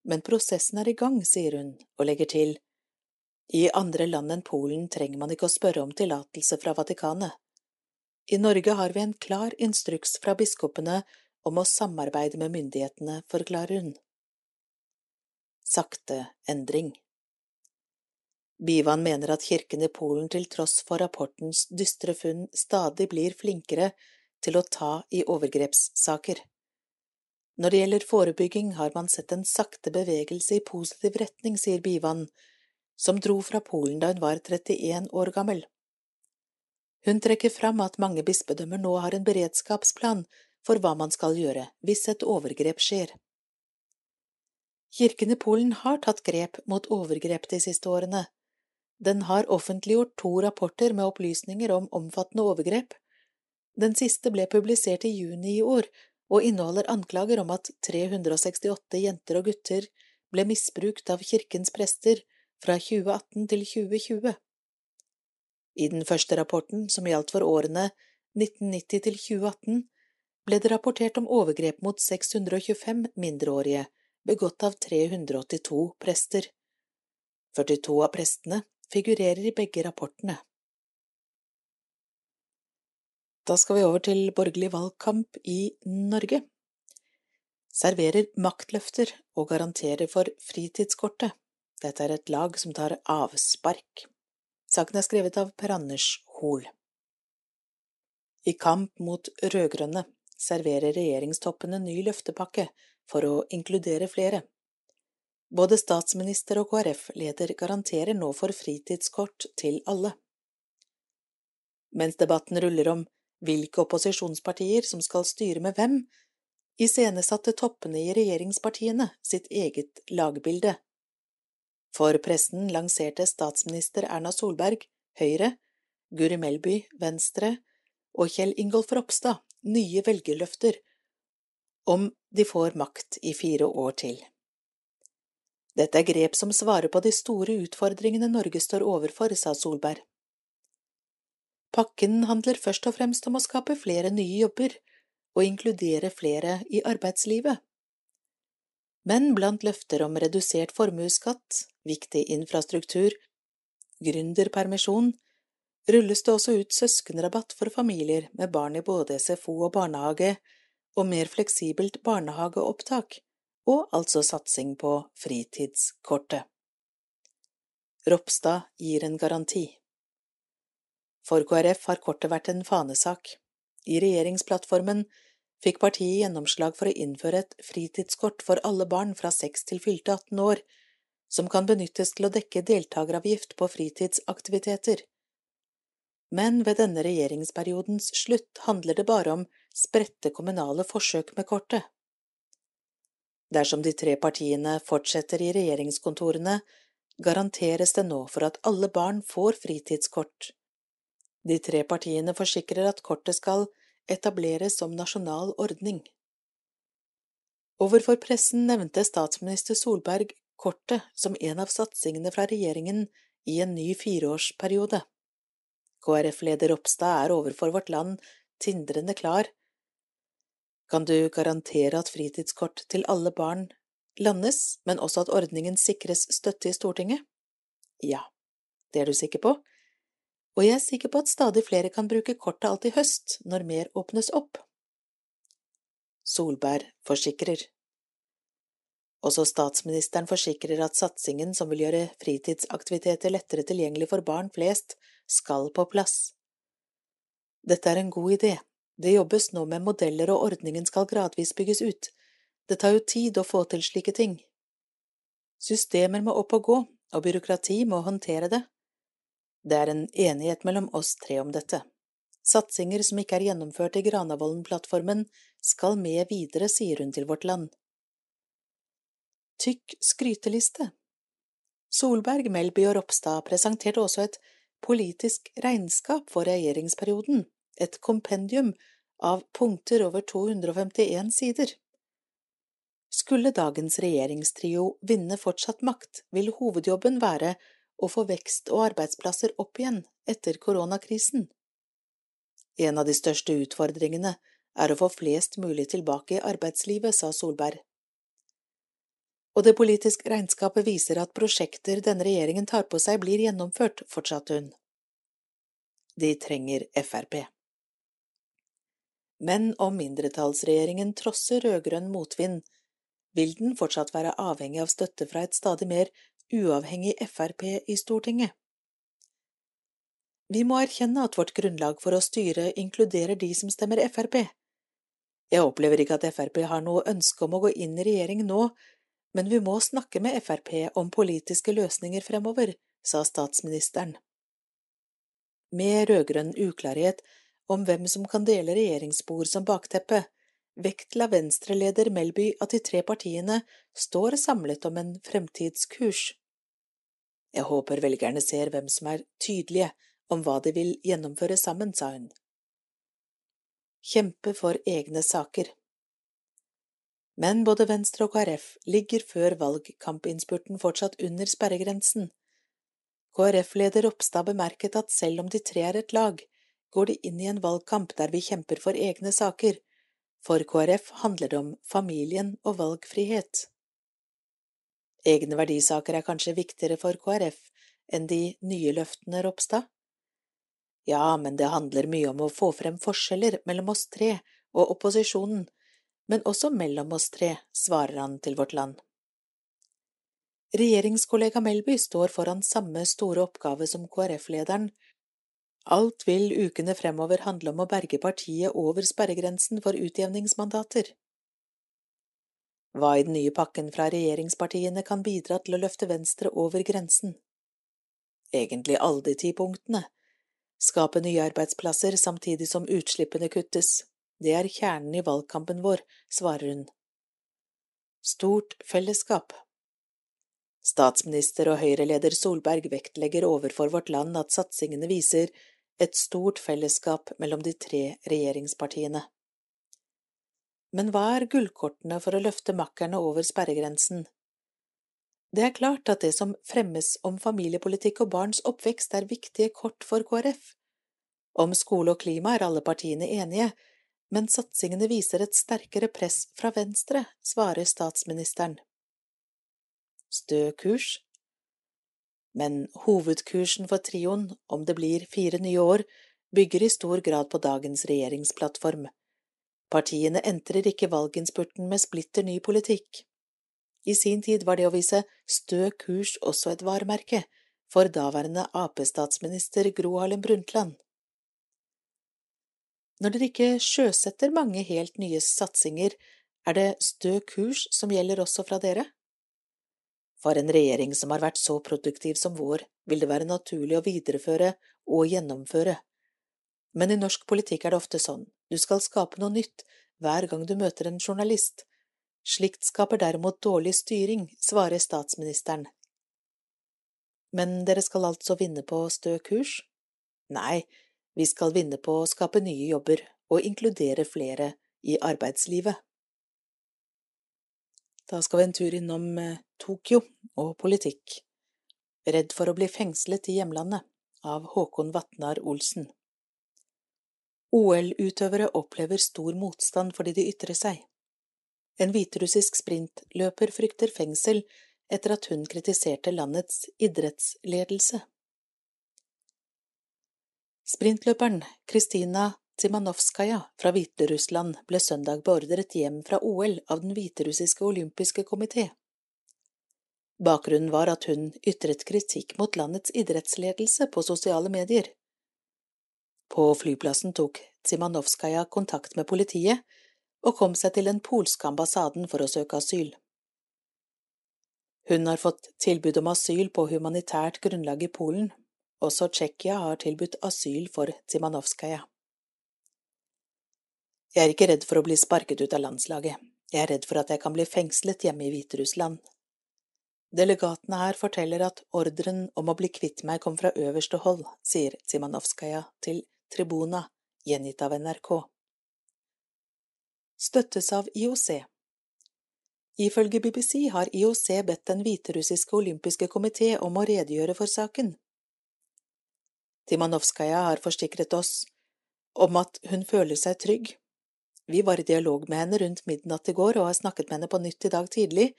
men prosessen er i gang, sier hun, og legger til. I andre land enn Polen trenger man ikke å spørre om tillatelse fra Vatikanet. I Norge har vi en klar instruks fra biskopene om å samarbeide med myndighetene, forklarer hun sakte endring. Bivan mener at kirken i Polen til tross for rapportens dystre funn stadig blir flinkere til å ta i overgrepssaker. Når det gjelder forebygging, har man sett en sakte bevegelse i positiv retning, sier Bivan, som dro fra Polen da hun var 31 år gammel. Hun trekker fram at mange bispedømmer nå har en beredskapsplan for hva man skal gjøre hvis et overgrep skjer. Kirken i Polen har tatt grep mot overgrep de siste årene. Den har offentliggjort to rapporter med opplysninger om omfattende overgrep. Den siste ble publisert i juni i år og inneholder anklager om at 368 jenter og gutter ble misbrukt av kirkens prester fra 2018 til 2020. I den første rapporten, som gjaldt for årene 1990 til 2018, ble det rapportert om overgrep mot 625 mindreårige begått av 382 prester. 42 av prestene figurerer i begge rapportene. Da skal vi over til borgerlig valgkamp i Norge. Serverer maktløfter og garanterer for fritidskortet. Dette er et lag som tar avspark. Saken er skrevet av Per Anders Hoel. I kamp mot rød-grønne serverer regjeringstoppene ny løftepakke for å inkludere flere. Både statsminister og KrF-leder garanterer nå for fritidskort til alle. Mens debatten ruller om hvilke opposisjonspartier som skal styre med hvem, iscenesatte toppene i regjeringspartiene sitt eget lagbilde. For pressen lanserte statsminister Erna Solberg, Høyre, Guri Melby, Venstre og Kjell Ingolf Ropstad nye velgerløfter om de får makt i fire år til. Dette er grep som svarer på de store utfordringene Norge står overfor, sa Solberg. Pakken handler først og fremst om å skape flere nye jobber og inkludere flere i arbeidslivet. Men blant løfter om redusert formuesskatt, viktig infrastruktur, gründerpermisjon, rulles det også ut søskenrabatt for familier med barn i både SFO og barnehage, og mer fleksibelt barnehageopptak, og altså satsing på fritidskortet. Ropstad gir en garanti. For KrF har kortet vært en fanesak. I regjeringsplattformen fikk partiet gjennomslag for å innføre et fritidskort for alle barn fra 6 til fylte 18 år, som kan benyttes til å dekke deltakeravgift på fritidsaktiviteter. Men ved denne regjeringsperiodens slutt handler det bare om spredte kommunale forsøk med kortet. Dersom de tre partiene fortsetter i regjeringskontorene, garanteres det nå for at alle barn får fritidskort. De tre partiene forsikrer at kortet skal etableres som nasjonal ordning. Overfor pressen nevnte statsminister Solberg kortet som en av satsingene fra regjeringen i en ny fireårsperiode. KrF-leder Ropstad er overfor Vårt Land tindrende klar. Kan du garantere at fritidskort til alle barn landes, men også at ordningen sikres støtte i Stortinget? Ja, det er du sikker på? og jeg er sikker på at stadig flere kan bruke kortet alt i høst, når mer åpnes opp. Solberg forsikrer. Også statsministeren forsikrer at satsingen som vil gjøre fritidsaktiviteter lettere tilgjengelig for barn flest, skal på plass. Dette er en god idé. Det jobbes nå med modeller og ordningen skal gradvis bygges ut. Det tar jo tid å få til slike ting. Systemer må opp og gå, og byråkrati må håndtere det. Det er en enighet mellom oss tre om dette. Satsinger som ikke er gjennomført i Granavolden-plattformen, skal med videre, sier hun til Vårt Land. Tykk skryteliste Solberg, Melby og Ropstad presenterte også et politisk regnskap for regjeringsperioden, et kompendium av punkter over 251 sider. Skulle dagens regjeringstrio vinne fortsatt makt, vil hovedjobben være å få vekst og arbeidsplasser opp igjen etter koronakrisen. En av de største utfordringene er å få flest mulig tilbake i arbeidslivet, sa Solberg. Og det politiske regnskapet viser at prosjekter denne regjeringen tar på seg, blir gjennomført, fortsatte hun. De trenger Frp. Men om mindretallsregjeringen trosser rød-grønn motvind, vil den fortsatt være avhengig av støtte fra et stadig mer uavhengig Frp i Stortinget. Vi må erkjenne at vårt grunnlag for å styre inkluderer de som stemmer Frp. Jeg opplever ikke at Frp har noe ønske om å gå inn i regjering nå, men vi må snakke med Frp om politiske løsninger fremover, sa statsministeren. Med rød-grønn uklarhet om hvem som kan dele regjeringsspor som bakteppe, vektla Venstre-leder Melby at de tre partiene står samlet om en fremtidskurs. Jeg håper velgerne ser hvem som er tydelige om hva de vil gjennomføre sammen, sa hun. Kjempe for egne saker. Men både Venstre og KrF ligger før valgkampinnspurten fortsatt under sperregrensen. KrF-leder Ropstad bemerket at selv om de tre er et lag, går de inn i en valgkamp der vi kjemper for egne saker. For KrF handler det om familien og valgfrihet. Egne verdisaker er kanskje viktigere for KrF enn de nye løftene, Ropstad? Ja, men det handler mye om å få frem forskjeller mellom oss tre og opposisjonen, men også mellom oss tre, svarer han til Vårt Land. Regjeringskollega Melby står foran samme store oppgave som KrF-lederen. Alt vil ukene fremover handle om å berge partiet over sperregrensen for utjevningsmandater. Hva i den nye pakken fra regjeringspartiene kan bidra til å løfte Venstre over grensen? Egentlig alle de ti punktene. Skape nye arbeidsplasser samtidig som utslippene kuttes. Det er kjernen i valgkampen vår, svarer hun. Stort fellesskap Statsminister og Høyre-leder Solberg vektlegger overfor Vårt Land at satsingene viser et stort fellesskap mellom de tre regjeringspartiene. Men hva er gullkortene for å løfte makkerne over sperregrensen? Det er klart at det som fremmes om familiepolitikk og barns oppvekst er viktige kort for KrF. Om skole og klima er alle partiene enige, men satsingene viser et sterkere press fra Venstre, svarer statsministeren. Stø kurs? Men hovedkursen for trioen, om det blir fire nye år, bygger i stor grad på dagens regjeringsplattform. Partiene entrer ikke valginnspurten med splitter ny politikk. I sin tid var det å vise stø kurs også et varemerke for daværende Ap-statsminister Gro Harlem Brundtland. Når dere ikke sjøsetter mange helt nye satsinger, er det stø kurs som gjelder også fra dere? For en regjering som har vært så produktiv som vår, vil det være naturlig å videreføre og gjennomføre. Men i norsk politikk er det ofte sånn, du skal skape noe nytt hver gang du møter en journalist. Slikt skaper derimot dårlig styring, svarer statsministeren. Men dere skal altså vinne på stø kurs? Nei, vi skal vinne på å skape nye jobber og inkludere flere i arbeidslivet. Da skal vi en tur innom eh, Tokyo og politikk. Redd for å bli fengslet i hjemlandet av Håkon Vatnar Olsen. OL-utøvere opplever stor motstand fordi de ytrer seg. En hviterussisk sprintløper frykter fengsel etter at hun kritiserte landets idrettsledelse. Sprintløperen Kristina Tsimanovskaja fra Hviterussland ble søndag beordret hjem fra OL av den hviterussiske olympiske komité. Bakgrunnen var at hun ytret kritikk mot landets idrettsledelse på sosiale medier. På flyplassen tok Tsimanovskaja kontakt med politiet og kom seg til den polske ambassaden for å søke asyl. Hun har fått tilbud om asyl på humanitært grunnlag i Polen. Også Tsjekkia har tilbudt asyl for Timanovskaja. Jeg er ikke redd for å bli sparket ut av landslaget, jeg er redd for at jeg kan bli fengslet hjemme i Hviterussland. Delegatene her forteller at ordren om å bli kvitt meg kom fra øverste hold, sier Timanovskaja til Tribuna, gjengitt av NRK. Støttes av IOC. Ifølge BBC har IOC bedt den hviterussiske olympiske komité om å redegjøre for saken. Timanovskaja har forsikret oss om at hun føler seg trygg. Vi var i dialog med henne rundt midnatt i går og har snakket med henne på nytt i dag tidlig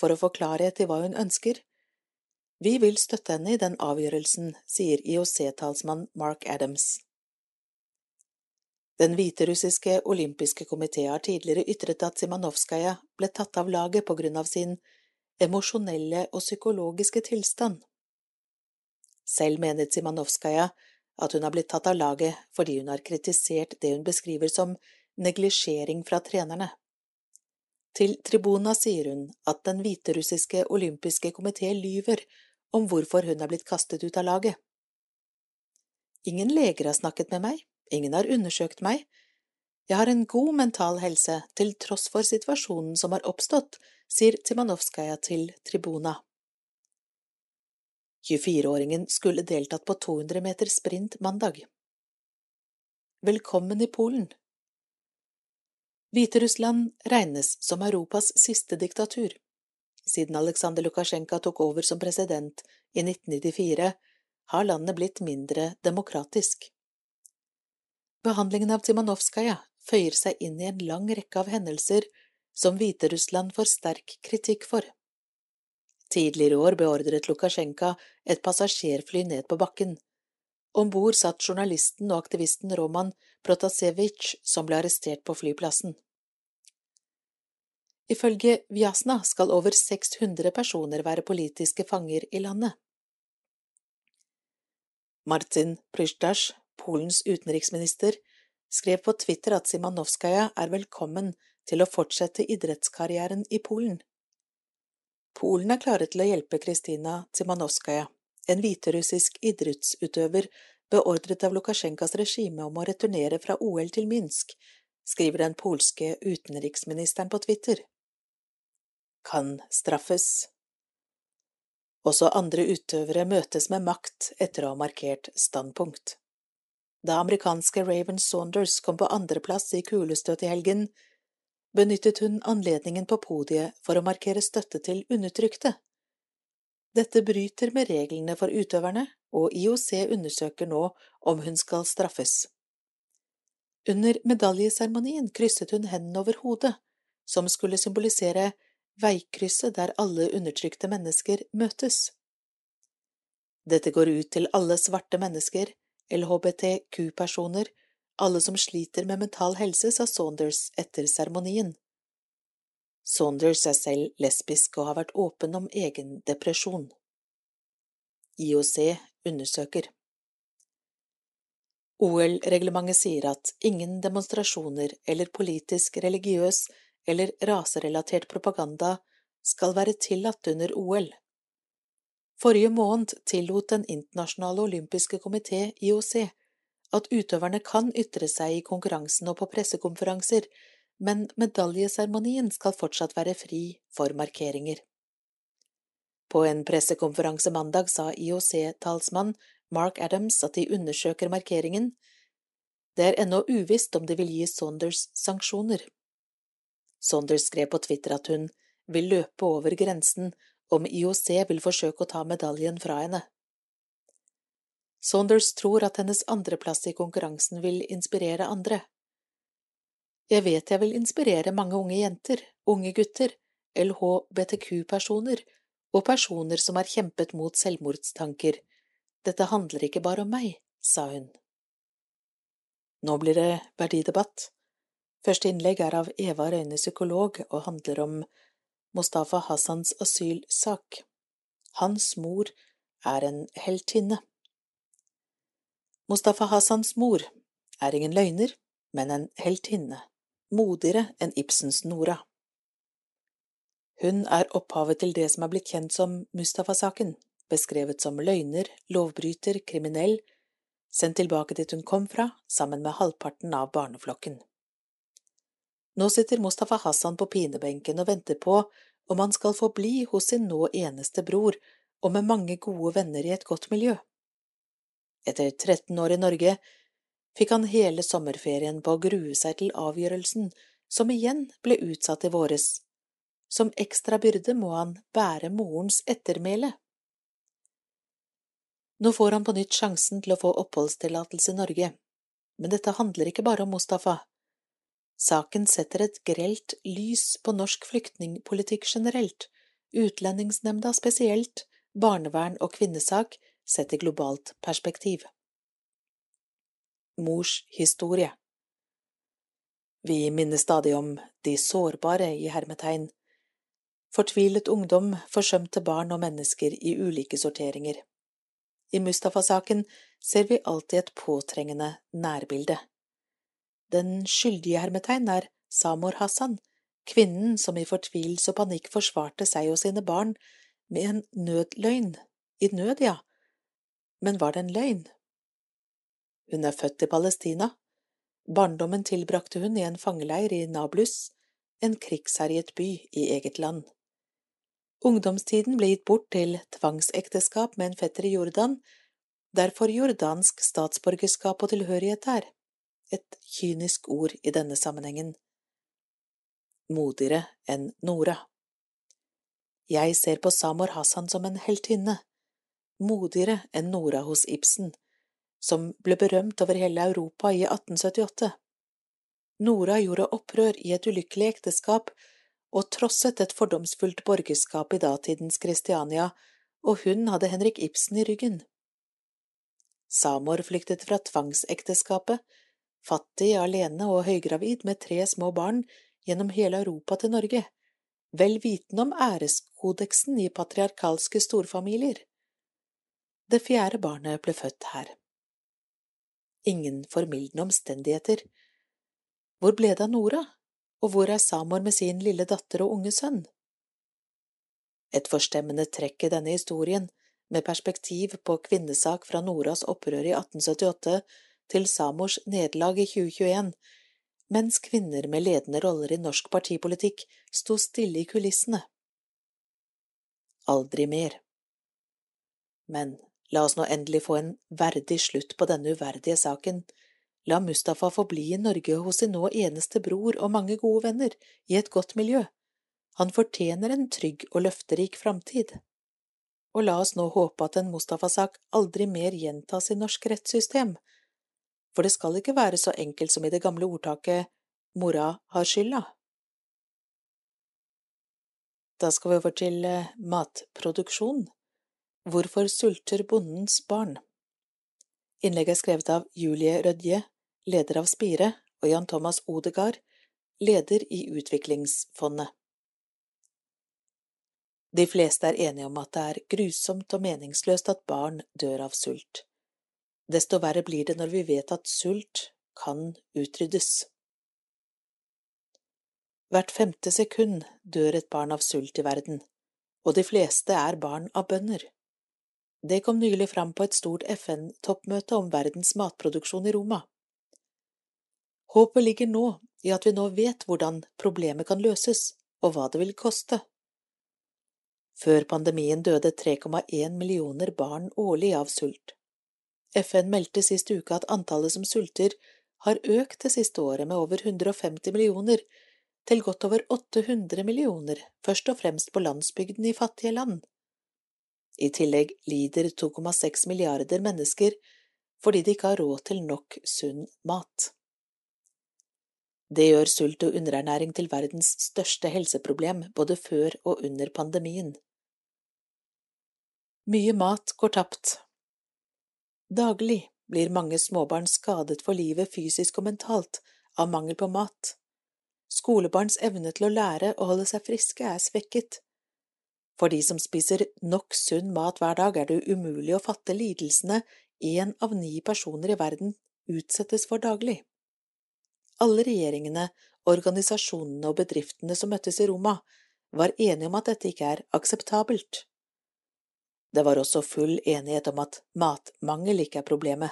for å få klarhet i hva hun ønsker. Vi vil støtte henne i den avgjørelsen, sier IOC-talsmann Mark Adams. Den hviterussiske olympiske komité har tidligere ytret at Simanovskaja ble tatt av laget på grunn av sin emosjonelle og psykologiske tilstand. Selv mener Simanovskaja at hun har blitt tatt av laget fordi hun har kritisert det hun beskriver som neglisjering fra trenerne. Til Tribuna sier hun at den hviterussiske olympiske komité lyver om hvorfor hun er blitt kastet ut av laget. Ingen leger har snakket med meg, Ingen har undersøkt meg. Jeg har en god mental helse til tross for situasjonen som har oppstått, sier Timanovskaja til Tribuna. 24-åringen skulle deltatt på 200 meter sprint mandag. Velkommen i Polen. Hviterussland regnes som Europas siste diktatur. Siden Aleksandr Lukasjenko tok over som president i 1994, har landet blitt mindre demokratisk. Behandlingen av Timanovskaja føyer seg inn i en lang rekke av hendelser som Hviterussland får sterk kritikk for. Tidligere i år beordret Lukasjenko et passasjerfly ned på bakken. Om bord satt journalisten og aktivisten Roman Protasevitsj, som ble arrestert på flyplassen. Ifølge Vjasna skal over 600 personer være politiske fanger i landet. Martin Prysjtasj, Polens utenriksminister, skrev på Twitter at Simanovskaja er velkommen til å fortsette idrettskarrieren i Polen. Polen er klare til å hjelpe Kristina Simanovskaja, en hviterussisk idrettsutøver beordret av Lukasjenkas regime om å returnere fra OL til Minsk, skriver den polske utenriksministeren på Twitter. Kan straffes. Også andre utøvere møtes med makt etter å ha markert standpunkt. Da amerikanske Raven Saunders kom på andreplass i kulestøt i helgen, benyttet hun anledningen på podiet for å markere støtte til undertrykte. Dette bryter med reglene for utøverne, og IOC undersøker nå om hun skal straffes. Under medaljeseremonien krysset hun hendene over hodet, som skulle symbolisere veikrysset der alle undertrykte mennesker møtes. Dette går ut til alle svarte mennesker, LHBTQ-personer, alle som sliter med mental helse, sa Saunders etter seremonien. Saunders er selv lesbisk og har vært åpen om egen depresjon. IOC undersøker. OL-reglementet sier at ingen demonstrasjoner eller politisk, religiøs eller raserelatert propaganda skal være tillatt under OL. Forrige måned tillot Den internasjonale olympiske komité, IOC, at utøverne kan ytre seg i konkurransen og på pressekonferanser, men medaljeseremonien skal fortsatt være fri for markeringer. På en pressekonferanse mandag sa IOC-talsmann Mark Adams at de undersøker markeringen. Det er ennå uvisst om de vil gi Saunders sanksjoner. Saunders skrev på Twitter at hun vil løpe over grensen om IOC vil forsøke å ta medaljen fra henne. Saunders tror at hennes andreplass i konkurransen vil inspirere andre. Jeg vet jeg vil inspirere mange unge jenter, unge gutter, LHBTQ-personer og personer som har kjempet mot selvmordstanker. Dette handler ikke bare om meg, sa hun. Nå blir det verdidebatt. Første innlegg er av Eva Røyne, psykolog, og handler om Mustafa Hassans asylsak. Hans mor er en heltinne. Mustafa Hassans mor er ingen løgner, men en heltinne, modigere enn Ibsens Nora. Hun er opphavet til det som er blitt kjent som Mustafa-saken, beskrevet som løgner, lovbryter, kriminell, sendt tilbake dit hun kom fra, sammen med halvparten av barneflokken. Nå sitter Mustafa Hassan på pinebenken og venter på om han skal få bli hos sin nå eneste bror og med mange gode venner i et godt miljø. Etter 13 år i Norge fikk han hele sommerferien på å grue seg til avgjørelsen, som igjen ble utsatt i våres. Som ekstra byrde må han bære morens ettermæle. Nå får han på nytt sjansen til å få oppholdstillatelse i Norge, men dette handler ikke bare om Mustafa. Saken setter et grelt lys på norsk flyktningpolitikk generelt, Utlendingsnemnda spesielt, barnevern og kvinnesak sett i globalt perspektiv. Mors historie Vi minner stadig om de sårbare i hermetegn, fortvilet ungdom, forsømte barn og mennesker i ulike sorteringer. I Mustafa-saken ser vi alltid et påtrengende nærbilde. Den skyldige hermetegn er Samor Hassan, kvinnen som i fortvilelse og panikk forsvarte seg og sine barn med en nødløgn, i nød, ja, men var det en løgn? Hun er født i Palestina. Barndommen tilbrakte hun i en fangeleir i Nablus, en krigsherjet by i eget land. Ungdomstiden ble gitt bort til tvangsekteskap med en fetter i Jordan, derfor jordansk statsborgerskap og tilhørighet der, et kynisk ord i denne sammenhengen. Modigere enn Nora. Jeg ser på Samor Hassan som en heltinne, modigere enn Nora hos Ibsen, som ble berømt over hele Europa i 1878. Nora gjorde opprør i et ulykkelig ekteskap og trosset et fordomsfullt borgerskap i datidens Kristiania, og hun hadde Henrik Ibsen i ryggen. Samor flyktet fra tvangsekteskapet, fattig, alene og høygravid med tre små barn, gjennom hele Europa til Norge, vel vitende om æreskodeksen i patriarkalske storfamilier. Det fjerde barnet ble født her. Ingen formildende omstendigheter. Hvor ble det av Nora, og hvor er Samor med sin lille datter og unge sønn? Et forstemmende trekk i denne historien, med perspektiv på kvinnesak fra Noras opprør i 1878 til Samors nederlag i 2021, mens kvinner med ledende roller i norsk partipolitikk sto stille i kulissene. Aldri mer. Men La oss nå endelig få en verdig slutt på denne uverdige saken. La Mustafa få bli i Norge hos sin nå eneste bror og mange gode venner, i et godt miljø. Han fortjener en trygg og løfterik framtid. Og la oss nå håpe at en Mustafa-sak aldri mer gjentas i norsk rettssystem, for det skal ikke være så enkelt som i det gamle ordtaket mora har skylda. Da skal vi over til eh, matproduksjon. Hvorfor sulter bondens barn? Innlegget er skrevet av Julie Rødje, leder av Spire, og Jan Thomas Odegard, leder i Utviklingsfondet. De fleste er enige om at det er grusomt og meningsløst at barn dør av sult. desto verre blir det når vi vet at sult kan utryddes. Hvert femte sekund dør et barn av sult i verden, og de fleste er barn av bønder. Det kom nylig fram på et stort FN-toppmøte om verdens matproduksjon i Roma. Håpet ligger nå i at vi nå vet hvordan problemet kan løses, og hva det vil koste. Før pandemien døde 3,1 millioner barn årlig av sult. FN meldte sist uke at antallet som sulter, har økt det siste året med over 150 millioner, til godt over 800 millioner, først og fremst på landsbygden i fattige land. I tillegg lider 2,6 milliarder mennesker fordi de ikke har råd til nok sunn mat. Det gjør sult og underernæring til verdens største helseproblem både før og under pandemien. Mye mat går tapt. Daglig blir mange småbarn skadet for livet fysisk og mentalt av mangel på mat. Skolebarns evne til å lære og holde seg friske er svekket. For de som spiser nok sunn mat hver dag, er det umulig å fatte lidelsene én av ni personer i verden utsettes for daglig. Alle regjeringene, organisasjonene og bedriftene som møttes i Roma, var enige om at dette ikke er akseptabelt. Det var også full enighet om at matmangel ikke er problemet.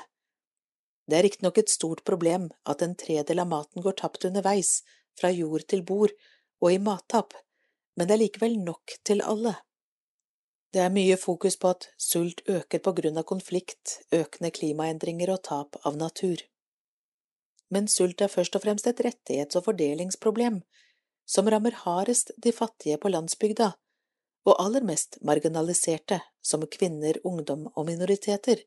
Det er riktignok et stort problem at en tredel av maten går tapt underveis, fra jord til bord og i mattap, men det er likevel nok til alle. Det er mye fokus på at sult øker på grunn av konflikt, økende klimaendringer og tap av natur. Men sult er først og fremst et rettighets- og fordelingsproblem som rammer hardest de fattige på landsbygda, og aller mest marginaliserte, som kvinner, ungdom og minoriteter,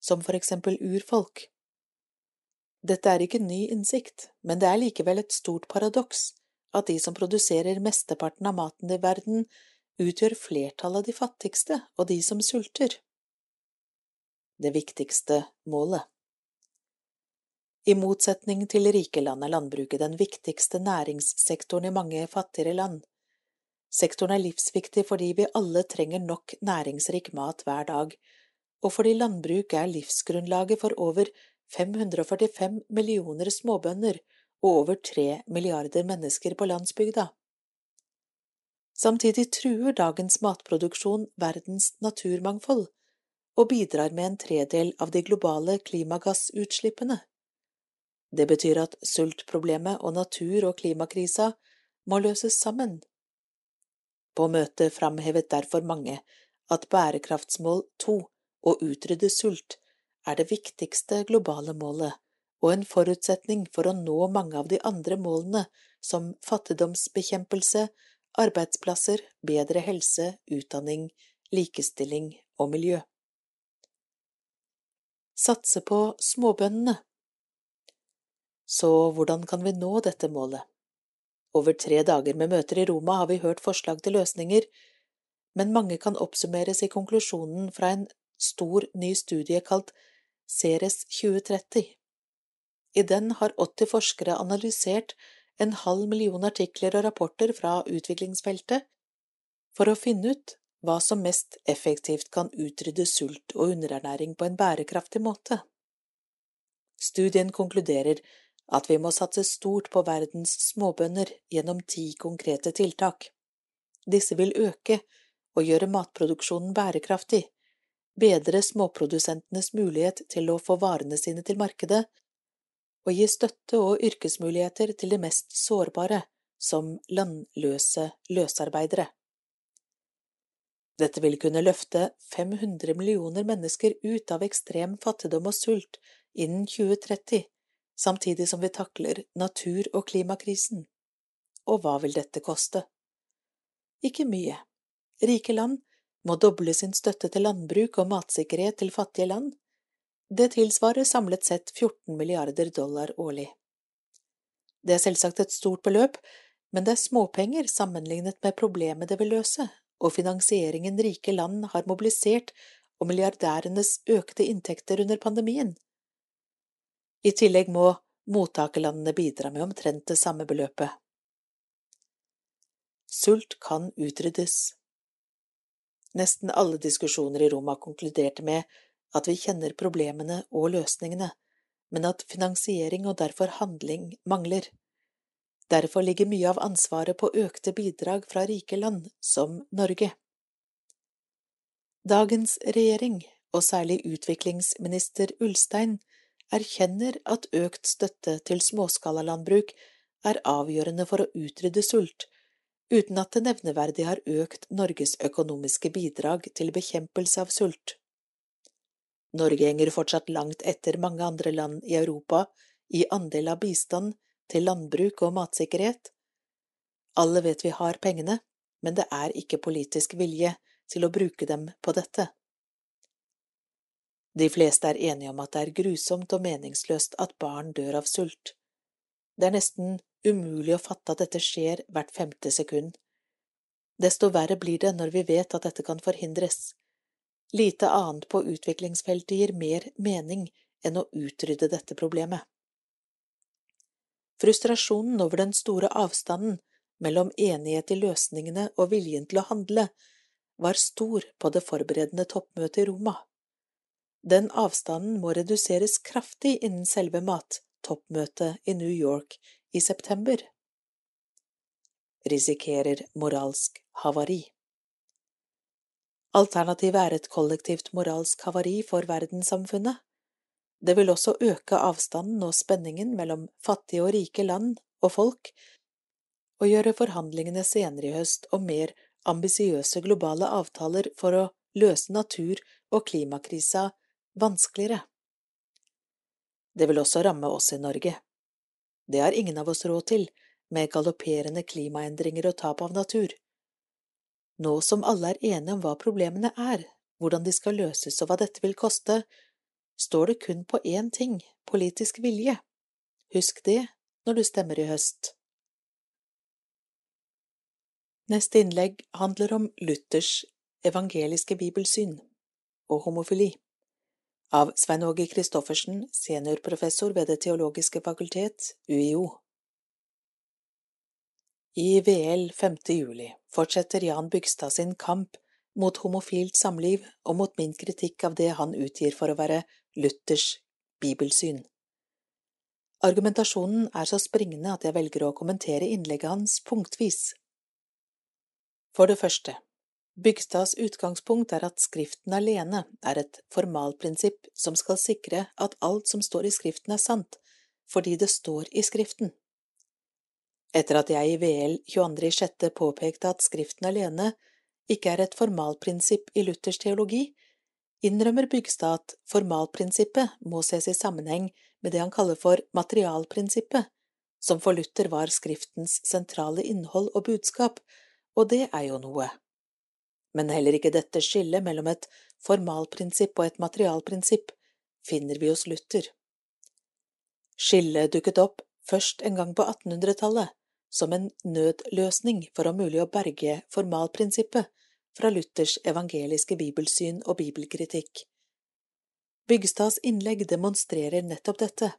som for eksempel urfolk. Dette er ikke ny innsikt, men det er likevel et stort paradoks at de som produserer mesteparten av maten i verden, utgjør flertallet av de fattigste og de som sulter. Det viktigste målet I motsetning til rike land er landbruket den viktigste næringssektoren i mange fattigere land. Sektoren er livsviktig fordi vi alle trenger nok næringsrik mat hver dag, og fordi landbruk er livsgrunnlaget for over 545 millioner småbønder over tre milliarder mennesker på landsbygda. Samtidig truer dagens matproduksjon verdens naturmangfold og bidrar med en tredel av de globale klimagassutslippene. Det betyr at sultproblemet og natur- og klimakrisa må løses sammen. På møtet framhevet derfor mange at bærekraftsmål to, å utrydde sult, er det viktigste globale målet og en forutsetning for å nå mange av de andre målene som fattigdomsbekjempelse, arbeidsplasser, bedre helse, utdanning, likestilling og miljø. Satse på småbøndene Så hvordan kan vi nå dette målet? Over tre dager med møter i Roma har vi hørt forslag til løsninger, men mange kan oppsummeres i konklusjonen fra en stor, ny studie kalt Ceres 2030. I den har 80 forskere analysert en halv million artikler og rapporter fra utviklingsfeltet for å finne ut hva som mest effektivt kan utrydde sult og underernæring på en bærekraftig måte. Studien konkluderer at vi må satse stort på verdens småbønder gjennom ti konkrete tiltak. Disse vil øke og gjøre matproduksjonen bærekraftig, bedre småprodusentenes mulighet til å få varene sine til markedet og gi støtte og yrkesmuligheter til de mest sårbare, som landløse løsarbeidere. Dette vil kunne løfte 500 millioner mennesker ut av ekstrem fattigdom og sult innen 2030, samtidig som vi takler natur- og klimakrisen. Og hva vil dette koste? Ikke mye. Rike land må doble sin støtte til landbruk og matsikkerhet til fattige land, det tilsvarer samlet sett 14 milliarder dollar årlig. Det er selvsagt et stort beløp, men det er småpenger sammenlignet med problemet det vil løse, og finansieringen rike land har mobilisert og milliardærenes økte inntekter under pandemien. I tillegg må mottakerlandene bidra med omtrent det samme beløpet. Sult kan utryddes. Nesten alle diskusjoner i Roma konkluderte med at vi kjenner problemene og løsningene, men at finansiering og derfor handling mangler. Derfor ligger mye av ansvaret på økte bidrag fra rike land, som Norge. Dagens regjering, og særlig utviklingsminister Ulstein, erkjenner at økt støtte til småskalalandbruk er avgjørende for å utrydde sult, uten at det nevneverdig har økt Norges økonomiske bidrag til bekjempelse av sult. Norge henger fortsatt langt etter mange andre land i Europa i andel av bistand til landbruk og matsikkerhet. Alle vet vi har pengene, men det er ikke politisk vilje til å bruke dem på dette. De fleste er enige om at det er grusomt og meningsløst at barn dør av sult. Det er nesten umulig å fatte at dette skjer hvert femte sekund. Desto verre blir det når vi vet at dette kan forhindres. Lite annet på utviklingsfeltet gir mer mening enn å utrydde dette problemet. Frustrasjonen over den store avstanden mellom enighet i løsningene og viljen til å handle var stor på det forberedende toppmøtet i Roma. Den avstanden må reduseres kraftig innen selve mattoppmøtet i New York i september. Risikerer moralsk havari. Alternativet er et kollektivt moralsk havari for verdenssamfunnet. Det vil også øke avstanden og spenningen mellom fattige og rike land og folk, og gjøre forhandlingene senere i høst om mer ambisiøse globale avtaler for å løse natur- og klimakrisa vanskeligere. Det vil også ramme oss i Norge. Det har ingen av oss råd til, med galopperende klimaendringer og tap av natur. Nå som alle er enige om hva problemene er, hvordan de skal løses og hva dette vil koste, står det kun på én ting – politisk vilje. Husk det når du stemmer i høst. Neste innlegg handler om Luthers evangeliske bibelsyn og homofili, av Svein Åge Christoffersen, seniorprofessor ved Det teologiske fakultet, UiO. I VL 5. juli fortsetter Jan Bygstad sin kamp mot homofilt samliv og mot min kritikk av det han utgir for å være Luthers bibelsyn. Argumentasjonen er så springende at jeg velger å kommentere innlegget hans punktvis. For det første, Bygstads utgangspunkt er at Skriften alene er et formalprinsipp som skal sikre at alt som står i Skriften er sant, fordi det står i Skriften. Etter at jeg i VL 22.6. påpekte at Skriften alene ikke er et formalprinsipp i Luthers teologi, innrømmer Bygstad at formalprinsippet må ses i sammenheng med det han kaller for materialprinsippet, som for Luther var Skriftens sentrale innhold og budskap, og det er jo noe. Men heller ikke dette skillet mellom et formalprinsipp og et materialprinsipp finner vi hos Luther. Skillet dukket opp først en gang på 1800-tallet, som en nødløsning for om mulig å berge formalprinsippet fra Luthers evangeliske bibelsyn og bibelkritikk. Bygstads innlegg demonstrerer nettopp dette.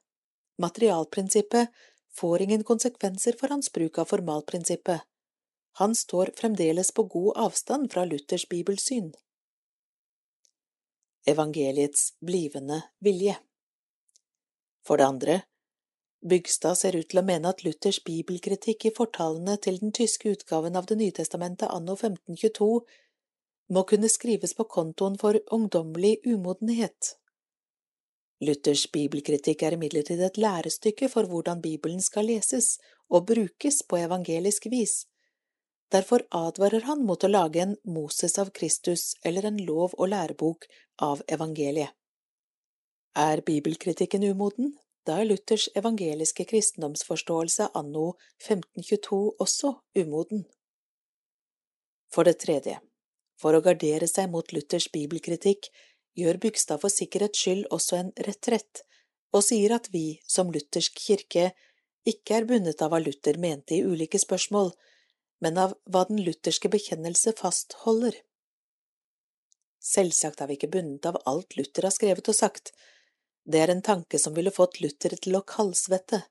Materialprinsippet får ingen konsekvenser for hans bruk av formalprinsippet. Han står fremdeles på god avstand fra Luthers bibelsyn. Evangeliets blivende vilje For det andre, Bygstad ser ut til å mene at Luthers bibelkritikk i fortalene til den tyske utgaven av Det nye testamentet anno 1522 må kunne skrives på kontoen for ungdommelig umodenhet. Luthers bibelkritikk er imidlertid et lærestykke for hvordan Bibelen skal leses og brukes på evangelisk vis. Derfor advarer han mot å lage en Moses av Kristus eller en lov- og lærebok av evangeliet. Er bibelkritikken umoden? Da er Luthers evangeliske kristendomsforståelse anno 1522 også umoden. For det tredje, for å gardere seg mot Luthers bibelkritikk, gjør Bygstad for sikkerhets skyld også en retrett, og sier at vi, som luthersk kirke, ikke er bundet av hva Luther mente i ulike spørsmål, men av hva den lutherske bekjennelse fastholder. Selvsagt er vi ikke bundet av alt Luther har skrevet og sagt, det er en tanke som ville fått Luther til å kaldsvette.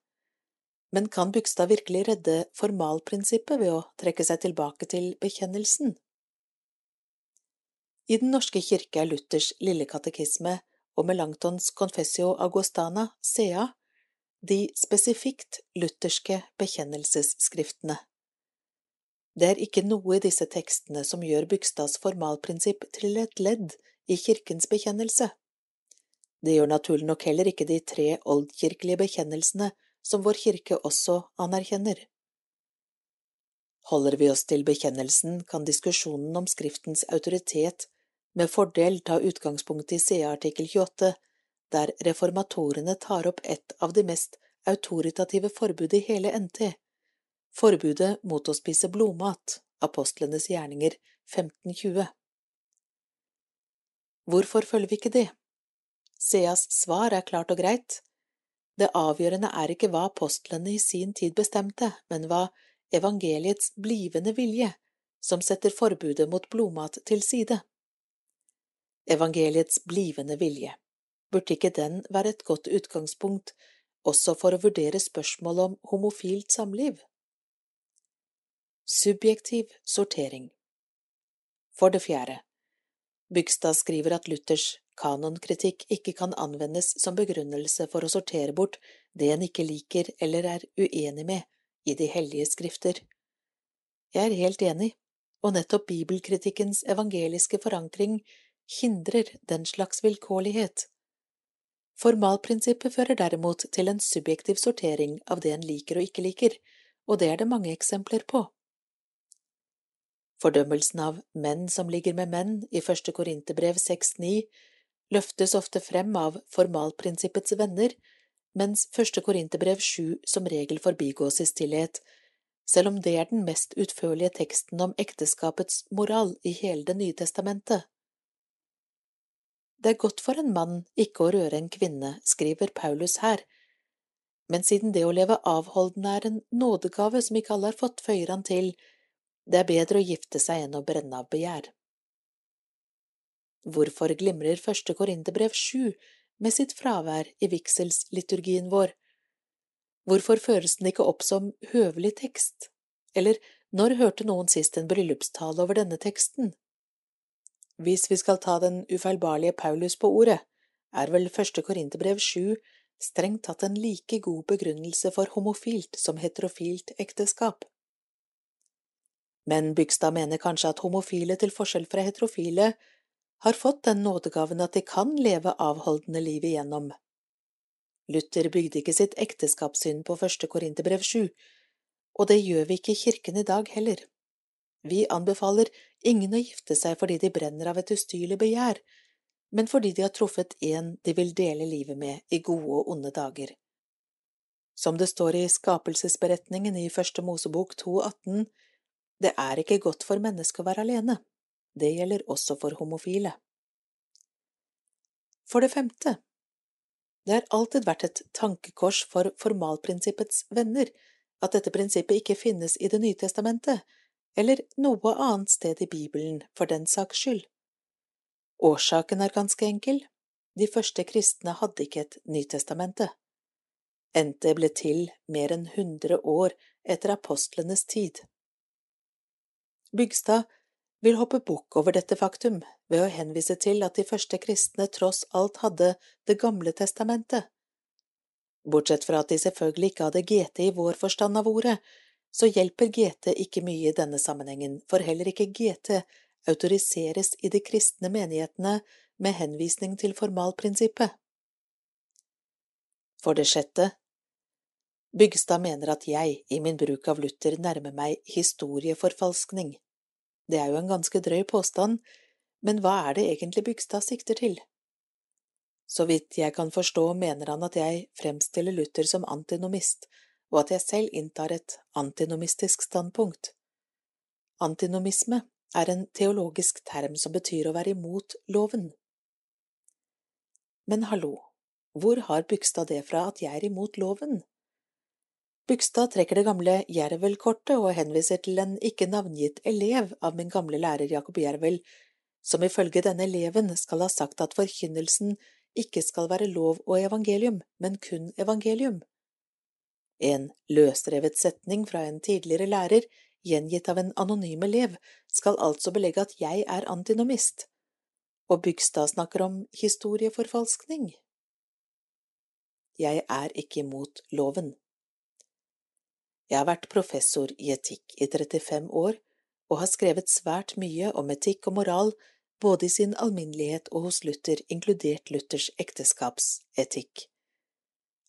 Men kan Bygstad virkelig redde formalprinsippet ved å trekke seg tilbake til bekjennelsen? I Den norske kirke er Luthers lille katekisme og Melanchtons Confessio Agostana, CA, de spesifikt lutherske bekjennelsesskriftene. Det er ikke noe i disse tekstene som gjør Bygstads formalprinsipp til et ledd i kirkens bekjennelse. Det gjør naturlig nok heller ikke de tre oldkirkelige bekjennelsene som vår kirke også anerkjenner. Holder vi oss til bekjennelsen, kan diskusjonen om Skriftens autoritet med fordel ta utgangspunkt i CA artikkel 28, der reformatorene tar opp et av de mest autoritative forbud i hele NT, forbudet mot å spise blodmat, apostlenes gjerninger 1520. Hvorfor følger vi ikke det? Seas svar er klart og greit. Det avgjørende er ikke hva apostlene i sin tid bestemte, men hva evangeliets blivende vilje, som setter forbudet mot blodmat til side. Evangeliets blivende vilje, burde ikke den være et godt utgangspunkt også for å vurdere spørsmålet om homofilt samliv? Subjektiv sortering For det fjerde, Bygstad skriver at Luthers kanonkritikk ikke kan anvendes som begrunnelse for å sortere bort det en ikke liker eller er uenig med i de hellige skrifter. Jeg er helt enig, og nettopp bibelkritikkens evangeliske forankring hindrer den slags vilkårlighet. Formalprinsippet fører derimot til en subjektiv sortering av det en liker og ikke liker, og det er det mange eksempler på. Fordømmelsen av menn som ligger med menn i første Korinterbrev 6.9 løftes ofte frem av formalprinsippets venner, mens første Korinterbrev 7 som regel forbigås i stillhet, selv om det er den mest utførlige teksten om ekteskapets moral i hele Det nye testamentet. Det er godt for en mann ikke å røre en kvinne, skriver Paulus her, men siden det å leve avholdende er en nådegave som ikke alle har fått, føyer han til, det er bedre å gifte seg enn å brenne av begjær. Hvorfor glimrer første Korinterbrev sju med sitt fravær i vigselsliturgien vår? Hvorfor føres den ikke opp som høvelig tekst? Eller når hørte noen sist en bryllupstale over denne teksten? Hvis vi skal ta den ufeilbarlige Paulus på ordet, er vel første Korinterbrev sju strengt tatt en like god begrunnelse for homofilt som heterofilt ekteskap. Men Bygstad mener kanskje at homofile, til forskjell fra heterofile, har fått den nådegaven at de kan leve avholdende liv igjennom. Luther bygde ikke sitt ekteskapssyn på første Korinterbrev sju, og det gjør vi ikke i kirken i dag heller. Vi anbefaler ingen å gifte seg fordi de brenner av et ustyrlig begjær, men fordi de har truffet en de vil dele livet med i gode og onde dager. Som det står i skapelsesberetningen i Første Mosebok 2,18, det er ikke godt for mennesket å være alene. Det gjelder også for homofile. For det femte, det har alltid vært et tankekors for formalprinsippets venner at dette prinsippet ikke finnes i Det nye testamentet, eller noe annet sted i Bibelen for den saks skyld. Årsaken er ganske enkel, de første kristne hadde ikke et Nytestamente. NT ble til mer enn hundre år etter apostlenes tid. Bygstad vil hoppe bukk over dette faktum ved å henvise til at de første kristne tross alt hadde Det gamle testamentet. Bortsett fra at de selvfølgelig ikke hadde GT i vår forstand av ordet, så hjelper GT ikke mye i denne sammenhengen, for heller ikke GT autoriseres i de kristne menighetene med henvisning til formalprinsippet. For det sjette, Bygstad mener at jeg, i min bruk av Luther, nærmer meg historieforfalskning. Det er jo en ganske drøy påstand, men hva er det egentlig Bygstad sikter til? Så vidt jeg kan forstå, mener han at jeg fremstiller Luther som antinomist, og at jeg selv inntar et antinomistisk standpunkt. Antinomisme er en teologisk term som betyr å være imot loven. Men hallo, hvor har Bygstad det fra at jeg er imot loven? Bygstad trekker det gamle Jervel-kortet og henviser til en ikke navngitt elev av min gamle lærer Jakob Jervel, som ifølge denne eleven skal ha sagt at forkynnelsen ikke skal være lov og evangelium, men kun evangelium. En løsrevet setning fra en tidligere lærer, gjengitt av en anonym elev, skal altså belegge at jeg er antinomist. og Bygstad snakker om historieforfalskning. Jeg er ikke imot loven. Jeg har vært professor i etikk i 35 år og har skrevet svært mye om etikk og moral både i sin alminnelighet og hos Luther, inkludert Luthers ekteskapsetikk.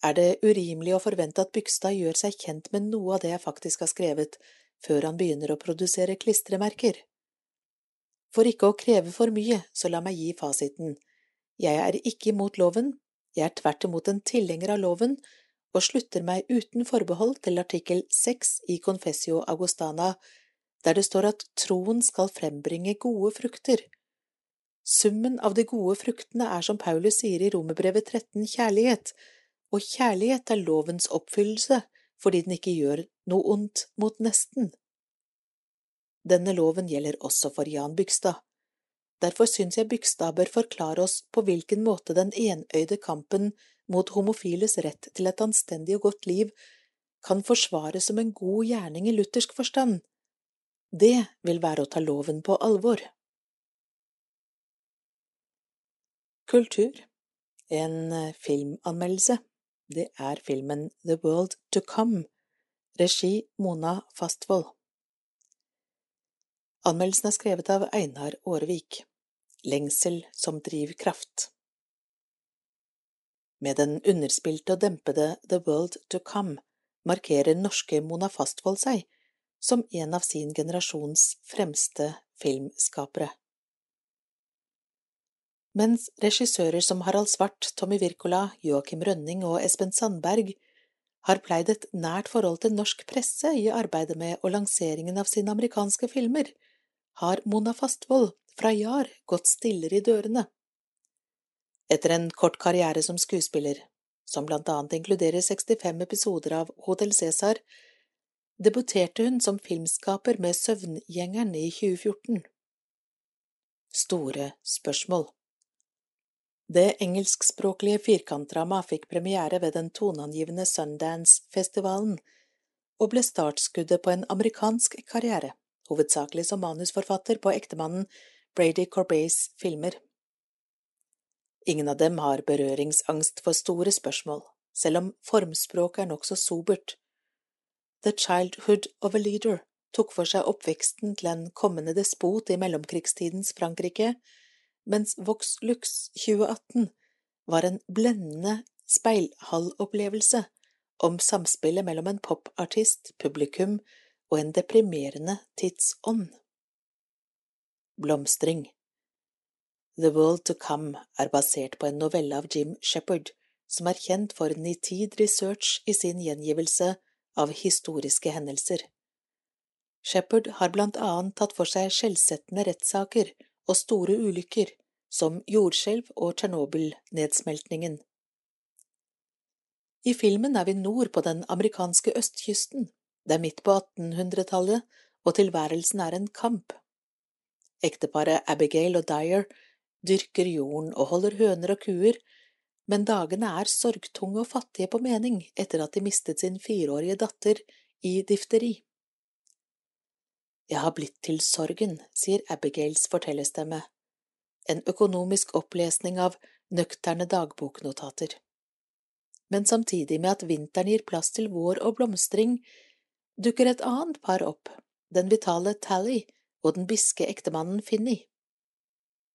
Er det urimelig å forvente at Bygstad gjør seg kjent med noe av det jeg faktisk har skrevet, før han begynner å produsere klistremerker? For ikke å kreve for mye, så la meg gi fasiten. Jeg er ikke imot loven, jeg er tvert imot en tilhenger av loven, og slutter meg uten forbehold til artikkel seks i Confessio Augustana, der det står at troen skal frembringe gode frukter. Summen av de gode fruktene er som Paulus sier i Romerbrevet 13 kjærlighet, og kjærlighet er lovens oppfyllelse fordi den ikke gjør noe ondt mot nesten. Denne loven gjelder også for Jan Bygstad. Derfor syns jeg Bygstad bør forklare oss på hvilken måte den enøyde kampen mot homofiles rett til et anstendig og godt liv kan forsvares som en god gjerning i luthersk forstand. Det vil være å ta loven på alvor. Kultur En eh, filmanmeldelse Det er filmen The World To Come, regi Mona Fastvold. Anmeldelsen er skrevet av Einar Aarevik. Lengsel som drivkraft. Med den underspilte og dempede The World To Come markerer norske Mona Fastvold seg som en av sin generasjons fremste filmskapere. Mens regissører som Harald Svart, Tommy Wirkola, Joakim Rønning og Espen Sandberg har pleid et nært forhold til norsk presse i arbeidet med og lanseringen av sine amerikanske filmer, har Mona Fastvold fra Jar gått stillere i dørene. Etter en kort karriere som skuespiller, som blant annet inkluderer 65 episoder av Hotell Cæsar, debuterte hun som filmskaper med Søvngjengeren i 2014. Store spørsmål Det engelskspråklige firkantdramaet fikk premiere ved den toneangivende Sundance-festivalen, og ble startskuddet på en amerikansk karriere, hovedsakelig som manusforfatter på ektemannen Brady Corbays filmer. Ingen av dem har berøringsangst for store spørsmål, selv om formspråket er nokså sobert. The Childhood of a Leader tok for seg oppveksten til en kommende despot i mellomkrigstidens Frankrike, mens Vox Lux 2018 var en blendende speilhallopplevelse om samspillet mellom en popartist, publikum og en deprimerende tidsånd. Blomstring The World To Come er basert på en novelle av Jim Shepherd, som er kjent for nitid research i sin gjengivelse av historiske hendelser. Shepherd har blant annet tatt for seg skjellsettende rettssaker og store ulykker, som jordskjelv og Tsjernobyl-nedsmeltningen. I filmen er vi nord på den amerikanske østkysten, det er midt på 1800-tallet, og tilværelsen er en kamp. Ekteparet Abigail og Dyer dyrker jorden og holder høner og kuer, men dagene er sorgtunge og fattige på mening etter at de mistet sin fireårige datter i difteri. Jeg har blitt til sorgen, sier Abigails fortellerstemme, en økonomisk opplesning av nøkterne dagboknotater. Men samtidig med at vinteren gir plass til vår og blomstring, dukker et annet par opp, den vitale Tally og den biske ektemannen Finny.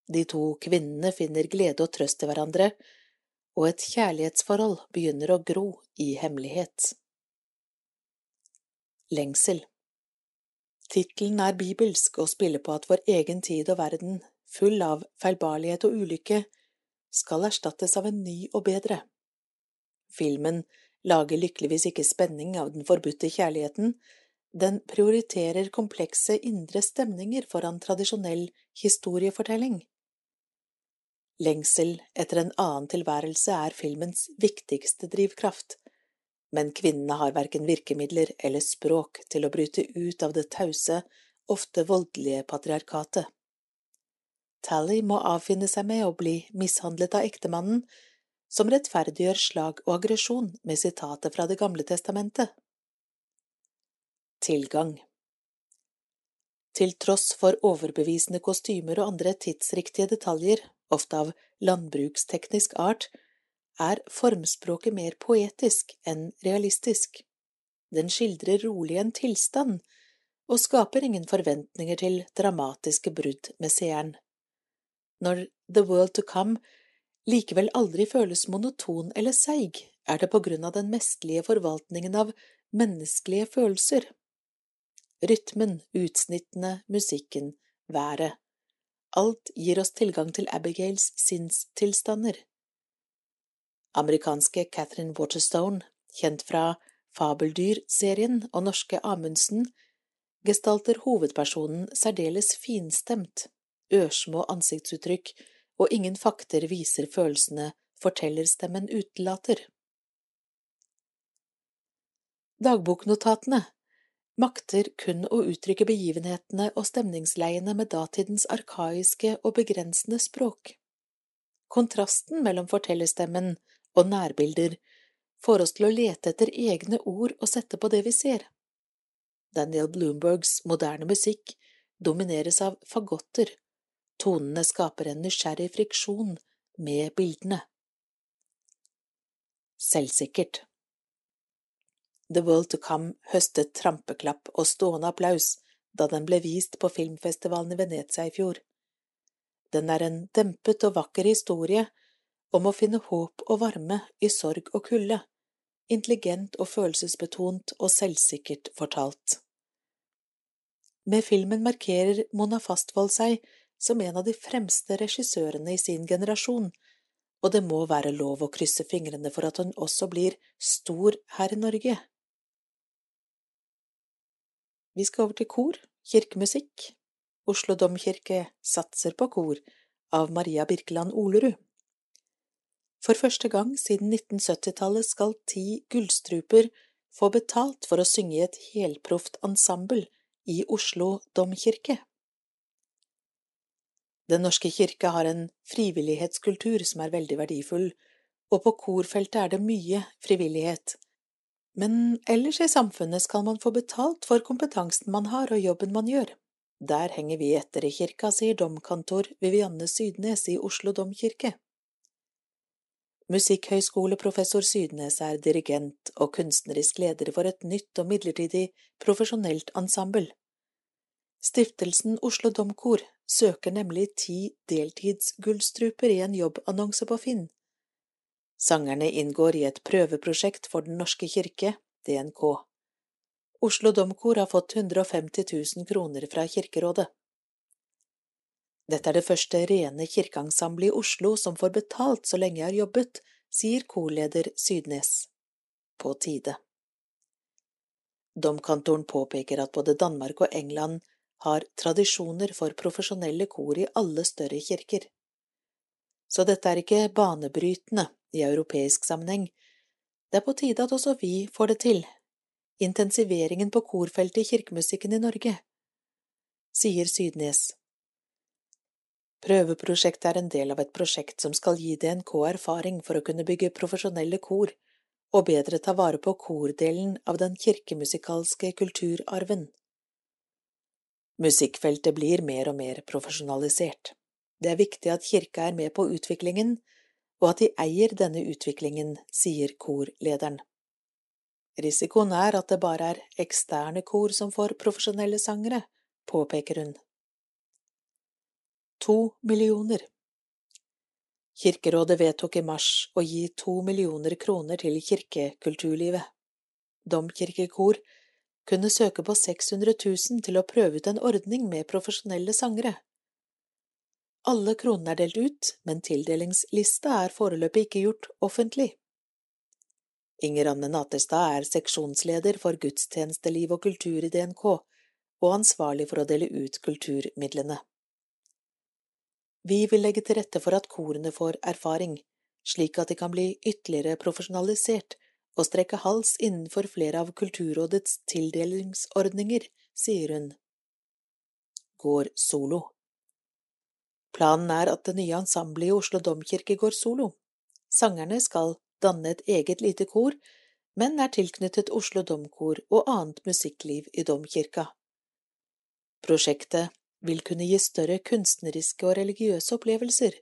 De to kvinnene finner glede og trøst i hverandre, og et kjærlighetsforhold begynner å gro i hemmelighet. Lengsel Tittelen er bibelsk og spiller på at vår egen tid og verden, full av feilbarlighet og ulykke, skal erstattes av en ny og bedre. Filmen lager lykkeligvis ikke spenning av den forbudte kjærligheten, den prioriterer komplekse indre stemninger foran tradisjonell historiefortelling. Lengsel etter en annen tilværelse er filmens viktigste drivkraft, men kvinnene har verken virkemidler eller språk til å bryte ut av det tause, ofte voldelige patriarkatet. Tally må avfinne seg med å bli mishandlet av ektemannen, som rettferdiggjør slag og aggresjon med sitatet fra Det gamle testamentet. Tilgang Til tross for overbevisende kostymer og andre tidsriktige detaljer ofte av landbruksteknisk art, er formspråket mer poetisk enn realistisk. Den skildrer rolig en tilstand, og skaper ingen forventninger til dramatiske brudd med seeren. Når The World to Come likevel aldri føles monoton eller seig, er det på grunn av den mesterlige forvaltningen av menneskelige følelser. Rytmen, utsnittene, musikken, været. Alt gir oss tilgang til Abigails sinnstilstander. Amerikanske Catherine Waterstone, kjent fra Fabeldyr-serien og norske Amundsen, gestalter hovedpersonen særdeles finstemt, ørsmå ansiktsuttrykk og ingen fakter viser følelsene fortellerstemmen utelater. Dagboknotatene makter kun å uttrykke begivenhetene og stemningsleiene med datidens arkaiske og begrensende språk. Kontrasten mellom fortellerstemmen og nærbilder får oss til å lete etter egne ord og sette på det vi ser. Daniel Bloombergs moderne musikk domineres av fagotter, tonene skaper en nysgjerrig friksjon med bildene. Selvsikkert The World to Come høstet trampeklapp og stående applaus da den ble vist på filmfestivalen i Venezia i fjor. Den er en dempet og vakker historie om å finne håp og varme i sorg og kulde, intelligent og følelsesbetont og selvsikkert fortalt. Med filmen markerer Mona Fastvold seg som en av de fremste regissørene i sin generasjon, og det må være lov å krysse fingrene for at hun også blir stor her i Norge. Vi skal over til kor, kirkemusikk. Oslo domkirke satser på kor, av Maria Birkeland Olerud. For første gang siden 1970-tallet skal ti gullstruper få betalt for å synge i et helproft ensemble i Oslo domkirke. Den norske kirke har en frivillighetskultur som er veldig verdifull, og på korfeltet er det mye frivillighet. Men ellers i samfunnet skal man få betalt for kompetansen man har og jobben man gjør. Der henger vi etter i kirka, sier domkantor Vivianne Sydnes i Oslo domkirke. Musikkhøyskoleprofessor Sydnes er dirigent og kunstnerisk leder for et nytt og midlertidig profesjonelt ensemble. Stiftelsen Oslo Domkor søker nemlig ti deltidsgullstruper i en jobbannonse på Finn. Sangerne inngår i et prøveprosjekt for Den norske kirke, DNK. Oslo Domkor har fått 150 000 kroner fra Kirkerådet. Dette er det første rene kirkeensemblet i Oslo som får betalt så lenge jeg har jobbet, sier korleder Sydnes. På tide. Domkantoren påpeker at både Danmark og England har tradisjoner for profesjonelle kor i alle større kirker. Så dette er ikke banebrytende i europeisk sammenheng. Det er på tide at også vi får det til. Intensiveringen på korfeltet i kirkemusikken i Norge, sier Sydnes. Prøveprosjektet er en del av et prosjekt som skal gi DNK erfaring for å kunne bygge profesjonelle kor og bedre ta vare på kordelen av den kirkemusikalske kulturarven. Musikkfeltet blir mer og mer profesjonalisert. Det er viktig at kirka er med på utviklingen, og at de eier denne utviklingen, sier korlederen. Risikoen er at det bare er eksterne kor som får profesjonelle sangere, påpeker hun. To millioner. Kirkerådet vedtok i mars å gi to millioner kroner til kirkekulturlivet. Domkirkekor kunne søke på 600 000 til å prøve ut en ordning med profesjonelle sangere. Alle kronene er delt ut, men tildelingslista er foreløpig ikke gjort offentlig. Inger Anne Naterstad er seksjonsleder for gudstjenesteliv og kultur i DNK, og ansvarlig for å dele ut kulturmidlene. Vi vil legge til rette for at korene får erfaring, slik at de kan bli ytterligere profesjonalisert og strekke hals innenfor flere av Kulturrådets tildelingsordninger, sier hun. Går solo Planen er at det nye ensemblet i Oslo domkirke går solo. Sangerne skal danne et eget lite kor, men er tilknyttet Oslo domkor og annet musikkliv i domkirka. Prosjektet vil kunne gi større kunstneriske og religiøse opplevelser,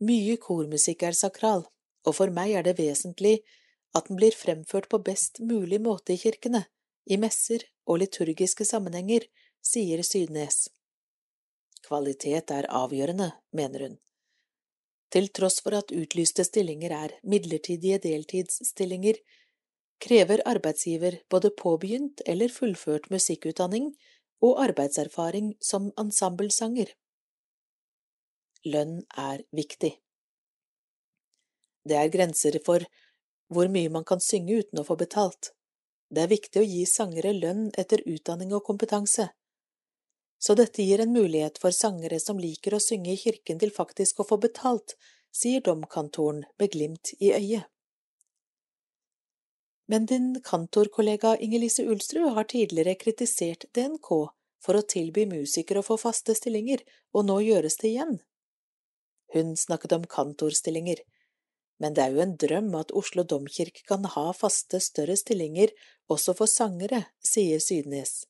Mye kormusikk er sakral, og for meg er det vesentlig at den blir fremført på best mulig måte i kirkene, i messer og liturgiske sammenhenger, sier Sydnes. Kvalitet er avgjørende, mener hun. Til tross for at utlyste stillinger er midlertidige deltidsstillinger, krever arbeidsgiver både påbegynt eller fullført musikkutdanning og arbeidserfaring som ensemblesanger. Lønn er viktig. Det er grenser for hvor mye man kan synge uten å få betalt. Det er viktig å gi sangere lønn etter utdanning og kompetanse. Så dette gir en mulighet for sangere som liker å synge i kirken til faktisk å få betalt, sier domkantoren med glimt i øyet. Men din kantorkollega Inger-Lise Ulsrud har tidligere kritisert DNK for å tilby musikere å få faste stillinger, og nå gjøres det igjen. Hun snakket om kantorstillinger, men det er jo en drøm at Oslo domkirke kan ha faste, større stillinger også for sangere, sier Sydnes.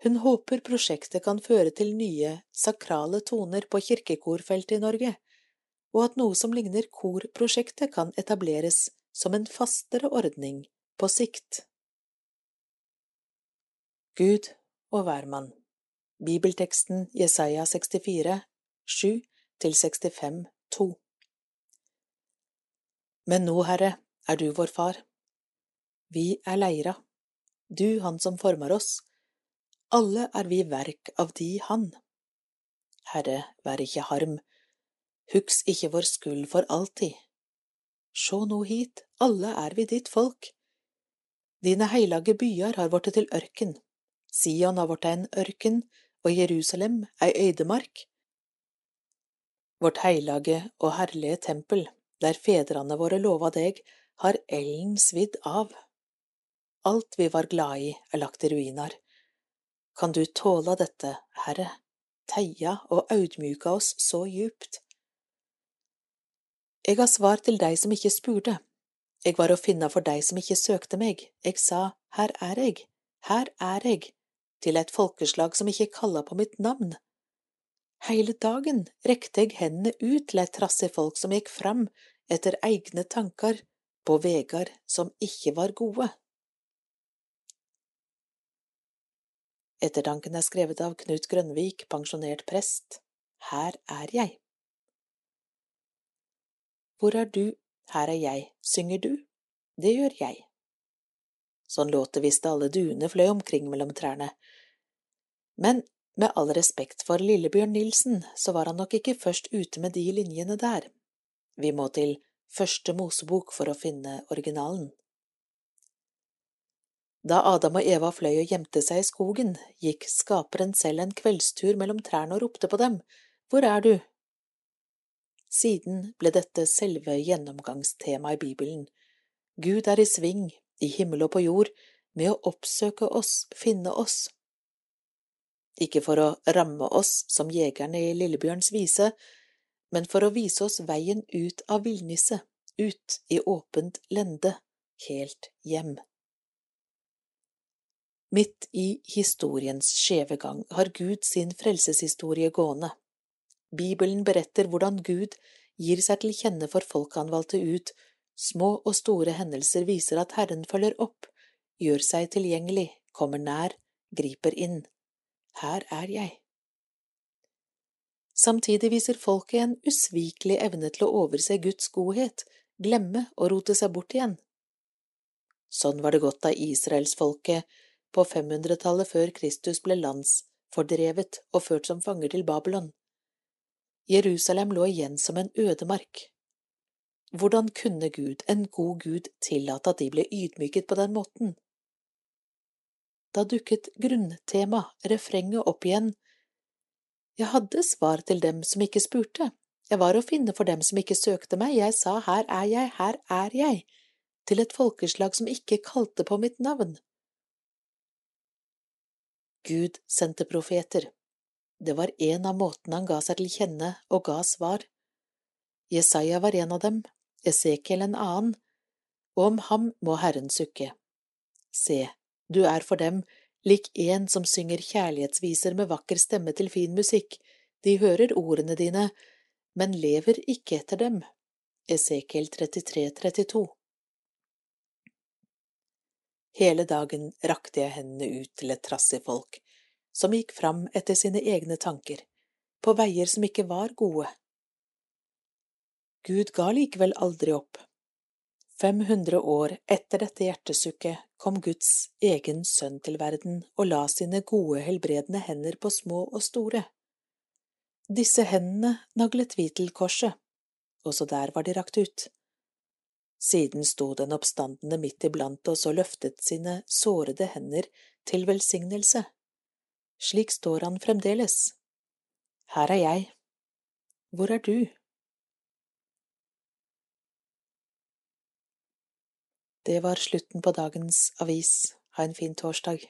Hun håper prosjektet kan føre til nye, sakrale toner på kirkekorfeltet i Norge, og at noe som ligner korprosjektet kan etableres som en fastere ordning på sikt. Gud og hvermann Bibelteksten Jesaja 64, 7 til 65, 2 Men nå, Herre, er du vår far. Vi er leira, du han som former oss. Alle er vi verk av De Han. Herre, vær ikke harm, hugs ikke vår skyld for alltid. Sjå nå hit, alle er vi ditt folk. Dine heilage byer har vorte til ørken, Sion har vorte en ørken, og Jerusalem ei øydemark. Vårt heilage og herlige tempel, der fedrene våre lova deg, har elden svidd av. Alt vi var glad i, er lagt i ruiner. Kan du tåle dette, Herre, teia og audmjuka oss så djupt? Jeg har svar til deg som ikke spurte. Jeg var å finne for deg som ikke søkte meg. Jeg sa, Her er jeg, her er jeg, til et folkeslag som ikke kalla på mitt navn. Hele dagen rekte jeg hendene ut til et trassig folk som gikk fram etter egne tanker på vegar som ikke var gode. Ettertanken er skrevet av Knut Grønvik, pensjonert prest. Her er jeg. Hvor er du, her er jeg, synger du? Det gjør jeg. Sånn låt det hvis alle duene fløy omkring mellom trærne. Men med all respekt for Lillebjørn Nilsen, så var han nok ikke først ute med de linjene der. Vi må til Første Mosebok for å finne originalen. Da Adam og Eva fløy og gjemte seg i skogen, gikk skaperen selv en kveldstur mellom trærne og ropte på dem, Hvor er du? Siden ble dette selve gjennomgangstemaet i Bibelen. Gud er i sving, i himmel og på jord, med å oppsøke oss, finne oss ikke for å ramme oss som jegerne i Lillebjørns vise, men for å vise oss veien ut av villniset, ut i åpent lende, helt hjem. Midt i historiens skjeve gang har Gud sin frelseshistorie gående. Bibelen beretter hvordan Gud gir seg til kjenne for folk han valgte ut, små og store hendelser viser at Herren følger opp, gjør seg tilgjengelig, kommer nær, griper inn. Her er jeg. Samtidig viser folket en usvikelig evne til å overse Guds godhet, glemme og rote seg bort igjen. Sånn var det godt av israelsfolket på 500-tallet før Kristus ble landsfordrevet og ført som fanger til Babylon. Jerusalem lå igjen som en ødemark. Hvordan kunne Gud, en god Gud, tillate at de ble ydmyket på den måten? Da dukket grunntema, refrenget, opp igjen. Jeg hadde svar til dem som ikke spurte. Jeg var å finne for dem som ikke søkte meg. Jeg sa her er jeg, her er jeg, til et folkeslag som ikke kalte på mitt navn. Gud sendte profeter. Det var en av måtene han ga seg til kjenne og ga svar. Jesaja var en av dem, Esekiel en annen, og om ham må Herren sukke. Se, du er for dem lik en som synger kjærlighetsviser med vakker stemme til fin musikk, de hører ordene dine, men lever ikke etter dem. Esekiel 33, 32. Hele dagen rakte jeg hendene ut til et trassig folk, som gikk fram etter sine egne tanker, på veier som ikke var gode. Gud ga likevel aldri opp. 500 år etter dette hjertesukket kom Guds egen sønn til verden og la sine gode, helbredende hender på små og store. Disse hendene naglet vi til korset, også der var de rakt ut. Siden sto den oppstandende midt iblant oss og løftet sine sårede hender til velsignelse. Slik står han fremdeles. Her er jeg. Hvor er du? Det var slutten på dagens avis. Ha en fin torsdag.